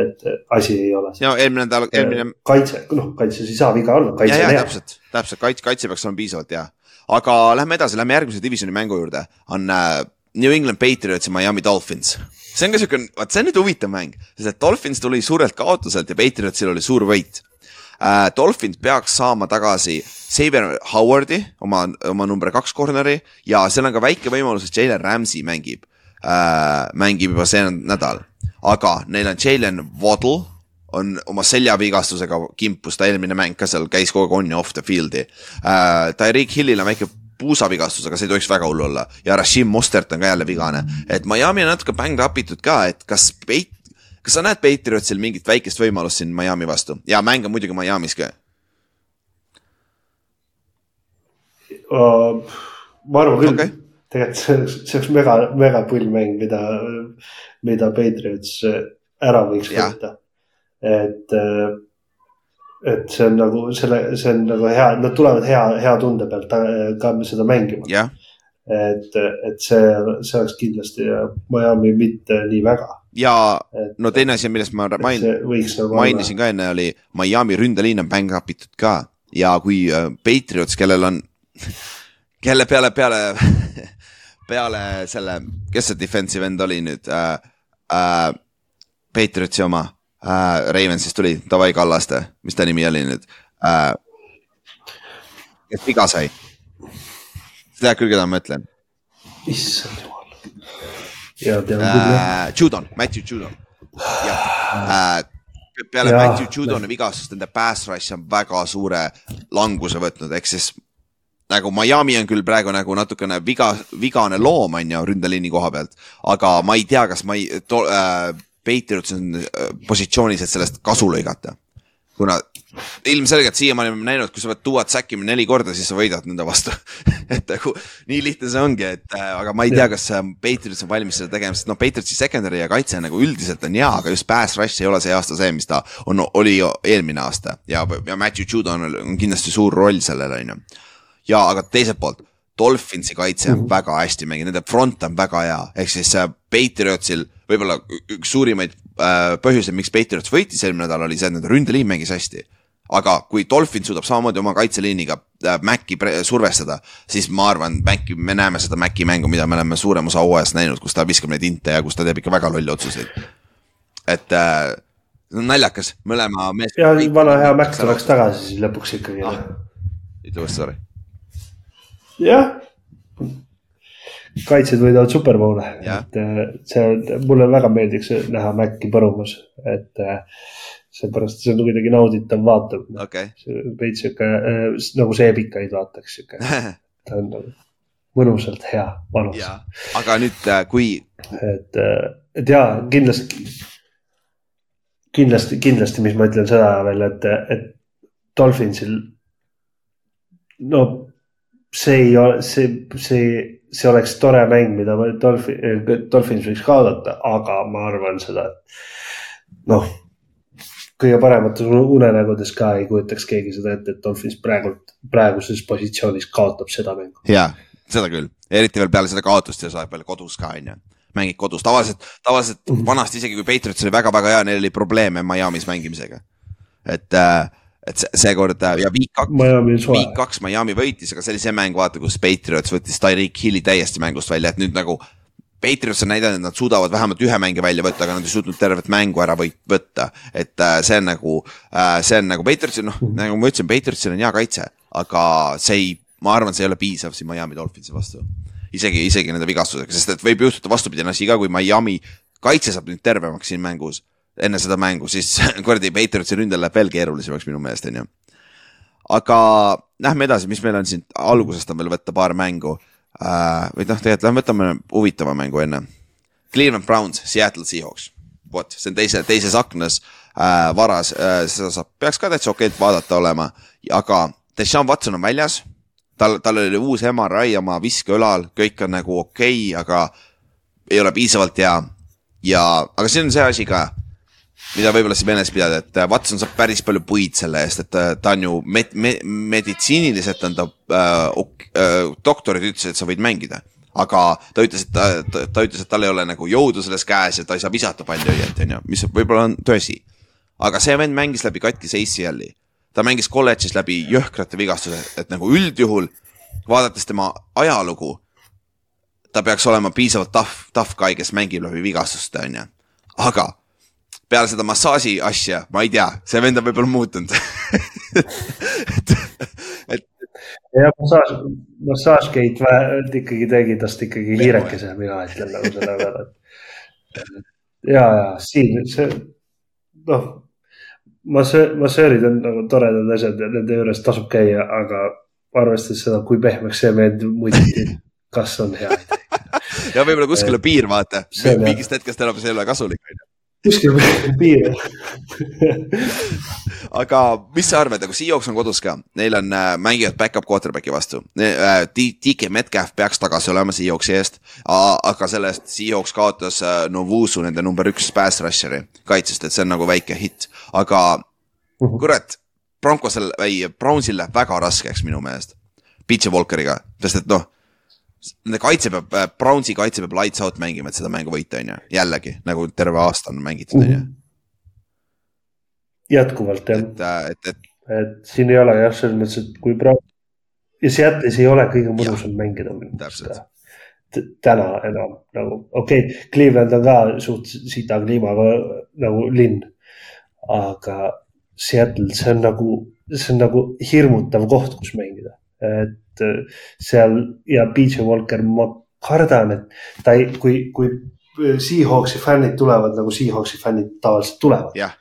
et asi ei ole. ja eelmine nädal, eelmine, kaitse, noh, kaitses ei saa viga olla, täpselt, täpselt kaitse, kaitse peaks olema piisavalt hea. Aga lähme edasi, lähme järgmise divisioni mängu juurde, on äh, New England Patriots ja Miami Dolphins. see on ka siuke, vaat see on nüüd huvitav mäng, sest et Dolphins tuli suurelt kaotuselt ja Patriotsil oli suur võit äh,. Dolphins peaks saama tagasi Xavier Howardi, oma, oma number kaks corner'i ja seal on ka väike võimalus, et Jalen Ramsey mängib äh,, mängib juba see nädal. aga neil on Jalen Waddle on oma seljavigastusega kimpus ta eelmine mäng ka seal, käis kogu aeg on ja off the field'i äh,. Tyreek Hillil on väike puusavigastus, aga see ei tohiks väga hull olla ja Rashim Mostert on ka jälle vigane, et Miami on natuke bäng rapitud ka, et kas Peit-, kas sa näed Patriotsil mingit väikest võimalust siin Miami vastu ja mäng on muidugi Miami's ka, ma arvan küll okay., tegelikult see oleks, see oleks mega, mega pull mäng, mida, mida Patriots ära võiks võtta. et, et see on nagu selle, see on nagu hea, nad tulevad hea, hea tunde pealt äh, ka seda mängima. jah, et, et see, see oleks kindlasti Miami mitte nii väga. ja et no teine asi, millest ma main-, nagu mainisin ka enne, oli Miami ründeliin on bäng rapitud ka ja kui äh, Patriots, kellel on, kelle peale, peale, peale selle, kes see defensive end oli nüüd äh,, äh, Patriotsi oma äh,, Ravensist tuli, Davai Kallaste, mis ta nimi oli nüüd äh,? kes viga sai? sa tead küll, keda ma mõtlen issand jumal. ja äh,. Judon, Matthew Judon, jah äh,. peale Jah. Matthew Judoni vigastust nende pass rush on väga suure languse võtnud, ehk siis nagu Miami on küll praegu nagu natukene viga, vigane loom on ju ründeliini koha pealt, aga ma ei tea, kas ma ei, äh, Patriots on äh, positsioonis, et sellest kasu lõigata. kuna ilmselgelt siiamaani oleme näinud, kui sa pead tuuad säkkima neli korda, siis sa võidad nende vastu et nagu nii lihtne see ongi, et äh, aga ma ei tea, kas äh, Patriots on valmis seda tegema, sest noh, Patriotsi secondary ja kaitse nagu üldiselt on hea, aga just pass rush ei ole see aasta see, mis ta on, oli eelmine aasta ja, ja Matthew Judon on, kindlasti suur roll sellel, on ju. ja aga teiselt poolt, Dolphinsi kaitse on mm -hmm. väga hästi mänginud, nende front on väga hea, ehk siis Patriotsil võib-olla üks suurimaid äh, põhjuseid, miks Patriots võitis eelmine nädal, oli see, et nende ründeliin mängis hästi. aga kui Dolphin suudab samamoodi oma kaitseliiniga äh, Maci survestada, siis ma arvan, Maci, me näeme seda Maci mängu, mida me oleme suurem osa hooajast näinud, kus ta viskab neid inte ja kus ta teeb ikka väga lolle otsuseid. et äh, naljakas, mõlema mees. ja vana hea Mac tuleks tagasi siis lõpuks ikkagi ah.. ütle uuesti, sorry. jah, kaitsjad võidavad superbowle, et äh, see, mulle väga meeldiks näha Maci põrumas, et äh, seepärast see on kuidagi nauditav vaatamine okay.. veits sihuke äh, nagu seebikaid vaataks sihuke ta on nagu mõnusalt hea, valus. aga nüüd, kui. et, et ja kindlasti kindlasti, kindlasti, mis ma ütlen seda veel, et, et Dolphinsil. no see ei ole, see, see, see oleks tore mäng, mida Dolphin, Dolphins võiks kaotada, aga ma arvan seda, et noh. kõige paremates unenägudes ka ei kujutaks keegi seda ette, et Dolphins praegult, praeguses positsioonis kaotab seda mängu. ja, seda küll, eriti veel peale seda kaotust ja saab veel kodus ka, on ju mängid kodus, tavaliselt, tavaliselt -hmm. vanasti isegi kui Patriots oli väga-väga hea, neil oli probleeme Miami's mängimisega. et äh,, et seekord äh, ja viik kaks, viik kaks Miami võitis, aga see oli see mäng, vaata, kus Patriots võttis Tyreek Hilli täiesti mängust välja, et nüüd nagu. Patriots on näidanud, et nad suudavad vähemalt ühe mängija välja võtta, aga nad ei suutnud tervet mängu ära või, võtta. et äh, see on nagu äh,, see on nagu Patriotsil, noh mm -hmm. nagu ma ütlesin, Patriotsil on hea kaitse, aga see ei, ma arvan, see ei ole piisav siin Miami Dolphinsi vastu isegi, isegi nende vigastusega, sest et võib juhtuda vastupidine asi ka, kui Miami kaitse saab nüüd tervemaks siin mängus, enne seda mängu, siis kuradi Patriotsi ründel läheb veel keerulisemaks minu meelest, on ju. aga lähme edasi, mis meil on siin, algusest on veel võtta paar mängu uh,. või noh, tegelikult lähme võtame huvitava mängu enne. Cleveland Browns, Seattle Seahawks, vot, see on teise, teises aknas uh, varas uh,, seda saab, peaks ka täitsa okeilt vaadata olema, aga Deshaun Watson on väljas tal, tal oli uus MRI oma viskeõlal, kõik on nagu okei okay,, aga ei ole piisavalt hea. ja, aga see on see asi ka, mida võib-olla siis meeles pidada, et Watson saab päris palju puid selle eest, et ta on ju med, med, meditsiiniliselt on ta äh,, äh, doktorid ütlesid, et sa võid mängida aga ta ütles, et ta, ta, ta ütles, et tal ei ole nagu jõudu selles käes ja ta ei saa visata palju õieti, onju, mis võib-olla on tõsi. aga see vend mängis läbi katkise ACL-i ta mängis kolledžis läbi jõhkrate vigastused, et nagu üldjuhul vaadates tema ajalugu, ta peaks olema piisavalt tough, tough guy, kes mängib läbi vigastuste, onju. aga peale seda massaaži asja, ma ei tea, see vend on võib-olla muutunud et, et. jah, massaaž, massaažgate ikkagi tegi tast ikkagi hiirekese, mina ütlen nagu selle peale, et. ja, ja siin see, noh massöör, massöörid on nagu toredad asjad ja nende juures tasub käia, aga arvestades seda, kui pehmeks see meeld muidugi, kas on hea idee ja võib-olla kuskil on piir, vaata, mingist hetkest enam see ei ole kasulik, on kuskil piir aga mis sa arvad, nagu Seahawks on kodus ka, neil on äh,, mängivad back-up quarterback'i vastu äh,. DK Metcalf peaks tagasi olema Seahawksi eest, aga sellest Seahawks kaotas äh, Novusu, nende number üks pass rusher'i kaitsest, et see on nagu väike hitt, aga mhm. -huh. kurat. Broncosel või Brownsil läheb väga raskeks minu meelest. Pitcher Walkeriga, sest et noh Nende kaitse peab, äh, Brownsi kaitse peab lights out mängima, et seda mängu võita, on ju, jällegi nagu terve aasta on mängitud, on ju. jätkuvalt jah. et, äh, et, et. et siin ei ole jah, selles mõttes, et kui Brown ja Seattle'is ei ole kõige mõnusam mängida meelest täna enam nagu, okei okay,, Cleveland on ka suht sita kliimaga nagu linn. aga Seattle, see on nagu, see on nagu hirmutav koht, kus mängida, et et äh, seal ja PJ Walker, ma kardan, et ta ei, kui, kui Seahawksi fännid tulevad nagu Seahawksi fännid tavaliselt tulevad yeah.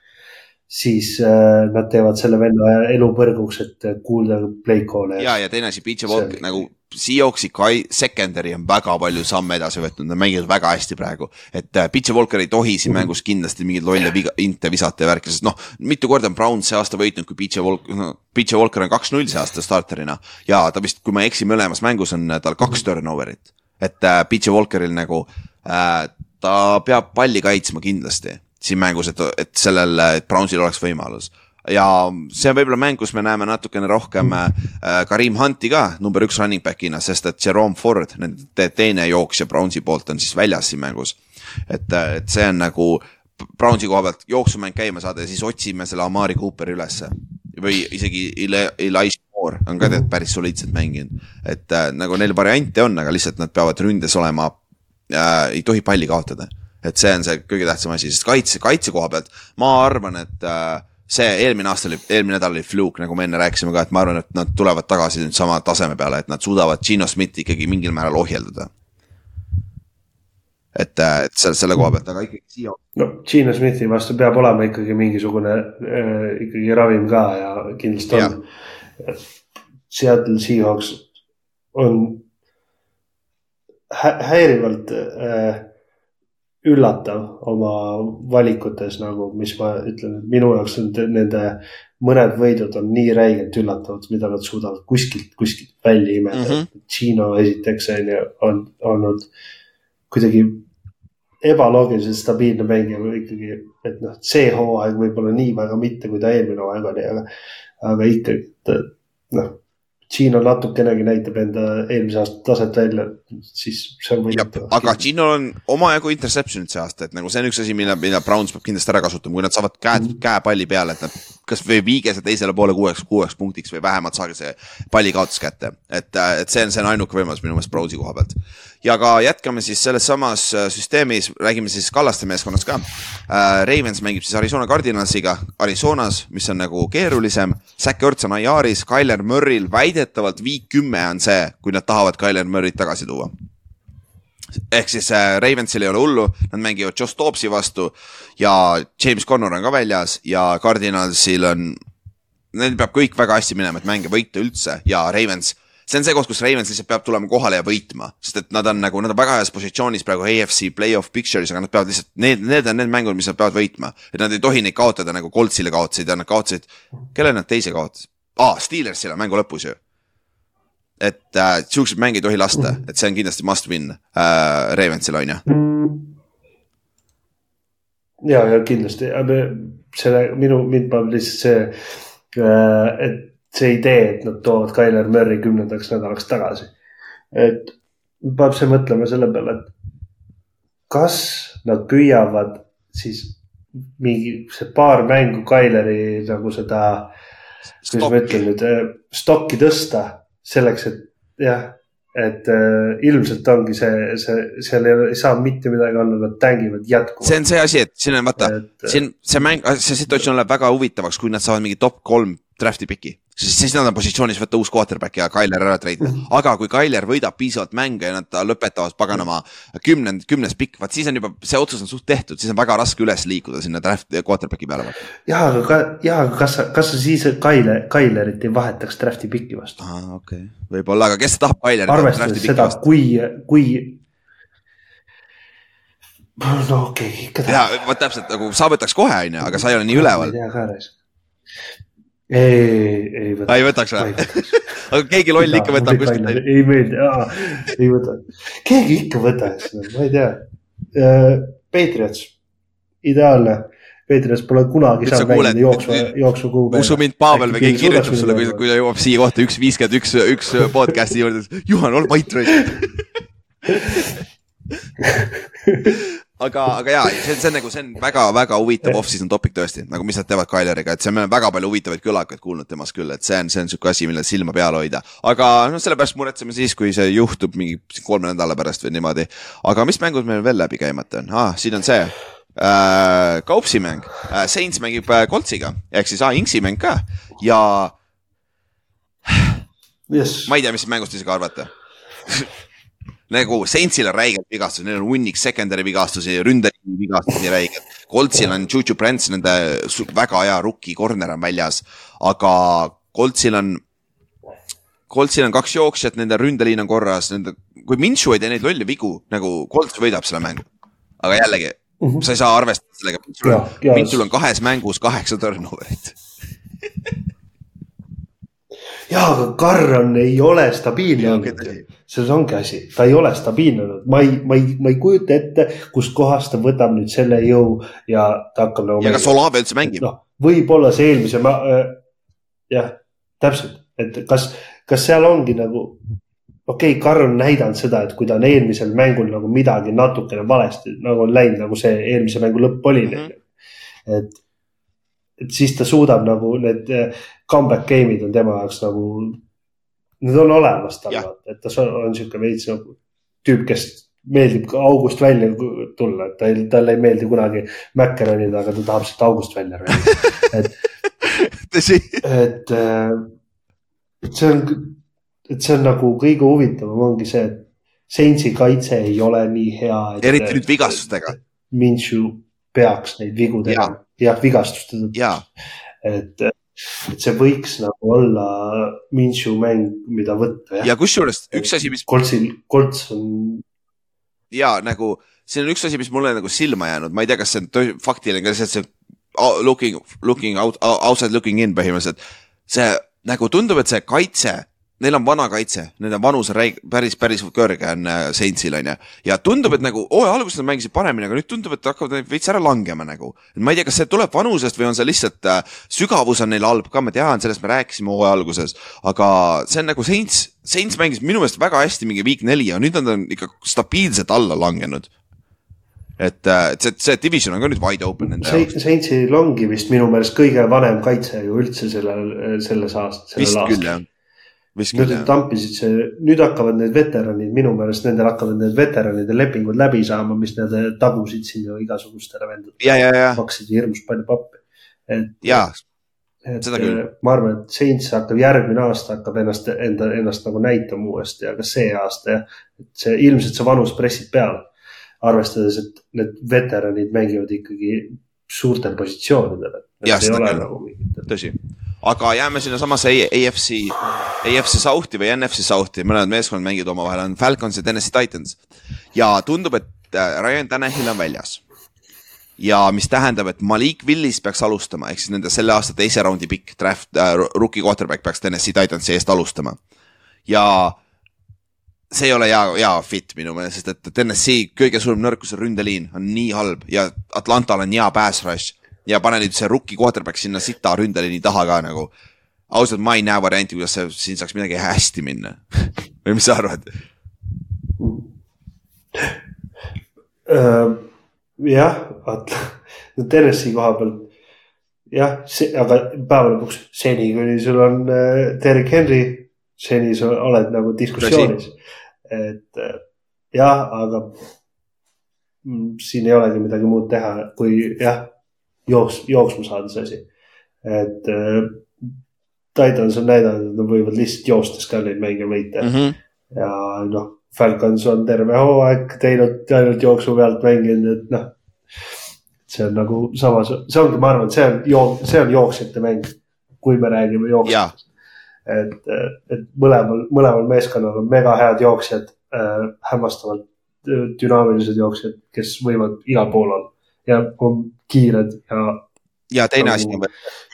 Siis äh, nad teevad selle venna elu põrguks, et kuulda play call'e. ja, ja teine asi, PJ Walker nagu Seahawksi secondary on väga palju samme edasi võtnud, nad mängivad väga hästi praegu. et äh, Pitcher Walker ei tohi siin mängus kindlasti mingeid lolle viga, inte visata ja värki, sest noh, mitu korda on Brown see aasta võitnud, kui Pitcher Walker, no Pitcher Walker on kaks-null see aasta starterina. ja ta vist, kui ma ei eksi, mõlemas mängus on tal kaks turnover'it. et äh, Pitcher Walkeril nagu äh,, ta peab palli kaitsma kindlasti siin mängus, et, et sellel, et Brownsil oleks võimalus ja see on võib-olla mäng, kus me näeme natukene rohkem äh, Karim Hunti ka number üks running back'ina, sest et Jerome Ford, nende teine jooksja Brownsi poolt on siis väljas siin mängus. et, äh, et see on nagu Brownsi koha pealt jooksumäng käima saada ja siis otsime selle Amari Cooperi ülesse. või isegi Elijah Moore on ka tead päris soliidselt mänginud, et äh, nagu neil variante on, aga lihtsalt nad peavad ründes olema äh,, ei tohi palli kaotada et see on see kõige tähtsam asi, sest kaitse, kaitse koha pealt ma arvan, et äh, see eelmine aasta oli, eelmine nädal oli fluke, nagu me enne rääkisime ka, et ma arvan, et nad tulevad tagasi nüüd sama taseme peale, et nad suudavad Gino Smithi ikkagi mingil määral ohjeldada. et, äh, et selle, selle koha pealt, aga ikkagi siia. no Gino Smithi vastu peab olema ikkagi mingisugune äh, ikkagi ravim ka ja kindlasti on. Seattle Seahawks on hä häirivalt äh, üllatav oma valikutes nagu, mis ma ütlen, minu jaoks on nende mõned võidud on nii räigelt üllatavad, mida nad suudavad kuskilt, kuskilt välja imeda mm. -hmm. Gino esiteks on ju, on olnud kuidagi ebaloogiliselt stabiilne mängija ikkagi, et noh, see hooaeg võib-olla nii väga mitte, kui ta eelmine hooaeg oli, aga, aga ikkagi, noh Gino natukenegi näitab enda eelmise aasta taset välja, siis see on võidetav. aga Ginol on omajagu interception'id see aasta, et nagu see on üks asi, mille, mida Browns peab kindlasti ära kasutama, kui nad saavad käed mm, -hmm. käepalli peale, et nad kasvõi viige see teisele poole kuueks, kuueks punktiks või vähemalt saage see pallikaotus kätte. et, et see on, see on ainuke võimalus minu meelest Brownsi koha pealt. Ja ka jätkame siis selles samas äh, süsteemis, räägime siis Kallaste meeskonnast ka. Äh,. Ravens mängib siis Arizona Cardinalsiga. Arizonas, mis on nagu keerulisem. Zack Ertz on IR-is, Tyler Murry'l väidetavalt viik kümme on see, kui nad tahavad Tyler Murry't tagasi tuua. Ehk siis äh, Ravensil ei ole hullu, nad mängivad Josh Dobbsi vastu. Ja James Connor on ka väljas. Ja Cardinalsil on, neil peab kõik väga hästi minema, et mänge võita üldse. Ja Ravens see on see koht, kus Ravens lihtsalt peab tulema kohale ja võitma, sest et nad on nagu, nad on väga heas positsioonis praegu AFC play-off picture'is, aga nad peavad lihtsalt, need, need on need mängud, mis nad peavad võitma. et nad ei tohi neid kaotada nagu Coltsile kaotasid ja nad kaotasid, kellele nad teise kaotasid? aa ah,, Steelersile mängu lõpus ju et äh, siukseid mänge ei tohi lasta, et see on kindlasti must win äh, Ravensil on ju. ja, ja kindlasti, selle minu, mind paneb lihtsalt see äh,, et see idee, et nad toovad Tyler Murry kümnendaks nädalaks tagasi. et paneb see mõtlema selle peale, et kas nad püüavad siis mingi see paar mängu Tyleri nagu seda, kuidas ma ütlen nüüd, äh, stokki tõsta selleks, et jah, et äh, ilmselt ongi see, see, seal ei, ei saa mitte midagi olla, nad tängivad jätkuvalt. see on see asi, et siin on vaata, siin see mäng, see situatsioon läheb väga huvitavaks, kui nad saavad mingi top kolm draft'i piki siis, siis nad on positsioonis võtta uus quarterback ja Tyler ära treidida. Mhm. aga kui Tyler võidab piisavalt mänge ja nad lõpetavad paganama kümnend, kümnes pikk, vaat siis on juba, see otsus on suht tehtud, siis on väga raske üles liikuda sinna draft quarterback'i peale. ja, aga ja, aga kas kas sa siis Tyler, Tylerit ei vahetaks draft'i piki vastu? aa, okei okay., võib-olla, aga kes tahab Tylerit arvestades seda, kui, kui no keegi ikka tahab. ja vot täpselt nagu sa võtaks kohe, onju, aga sa ei ole nii üleval. ma ei tea ka reis ei, ei võta. ei võtaks või? aga keegi loll ikka võtab kuskilt. ei meeldi, ei võta. keegi ikka võtaks, ma ei tea. Äh, Patriots, ideaalne. Patriots pole kunagi saanud mängida jooksva, jooksva kuu peale. usu mind, Pavel või keegi kirjutab sulle, kui, kui ta jõuab siia kohta üks viiskümmend üks, üks podcast'i juurde. Juhan, ole vait aga, aga jaa, see, see on nagu, see on väga-väga huvitav off-season topic tõesti, nagu mis nad teevad Kaileriga, et see, me oleme väga palju huvitavaid kõlakaid kuulnud temast küll, et see on, see on sihuke asi, millel silma peal hoida. aga noh, sellepärast muretseme siis, kui see juhtub mingi kolme nädala pärast või niimoodi. aga mis mängud meil veel läbi käimata on ah,, siin on see äh,. Kaupsi mäng äh,, Saints mängib äh, Coltsiga ehk siis ah, Inksi mäng ka ja yes.. ma ei tea, mis mängust isegi arvata nagu Saintsil on räigelt vigastusi, neil on hunnik secondary vigastusi, ründeliini vigastusi räigelt. Coltsil on Juju Brents, nende väga hea rookie corner on väljas, aga Coltsil on, Coltsil on kaks jooksjat, nende ründeliin on korras, nende, kui Minshu ei tee neid lolle vigu, nagu Colts võidab selle mängu. aga jällegi mm, -hmm. sa ei saa arvestada sellega, Minshul on kahes mängus kaheksa turnover'it jaa, aga Carron ei ole stabiilne olnud selles ongi asi, ta ei ole stabiilne ma ei, ma ei, ma ei kujuta ette, kustkohast ta võtab nüüd selle jõu ja ta hakkab nagu. ja kas Olave üldse mängib? noh, võib-olla see eelmise äh,, jah, täpselt, et kas, kas seal ongi nagu, okei okay,, Karl on näidanud seda, et kui ta on eelmisel mängul nagu midagi natukene valesti nagu on läinud, nagu see eelmise mängu lõpp oli mm. -hmm. et, et siis ta suudab nagu need äh, comeback game'id on tema jaoks nagu Need on olemas tal, et ta on sihuke veits nagu tüüp, kes meeldib ka august välja tulla, et tal, talle ei meeldi kunagi mäkke ronida, aga ta tahab sealt august välja ronida, et tõsi. et, et see on, et see on nagu kõige huvitavam ongi see, et Saintsi kaitse ei ole nii hea. eriti nüüd vigastustega. Minshu peaks neid vigu tegema, jah, vigastuste tõttu. et et see võiks nagu olla Minshu mäng, mida võtta. ja kusjuures üks asi, mis. Koltsil, Kolts on. ja nagu see on üks asi, mis mulle nagu silma jäänud, ma ei tea, kas see on faktiline, kas see looking, looking out, outside looking in põhimõtteliselt. see nagu tundub, et see kaitse neil on vana kaitse, nende vanus on räig-, päris, päris kõrge on äh, Saintsil on ju. ja tundub, et nagu hooaja alguses nad mängisid paremini, aga nüüd tundub, et hakkavad veits ära langema nagu. ma ei tea, kas see tuleb vanusest või on see lihtsalt äh, sügavus on neil halb ka, ma tean, sellest me rääkisime hooaja alguses. aga see on nagu Saints, Saints mängis minu meelest väga hästi mingi week neli ja nüüd nad on ikka stabiilselt alla langenud et, äh, et see, see division on ka nüüd wide open nende jaoks. Saintsil ongi vist minu meelest kõige vanem kaitse ju üldse sellel, selles aastas. vist küll jah nüüd tampisid see, nüüd hakkavad need veteranid, minu meelest nendel hakkavad need veteranide lepingud läbi saama, mis nad tagusid siin ju igasugustele vendadele. maksid hirmus palju pappi. et, et ma arvan, et Saints hakkab järgmine aasta hakkab ennast, enda, ennast nagu näitama uuesti, aga see aasta jah. et see ilmselt see vanus pressib peale. arvestades, et need veteranid mängivad ikkagi suurtel positsioonidel. jah, seda küll nagu, tõsi aga jääme sinnasamasse AFC, AFC South'i või NFC South'i, mõlemad meeskonnad mängivad omavahel, on Falcons ja Tennessee Titans. ja tundub, et äh, Ryan Tannehill on väljas. ja mis tähendab, et Malik Willis peaks alustama, ehk siis nende selle aasta teise raundi pikk draft äh,, rookie quarterback peaks Tennessee Titansi eest alustama. ja see ei ole hea, hea fit minu meelest, sest et Tennessee kõige suurem nõrkus on ründeliin on nii halb ja Atlantal on hea pass rush ja pane nüüd see rookie quarterback sinna sita ründeliini taha ka nagu. ausalt, ma ei näe varianti, kuidas see, siin saaks midagi hästi minna või mis sa arvad uh,? jah, vaata, Tennessee koha pealt jah, see, aga päeva lõpuks seni, kuni sul on uh, Derek Henry, seni sa oled nagu diskussioonis. et uh, jah, aga mm, siin ei olegi midagi muud teha, kui jah jooks, jooksma saada see asi. et äh, Titans on näidanud, et nad võivad lihtsalt joostes ka neid mänge võita mm. -hmm. ja noh, Falcons on terve hooaeg teinud ainult jooksu pealt mänginud, et noh. see on nagu samas, see ongi, ma arvan, et see on jook-, see on jooksjate mäng, kui me räägime jooksjatest. et, et mõlemal, mõlemal meeskonnal on mega head jooksjad äh,, hämmastavalt dünaamilised jooksjad, kes võivad igal pool olla ja on kiired ja. ja teine asi nagu,.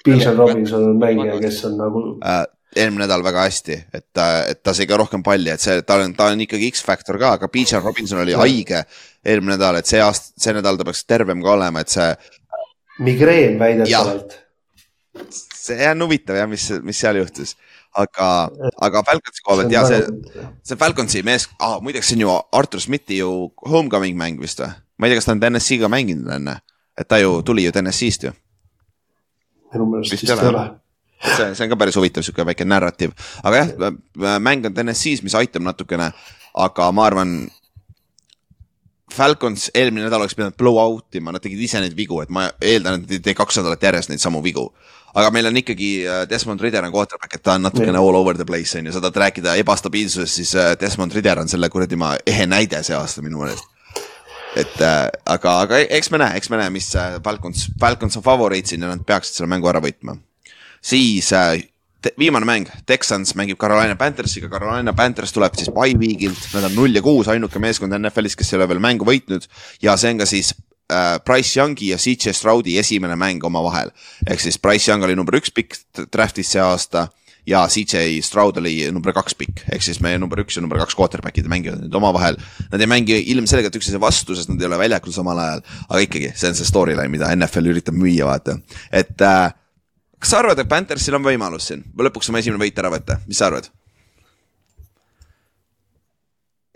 Bijan Robinson on mängija, kes on nagu äh, eelmine nädal väga hästi, et, et ta sai ka rohkem palli, et see, ta on, ta on ikkagi X-faktor ka, aga Bijan Robinson oli haige eelmine nädal, et see aasta, see nädal ta peaks tervem ka olema, et see. migreen väidetavalt. see on huvitav jah, mis, mis seal juhtus aga, aga Falconsi koha pealt ja see, see Falconsi mees ah,, muideks see on ju Artur Smithi ju homecoming mäng vist või? ma ei tea, kas ta on TNS-iga mänginud enne, et ta ju tuli ju TNS-ist ju. minu meelest vist ei ole. see, see on ka päris huvitav sihuke väike narratiiv, aga jah, mäng on TNS-is, mis aitab natukene, aga ma arvan. Falcons eelmine nädal oleks pidanud blow out ima, nad tegid ise neid vigu, et ma eeldan, et nad ei tee kaks nädalat järjest neid samu vigu. aga meil on ikkagi äh, Desmond Ridder on quarterback, et ta on natukene all over the place on ju, sa tahad rääkida ebastabiilsusest, siis äh, Desmond Ridder on selle kuradi ma ehe näide see aasta minu meelest et äh, aga, aga eks me näe, eks me näe, mis äh, Falcons, Falcons on favoriit siin ja nad peaksid selle mängu ära võitma. siis äh, viimane mäng, Texans mängib Carolina Panthersiga, Carolina Panthers tuleb siis by week'ilt, nad on null ja kuus, ainuke meeskond NFL-is, kes ei ole veel mängu võitnud ja see on ka siis äh, Price Youngi ja CJ Stroudi esimene mäng omavahel. ehk siis Price Young oli number üks pikk draft'is see aasta ja CJ Stroud oli number kaks pikk, ehk siis meie number üks ja number kaks quarterback'id mängivad nüüd omavahel. Nad ei mängi ilmselgelt üksteise vastu, sest nad ei ole väljakul samal ajal, aga ikkagi, see on see storyline, mida NFL üritab müüa, vaata, et äh, kas sa arvad, et Panthersil on võimalus siin või lõpuks oma esimene võit ära võtta, mis sa arvad?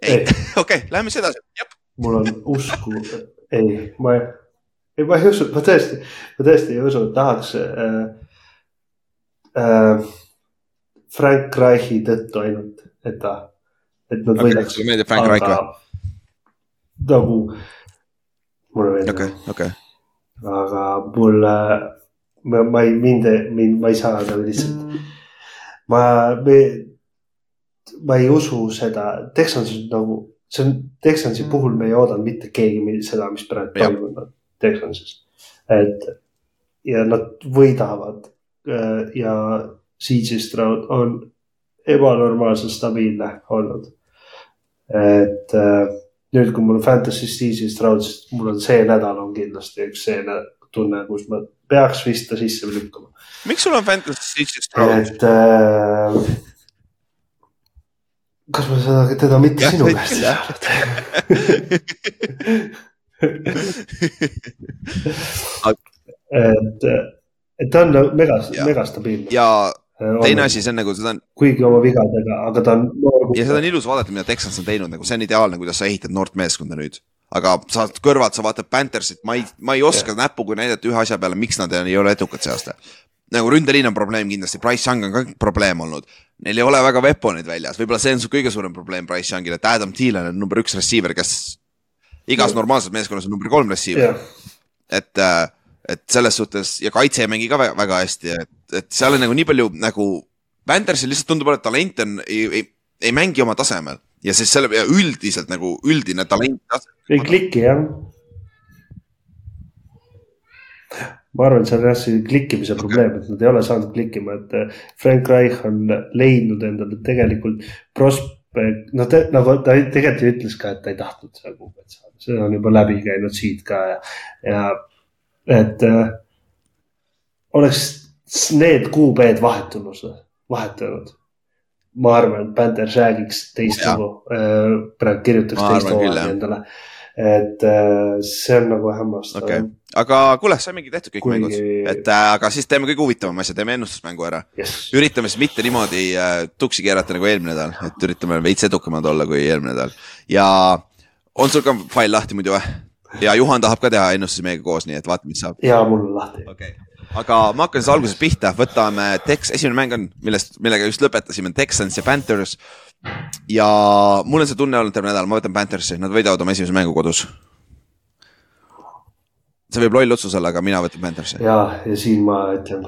ei, okei lähme siis edasi, jep. mul on usku, ei, ma ei, ei, ma ei usu, ma tõesti, ma tõesti ei usu, et tahaks äh,. Äh, Frank Reichi tõttu ainult, et ta, et nad võidaks. sulle meeldib Frank Reich või? nagu mulle meeldib okei, okei, aga mulle, ma, ma ei, mind, mind, ma ei saa nagu lihtsalt, ma, ma ei usu seda, Texans on nagu, see on, Texansi puhul me ei oodanud mitte keegi seda, mis praegu toimub Texansis. et ja nad võidavad äh, ja Stroud on ebanormaalselt stabiilne olnud. et äh, nüüd, kui mul on Fantasy's CJ Stroud, siis mul on see nädal on kindlasti üks see tunne, kus ma peaks vist ta sisse lükkama. miks sul on Fantasy Stitches Stroud? et äh, kas ma seda, teda mitte Jah, sinu käest ei saanud? et, et ta on nagu mega, mega stabiilne. ja teine asi, see on nagu seda on kuigi oma vigadega, aga ta on noor. ja seda on ilus vaadata, mida Texans on teinud, nagu see on ideaalne, kuidas sa ehitad noort meeskonda nüüd. aga sa kõrvalt, sa vaatad Panthersit, ma ei, ma ei oska näpuga näidata ühe asja peale, miks nad ei ole edukad see aasta. nagu ründeliin on probleem kindlasti, Price Young on ka probleem olnud. Neil ei ole väga weapon'id väljas, võib-olla see on su kõige suurem probleem Price Youngil, et Adam Thielen on number üks receiver, kes igas normaalses meeskonnas on number kolm receiver. jah, et, et selles suhtes ja kaitse ei mängi ka väga, väga hästi, et, et seal on nagu nii palju nagu. Pandersil lihtsalt tundub, et talent on, ei, ei, ei mängi oma tasemel ja siis selle ja üldiselt nagu üldine talent. ei kliki jah. ma arvan, et see on jah see klikkimise probleem, et nad ei ole saanud klikkima, et eh, Frank Reich on leidnud endale tegelikult prospekt, no te, nagu ta tegelikult ju ütles ka, et ta ei tahtnud seda kuubet saada, see on juba läbi käinud siit ka ja, ja et äh, oleks need kuubeed vahetunud, vahetunud. ma arvan, et Panthers räägiks teist lugu, praegu kirjutaks Ma teist hooaega endale. et äh, see on nagu hämmastav okei, aga kuule, saimegi tehtud kõik Kuigi- mängud, et äh, aga siis teeme kõige huvitavama asja, teeme ennustusmängu ära. yes.. üritame siis mitte niimoodi äh, tuksi keerata nagu eelmine nädal, et üritame veits edukamad olla kui eelmine nädal ja on sul ka fail lahti muidu või? ja Juhan tahab ka teha ennustusi meiega koos, nii et vaatame, mis saab. ja mul on lahti. okay., aga ma hakkan siis algusest pihta, võtame Tex, esimene mäng on, millest, millega just lõpetasime, Texans ja Panthers. ja mul on see tunne olnud terve nädal, ma võtan Panthersi, nad võidavad oma esimese mängu kodus. see võib loll otsus olla, aga mina võtan Panthersi. ja, ja siin ma ütlen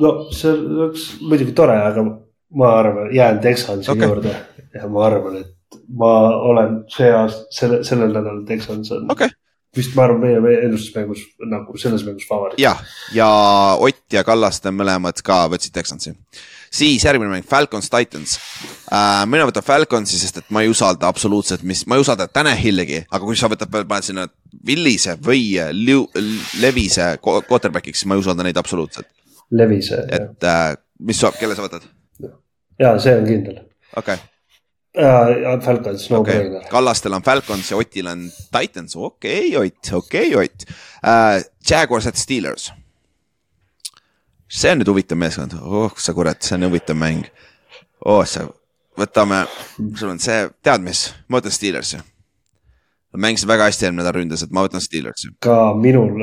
no see oleks muidugi tore, aga ma arvan, jään Texansi okay. juurde ja ma arvan, et ma olen see aasta, selle, sellel nädalal Texans on okay., vist ma arvan, meie, ennustusmängus nagu selles mängus favoriit. ja, ja Ott ja Kallaste mõlemad ka võtsid Texansi. siis järgmine mäng, Falcons Titans äh,. mina võtan Falconsi, sest et ma ei usalda absoluutselt, mis, ma ei usalda Tanahilligi, aga kui sa võtad, paned sinna Willise või Liu- Levise quarterback'iks, siis ma ei usalda neid absoluutselt. Levise, et äh, mis sa, kelle sa võtad? ja see on kindel. okei okay., ja Falcons, no okei brainer okay., Kallastel on Falcons ja Otil on Titans, okei okay, Ott, okei okay, Ott äh,. Jaguars at Steelers. see on nüüd huvitav meeskond, oh sa kurat, see on huvitav mäng. oh sa, võtame, sul on see, tead mis, ma võtan Steelersi. Nad mängisid väga hästi eelmine nädal ründes, et ma võtan Steelersi. ka minul,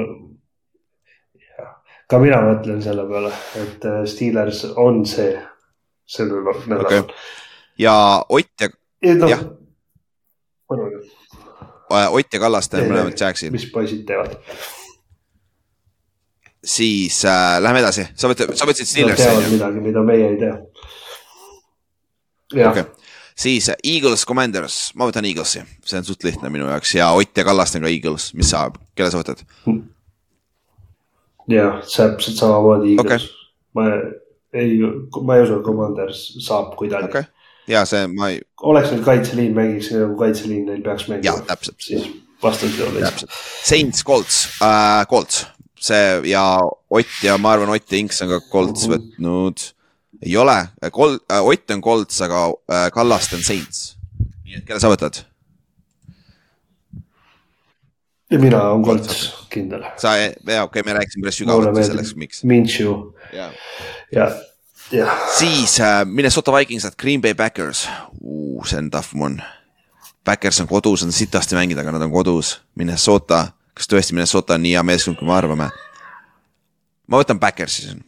ka mina mõtlen selle peale, et äh, Steelers on see sellel nädalal okay.. Ja Ott ja, no, jah. Ott ja Kallaste mõlemad Jacksil, mis poisid teevad? siis äh, lähme edasi, sa võtad, sa võtsid Steelersi ju? midagi, mida meie ei tea. okei okay., siis äh, Eagles Commanders, ma võtan Eaglesi, see on suht lihtne minu jaoks ja Ott ja Kallaste on ka Eagles, mis sa, kelle sa võtad? jah, täpselt samamoodi. Eagles okay.. ma ei, ma ei usu, et Commanders saab kuidagi okay.. Ja see ma ei, oleks neil kaitseliin mängiks nagu kaitseliin neil peaks mängima, täpselt, siis vastus ei ole. Saints, Colts. Äh,, Colts, see ja Ott ja ma arvan, Ott ja Inks on ka Colts võtnud, ei ole, Kol- äh,, Ott on Colts, aga äh, Kallaste on Saints. nii et kelle sa võtad? ja mina olen Colts kindel. sa, jaa, okei okay,, me rääkisime päris sügavalt selleks, meeldib miks. Minshew. Ja ja, ja siis äh, Minnesota Vikings at Green Bay Backers uh,, see on tough one. Backers on kodus, on sitasti mängida, aga nad on kodus. Minnesota, kas tõesti Minnesota on nii hea meeskond, kui me arvame? ma võtan Backersi siin.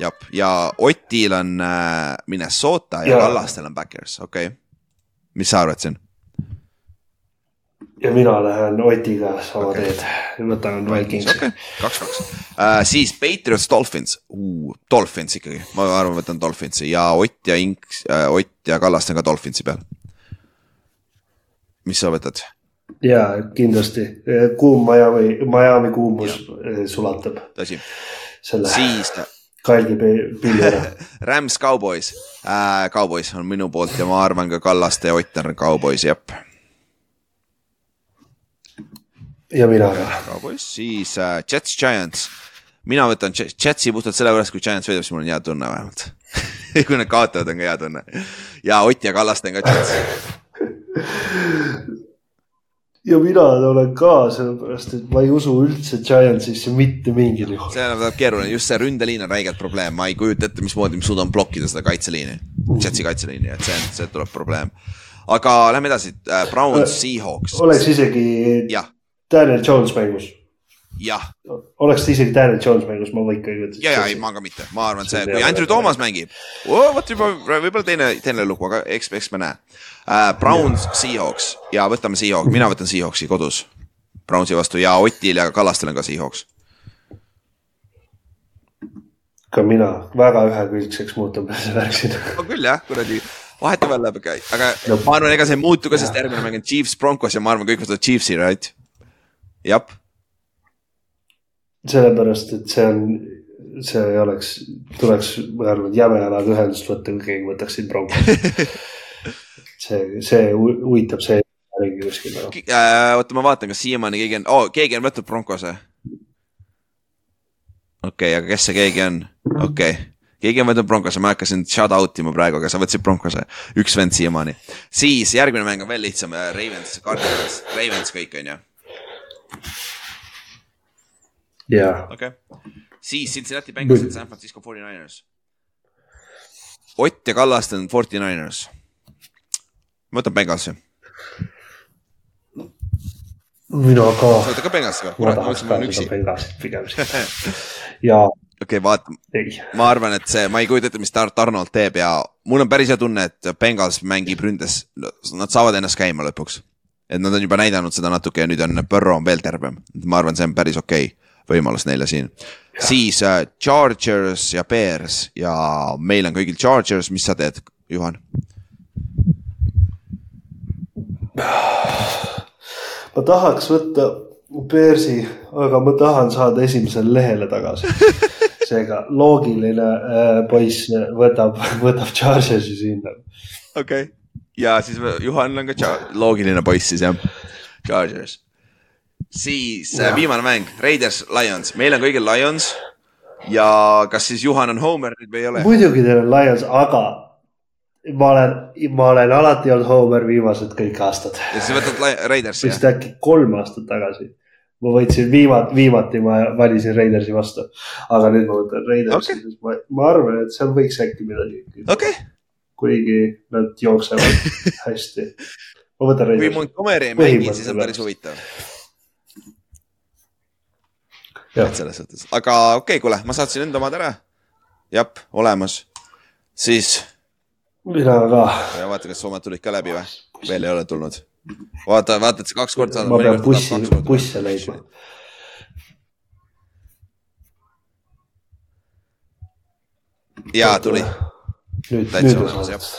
jah, ja Otil on äh, Minnesota ja, ja. Kallastel on Backers, okei okay.. mis sa arvad siin? Ja mina lähen Otiga sama okay. teed, võtan Vikings. okei okay., kaks-kaks uh,, siis Patriots, Dolphins uh,, Dolphins ikkagi, ma arvan, võtan Dolphinsi ja Ott ja Inks uh,, Ott ja Kallaste on ka Dolphinsi peal. mis sa võtad? ja kindlasti, kuum Miami, Miami kuumus ja. sulatab. tõsi, siis kalgi pilli ära Rams, Cowboys äh,, Cowboys on minu poolt ja ma arvan ka Kallaste ja Ott on Cowboys, jep. Ja mina ka. Cowboys, siis äh, Jets, Giants. mina võtan Jetsi puhtalt sellepärast, kui Giants võidab, siis mul on hea tunne vähemalt kui nad kaotavad, on ka hea tunne. ja Ott ja Kallaste on ka Jets ja mina olen ka, sellepärast et ma ei usu üldse Giantsisse mitte mingil juhul. see on keeruline, just see ründeliin on räigelt probleem, ma ei kujuta ette, mismoodi ma suudan blokkida seda kaitseliini mm., Jetsi kaitseliini, et see, see tuleb probleem. aga lähme edasi äh,, Browns äh,, Seahawks. oleks isegi ja. Daniel Jones mängus. jah. oleks ta isegi Daniel Jones mängus, ma ikka ei võta. ja, ja ei, ma ka mitte, ma arvan, see, kui Andrew Thomas mängib oh,, vot juba võib-olla teine, teine lugu, aga eks, eks me näe uh,. Browns, Seahawks ja võtame Seahawks, mina võtan Seahawksi kodus. Brownsi vastu ja Otil ja Kallastel on ka Seahawks. ka mina väga ühekülgseks muutub see värk siin. on küll jah, kuradi vahetevahel läheb ikka, aga no. ma arvan, ega see ei muutu ka, sest järgmine mäng on Chiefs, Broncos ja ma arvan, kõik võtavad Chiefsi, right? Jah. sellepärast, et see on, see ei oleks, tuleks, ma arvan, jäme jalaga ühendust võtta, kui keegi võtaks siin Broncos see, see huvitab see ringi kuskil nagu. oota, ma vaatan, kas siiamaani keegi on oh,, keegi on võtnud Broncose. okei okay,, aga kes see keegi on? okei okay., keegi on võtnud Broncose, ma hakkasin shout out ima praegu, aga sa võtsid Broncose, üks vend siiamaani. siis järgmine mäng on veel lihtsam, äh, Ravens, Cardinals, Ravens kõik on ju. Jaa. okei okay., siis Cincinnati Bengals ja San Francisco 49ers. Ott ja Kallaste on 49ers ma võtan Bengalsi. mina ka. sa võtad ka Bengalsi või? ma tahaks ka seda Bengalsit pigem ja. okei okay,, vaata, ma arvan, et see, ma ei kujuta ette, mis Tar-, Tarnold teeb ja mul on päris hea tunne, et Bengals mängib ründes, nad saavad ennast käima lõpuks. Et nad on juba näidanud seda natuke ja nüüd on Burrow on veel tervem, ma arvan, see on päris okei okay võimalus neile siin. siis uh, Chargers ja Bears ja meil on kõigil Chargers, mis sa teed, Juhan? ma tahaks võtta Bearsi, aga ma tahan saada esimesele lehele tagasi. seega loogiline äh, poiss võtab, võtab Chargersi sinna. okei okay., ja siis Juhan on ka loogiline poiss siis jah, Chargers. siis äh, ja. viimane mäng, Raiders, Lions, meil on kõigil Lions ja kas siis Juhan on Homer nüüd või ei ole? muidugi teil on Lions, aga ma olen, ma olen alati olnud Homer viimased kõik aastad. ja siis võtad Raidersi? vist äkki kolm aastat tagasi. ma võtsin viimati, viimati ma valisin Raidersi vastu, aga nüüd ma võtan Raidersi okay., ma, ma arvan, et seal võiks äkki midagi. Okay. Kuigi nad jooksevad hästi. ma võtan Raidersi. kui Montgomery ei mängi, siis on päris huvitav. et selles suhtes, aga okei okay,, kuule, ma saatsin enda omad ära. jah, olemas, siis mina ka. ja vaata, kas Soomed tulid ka läbi või? veel ei ole tulnud. vaata, vaata, et sa kaks korda saad. ma pean bussi, busse leidma. ja tuli. Nüüd, on olemas.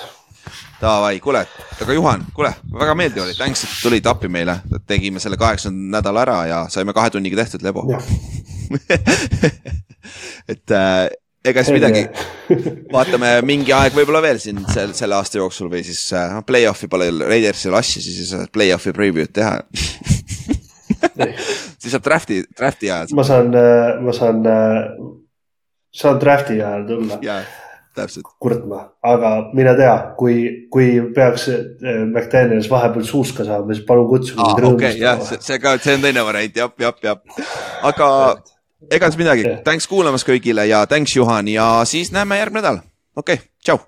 Davai, kuule, aga Juhan, kuule, väga meeldiv oli, thanks, et tulid appi meile, tegime selle kaheksanda nädala ära ja saime kahe tunniga tehtud, Lebo. Et äh, ega siis midagi, vaatame mingi aeg võib-olla veel siin selle, selle aasta jooksul või siis äh, noh, play-off'i pole Raidersil asja, siis saad play-off'i preview'd teha. Siis saab draft'i, draft'i ajal. ma saan, äh, ma saan, äh, saan draft'i ajal tulla. jaa, täpselt. kurtma, aga mine tea, kui, kui peaks McDaniels vahepeal suuska saama, siis palun mind rõõmustama. okei, jah, see ka, see on teine variant, jah, jah, jah, aga ega siis midagi, thanks kuulamast kõigile ja thanks Juhan ja siis näeme järgmine nädal. okei okay,, tšau